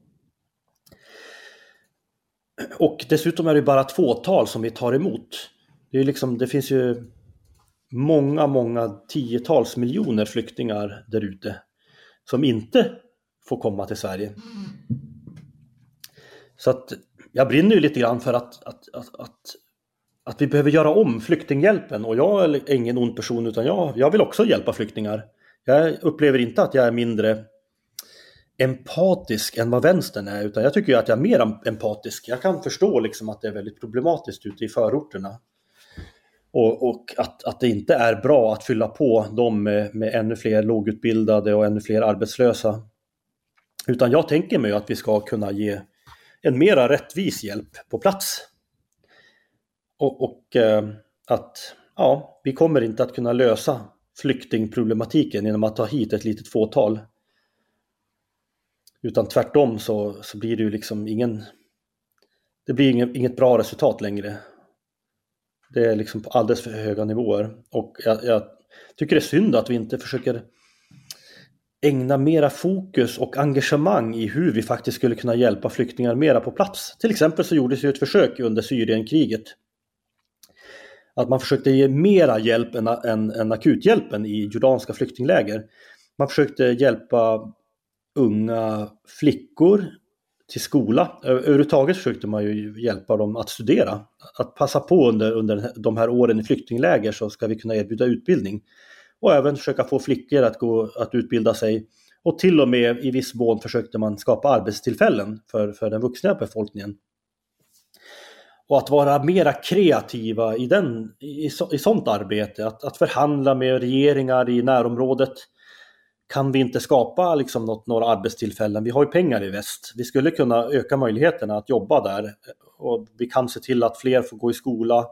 Och dessutom är det bara ett fåtal som vi tar emot. Det, är liksom, det finns ju många, många tiotals miljoner flyktingar där ute som inte får komma till Sverige. Så att jag brinner ju lite grann för att, att, att, att att vi behöver göra om flyktinghjälpen. Och jag är ingen ond person utan jag, jag vill också hjälpa flyktingar. Jag upplever inte att jag är mindre empatisk än vad vänstern är, utan jag tycker att jag är mer empatisk. Jag kan förstå liksom att det är väldigt problematiskt ute i förorterna. Och, och att, att det inte är bra att fylla på dem med, med ännu fler lågutbildade och ännu fler arbetslösa. Utan jag tänker mig att vi ska kunna ge en mera rättvis hjälp på plats. Och, och eh, att ja, vi kommer inte att kunna lösa flyktingproblematiken genom att ta hit ett litet fåtal. Utan tvärtom så, så blir det ju liksom ingen... Det blir inget, inget bra resultat längre. Det är liksom på alldeles för höga nivåer. Och jag, jag tycker det är synd att vi inte försöker ägna mera fokus och engagemang i hur vi faktiskt skulle kunna hjälpa flyktingar mera på plats. Till exempel så gjordes ju ett försök under Syrienkriget. Att man försökte ge mera hjälp än, än, än akuthjälpen i jordanska flyktingläger. Man försökte hjälpa unga flickor till skola. Överhuvudtaget försökte man ju hjälpa dem att studera. Att passa på under, under de här åren i flyktingläger så ska vi kunna erbjuda utbildning. Och även försöka få flickor att, gå, att utbilda sig. Och till och med i viss mån försökte man skapa arbetstillfällen för, för den vuxna befolkningen. Och att vara mera kreativa i, den, i, i sånt arbete, att, att förhandla med regeringar i närområdet kan vi inte skapa liksom något, några arbetstillfällen? Vi har ju pengar i väst. Vi skulle kunna öka möjligheterna att jobba där och vi kan se till att fler får gå i skola,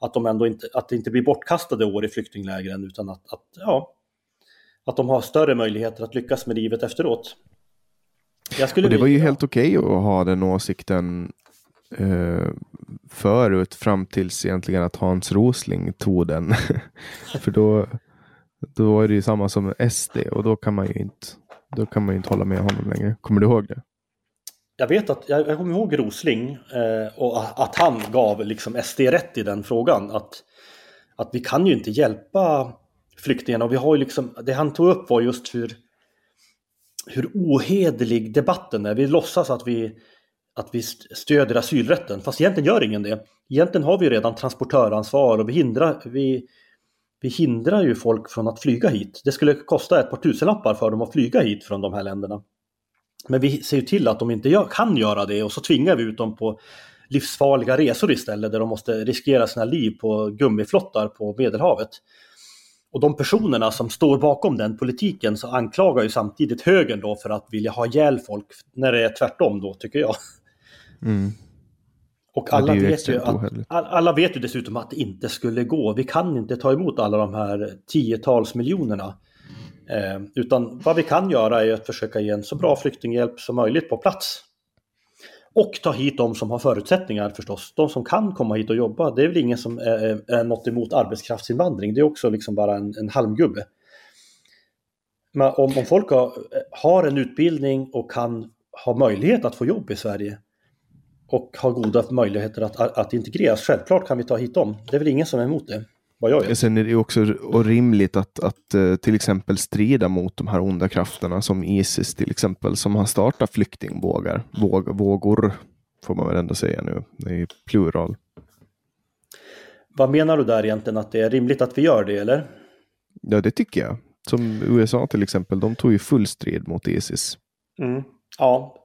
att de ändå inte, att det inte blir bortkastade år i flyktinglägren utan att, att, ja, att de har större möjligheter att lyckas med livet efteråt. och det var ju helt okej okay att ha den åsikten eh, förut fram tills egentligen att Hans Rosling tog den. För då då är det ju samma som SD och då kan man ju inte, då kan man ju inte hålla med honom längre. Kommer du ihåg det? Jag vet att, jag, jag kommer ihåg Rosling eh, och att han gav liksom SD rätt i den frågan. Att, att vi kan ju inte hjälpa flyktingarna och vi har ju liksom, det han tog upp var just hur, hur ohederlig debatten är. Vi låtsas att vi, att vi stöder asylrätten, fast egentligen gör ingen det. Egentligen har vi redan transportöransvar och vi hindrar, vi, vi hindrar ju folk från att flyga hit. Det skulle kosta ett par tusenlappar för dem att flyga hit från de här länderna. Men vi ser ju till att de inte gör, kan göra det och så tvingar vi ut dem på livsfarliga resor istället där de måste riskera sina liv på gummiflottar på Medelhavet. Och de personerna som står bakom den politiken så anklagar ju samtidigt högern då för att vilja ha ihjäl folk när det är tvärtom då tycker jag. Mm. Och alla, ja, vet ju att, alla vet ju dessutom att det inte skulle gå. Vi kan inte ta emot alla de här tiotals miljonerna. Eh, utan vad vi kan göra är att försöka ge en så bra flyktinghjälp som möjligt på plats. Och ta hit de som har förutsättningar förstås. De som kan komma hit och jobba. Det är väl ingen som är, är något emot arbetskraftsinvandring. Det är också liksom bara en, en halmgubbe. Men om, om folk har, har en utbildning och kan ha möjlighet att få jobb i Sverige och har goda möjligheter att, att integreras. Självklart kan vi ta hit dem. Det är väl ingen som är emot det. Vad jag vet. Sen är det också rimligt att, att eh, till exempel strida mot de här onda krafterna som Isis till exempel som har startat flyktingvågar. Våg, vågor får man väl ändå säga nu. Är plural. Vad menar du där egentligen? Att det är rimligt att vi gör det eller? Ja det tycker jag. Som USA till exempel, de tog ju full strid mot Isis. Mm. Ja, Eh,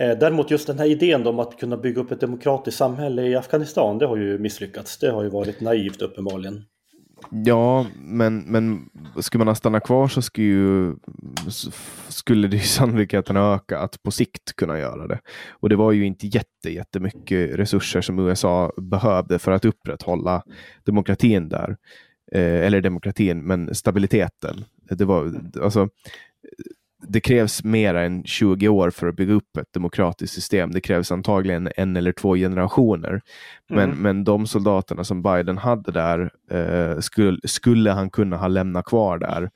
Eh, däremot just den här idén om att kunna bygga upp ett demokratiskt samhälle i Afghanistan, det har ju misslyckats. Det har ju varit naivt uppenbarligen. Ja, men, men skulle man stanna kvar så skulle, ju, skulle det ju sannolikheten öka att på sikt kunna göra det. Och det var ju inte jätte, jättemycket resurser som USA behövde för att upprätthålla demokratin där. Eh, eller demokratin, men stabiliteten. Det var, alltså, det krävs mer än 20 år för att bygga upp ett demokratiskt system. Det krävs antagligen en eller två generationer. Men, mm. men de soldaterna som Biden hade där eh, skulle, skulle han kunna ha lämnat kvar där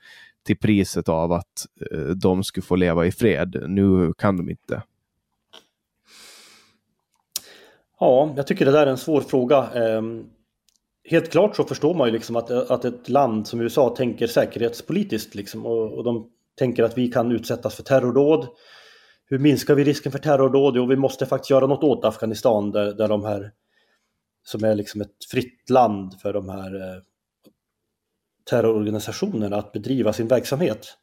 till priset av att eh, de skulle få leva i fred. Nu kan de inte. Ja, jag tycker det där är en svår fråga. Um, helt klart så förstår man ju liksom att, att ett land som USA tänker säkerhetspolitiskt liksom, och, och de tänker att vi kan utsättas för terrordåd. Hur minskar vi risken för terrordåd? Jo, vi måste faktiskt göra något åt Afghanistan där, där de här som är liksom ett fritt land för de här eh, terrororganisationerna att bedriva sin verksamhet.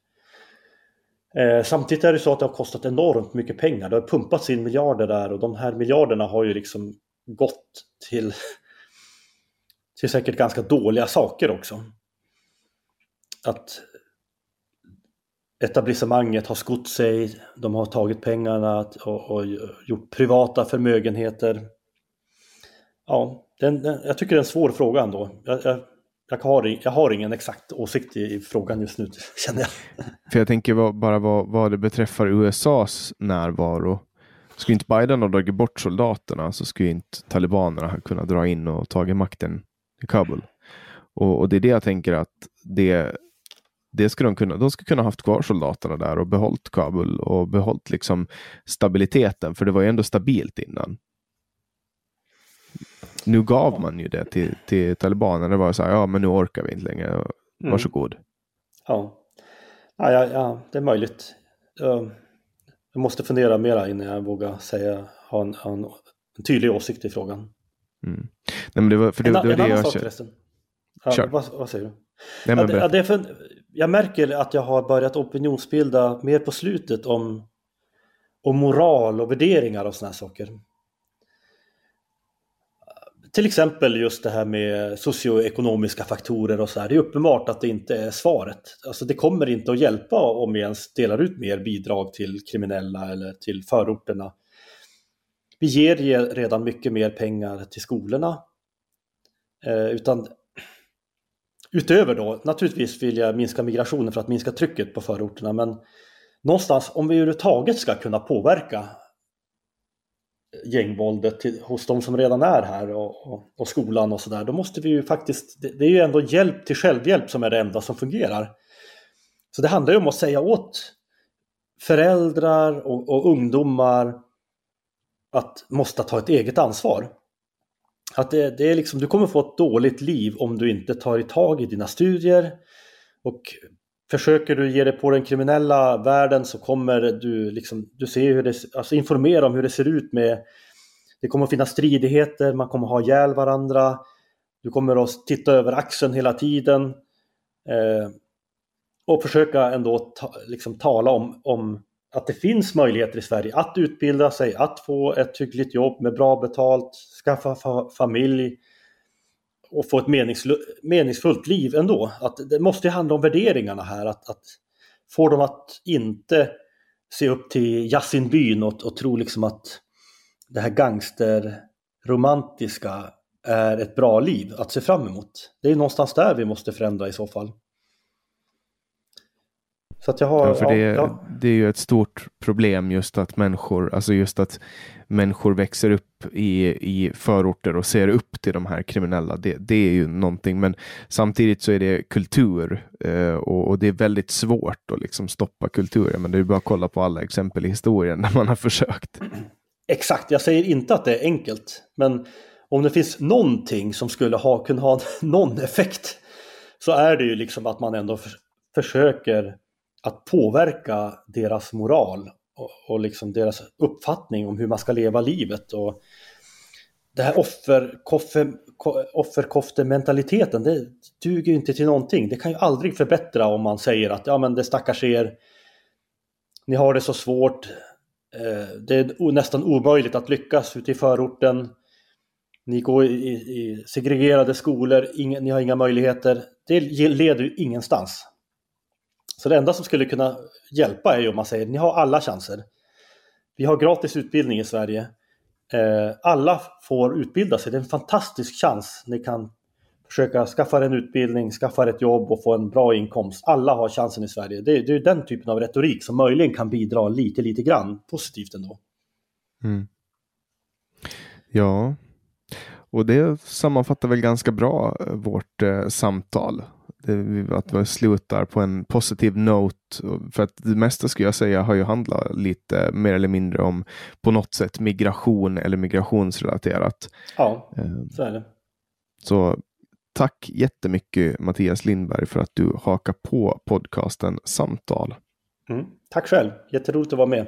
Eh, samtidigt är det så att det har kostat enormt mycket pengar. Det har pumpats in miljarder där och de här miljarderna har ju liksom gått till, till säkert ganska dåliga saker också. Att etablissemanget har skott sig, de har tagit pengarna och, och gjort privata förmögenheter. Ja, den, den, jag tycker det är en svår fråga ändå. Jag, jag, jag, har, jag har ingen exakt åsikt i, i, frågan just nu, känner jag. För jag tänker bara vad, vad det beträffar USAs närvaro. Skulle inte Biden ha dragit bort soldaterna så skulle inte talibanerna kunna dra in och tagit makten i Kabul. Och, och det är det jag tänker att det det ska de kunna. De ska kunna haft kvar soldaterna där och behållit Kabul och behållit liksom stabiliteten, för det var ju ändå stabilt innan. Nu gav man ju det till, till talibanerna. Det var så här, ja men nu orkar vi inte längre. Mm. Varsågod. Mm. Ja. Ja, ja, ja, det är möjligt. Jag måste fundera mera innan jag vågar säga, ha en, en, en tydlig åsikt i frågan. Mm. Nej, men det var, för det, en, det var en det annan sak förresten. Ja, vad, vad, säger du? Nej, men ja, det, är för, jag märker att jag har börjat opinionsbilda mer på slutet om, om moral och värderingar och sådana här saker. Till exempel just det här med socioekonomiska faktorer och så här. Det är uppenbart att det inte är svaret. Alltså det kommer inte att hjälpa om vi ens delar ut mer bidrag till kriminella eller till förorterna. Vi ger redan mycket mer pengar till skolorna. Eh, utan Utöver då, naturligtvis vill jag minska migrationen för att minska trycket på förorterna, men någonstans om vi överhuvudtaget ska kunna påverka gängvåldet till, hos de som redan är här och, och, och skolan och sådär, då måste vi ju faktiskt, det, det, är ju ändå hjälp till självhjälp som är det enda som fungerar. Så det handlar ju om att säga åt föräldrar och, och ungdomar att måste ta ett eget ansvar. Att det, det, är liksom, du kommer få ett dåligt liv om du inte tar i tag i dina studier. Och försöker du ge dig på den kriminella världen så kommer du liksom, du ser hur det, alltså informera om hur det ser ut med, det kommer finnas stridigheter, man kommer ha ihjäl varandra, du kommer att titta över axeln hela tiden. Eh, och försöka ändå ta, liksom tala om, om att det finns möjligheter i Sverige att utbilda sig, att få ett hyggligt jobb med bra betalt, skaffa fa familj och få ett meningsfullt liv ändå. Att det måste handla om värderingarna här, att, att få dem att inte se upp till Yasin Byn och, och tro liksom att det här gangsterromantiska är ett bra liv att se fram emot. Det är någonstans där vi måste förändra i så fall. Så att jag har, ja, för det, ja. det är ju ett stort problem just att människor, alltså just att människor växer upp i, i förorter och ser upp till de här kriminella. Det, det är ju någonting, men samtidigt så är det kultur eh, och, och, det är väldigt svårt att liksom stoppa kulturen. Men det är bara att kolla på alla exempel i historien när man har försökt. Exakt, jag säger inte att det är enkelt, men om det finns någonting som skulle ha, kunna ha någon effekt så är det ju liksom att man ändå för, försöker att påverka deras moral och, och liksom deras uppfattning om hur man ska leva livet. Och det här offerkoffe, offerkoftementaliteten, det duger ju inte till någonting. Det kan ju aldrig förbättra om man säger att ja men det stackars er, ni har det så svårt, eh, det är nästan omöjligt att lyckas ute i förorten. Ni går i, i segregerade skolor, ni har inga möjligheter. Det leder ju ingenstans. Så det enda som skulle kunna hjälpa är ju om man säger ni har alla chanser. Vi har gratis utbildning i Sverige. Eh, alla får utbilda sig. Det är en fantastisk chans. Ni kan försöka skaffa en utbildning, skaffa ett jobb och få en bra inkomst. Alla har chansen i Sverige. Det, det är den typen av retorik som möjligen kan bidra lite, lite grann positivt ändå. Mm. Ja, och det sammanfattar väl ganska bra eh, vårt eh, samtal det, att vi slutar på en positiv note. För att det mesta skulle jag säga har ju handlat lite mer eller mindre om på något sätt migration eller migrationsrelaterat. Ja, ehm, så är det. Så tack jättemycket Mattias Lindberg för att du hakar på podcasten Samtal. Mm, tack själv, jätteroligt att vara med.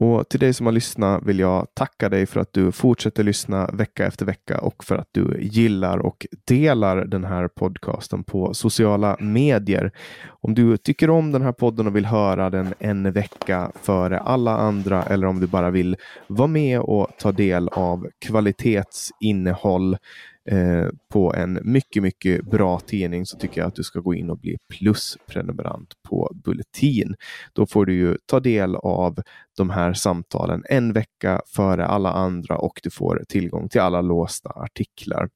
Och till dig som har lyssnat vill jag tacka dig för att du fortsätter lyssna vecka efter vecka och för att du gillar och delar den här podcasten på sociala medier. Om du tycker om den här podden och vill höra den en vecka före alla andra eller om du bara vill vara med och ta del av kvalitetsinnehåll Eh, på en mycket, mycket bra tidning så tycker jag att du ska gå in och bli plusprenumerant på Bulletin. Då får du ju ta del av de här samtalen en vecka före alla andra och du får tillgång till alla låsta artiklar.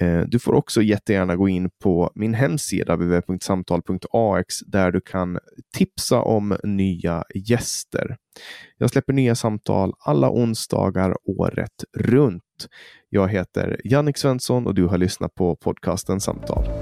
Eh, du får också jättegärna gå in på min hemsida www.samtal.ax där du kan tipsa om nya gäster. Jag släpper nya samtal alla onsdagar året runt. Jag heter Jannik Svensson och du har lyssnat på podcasten Samtal.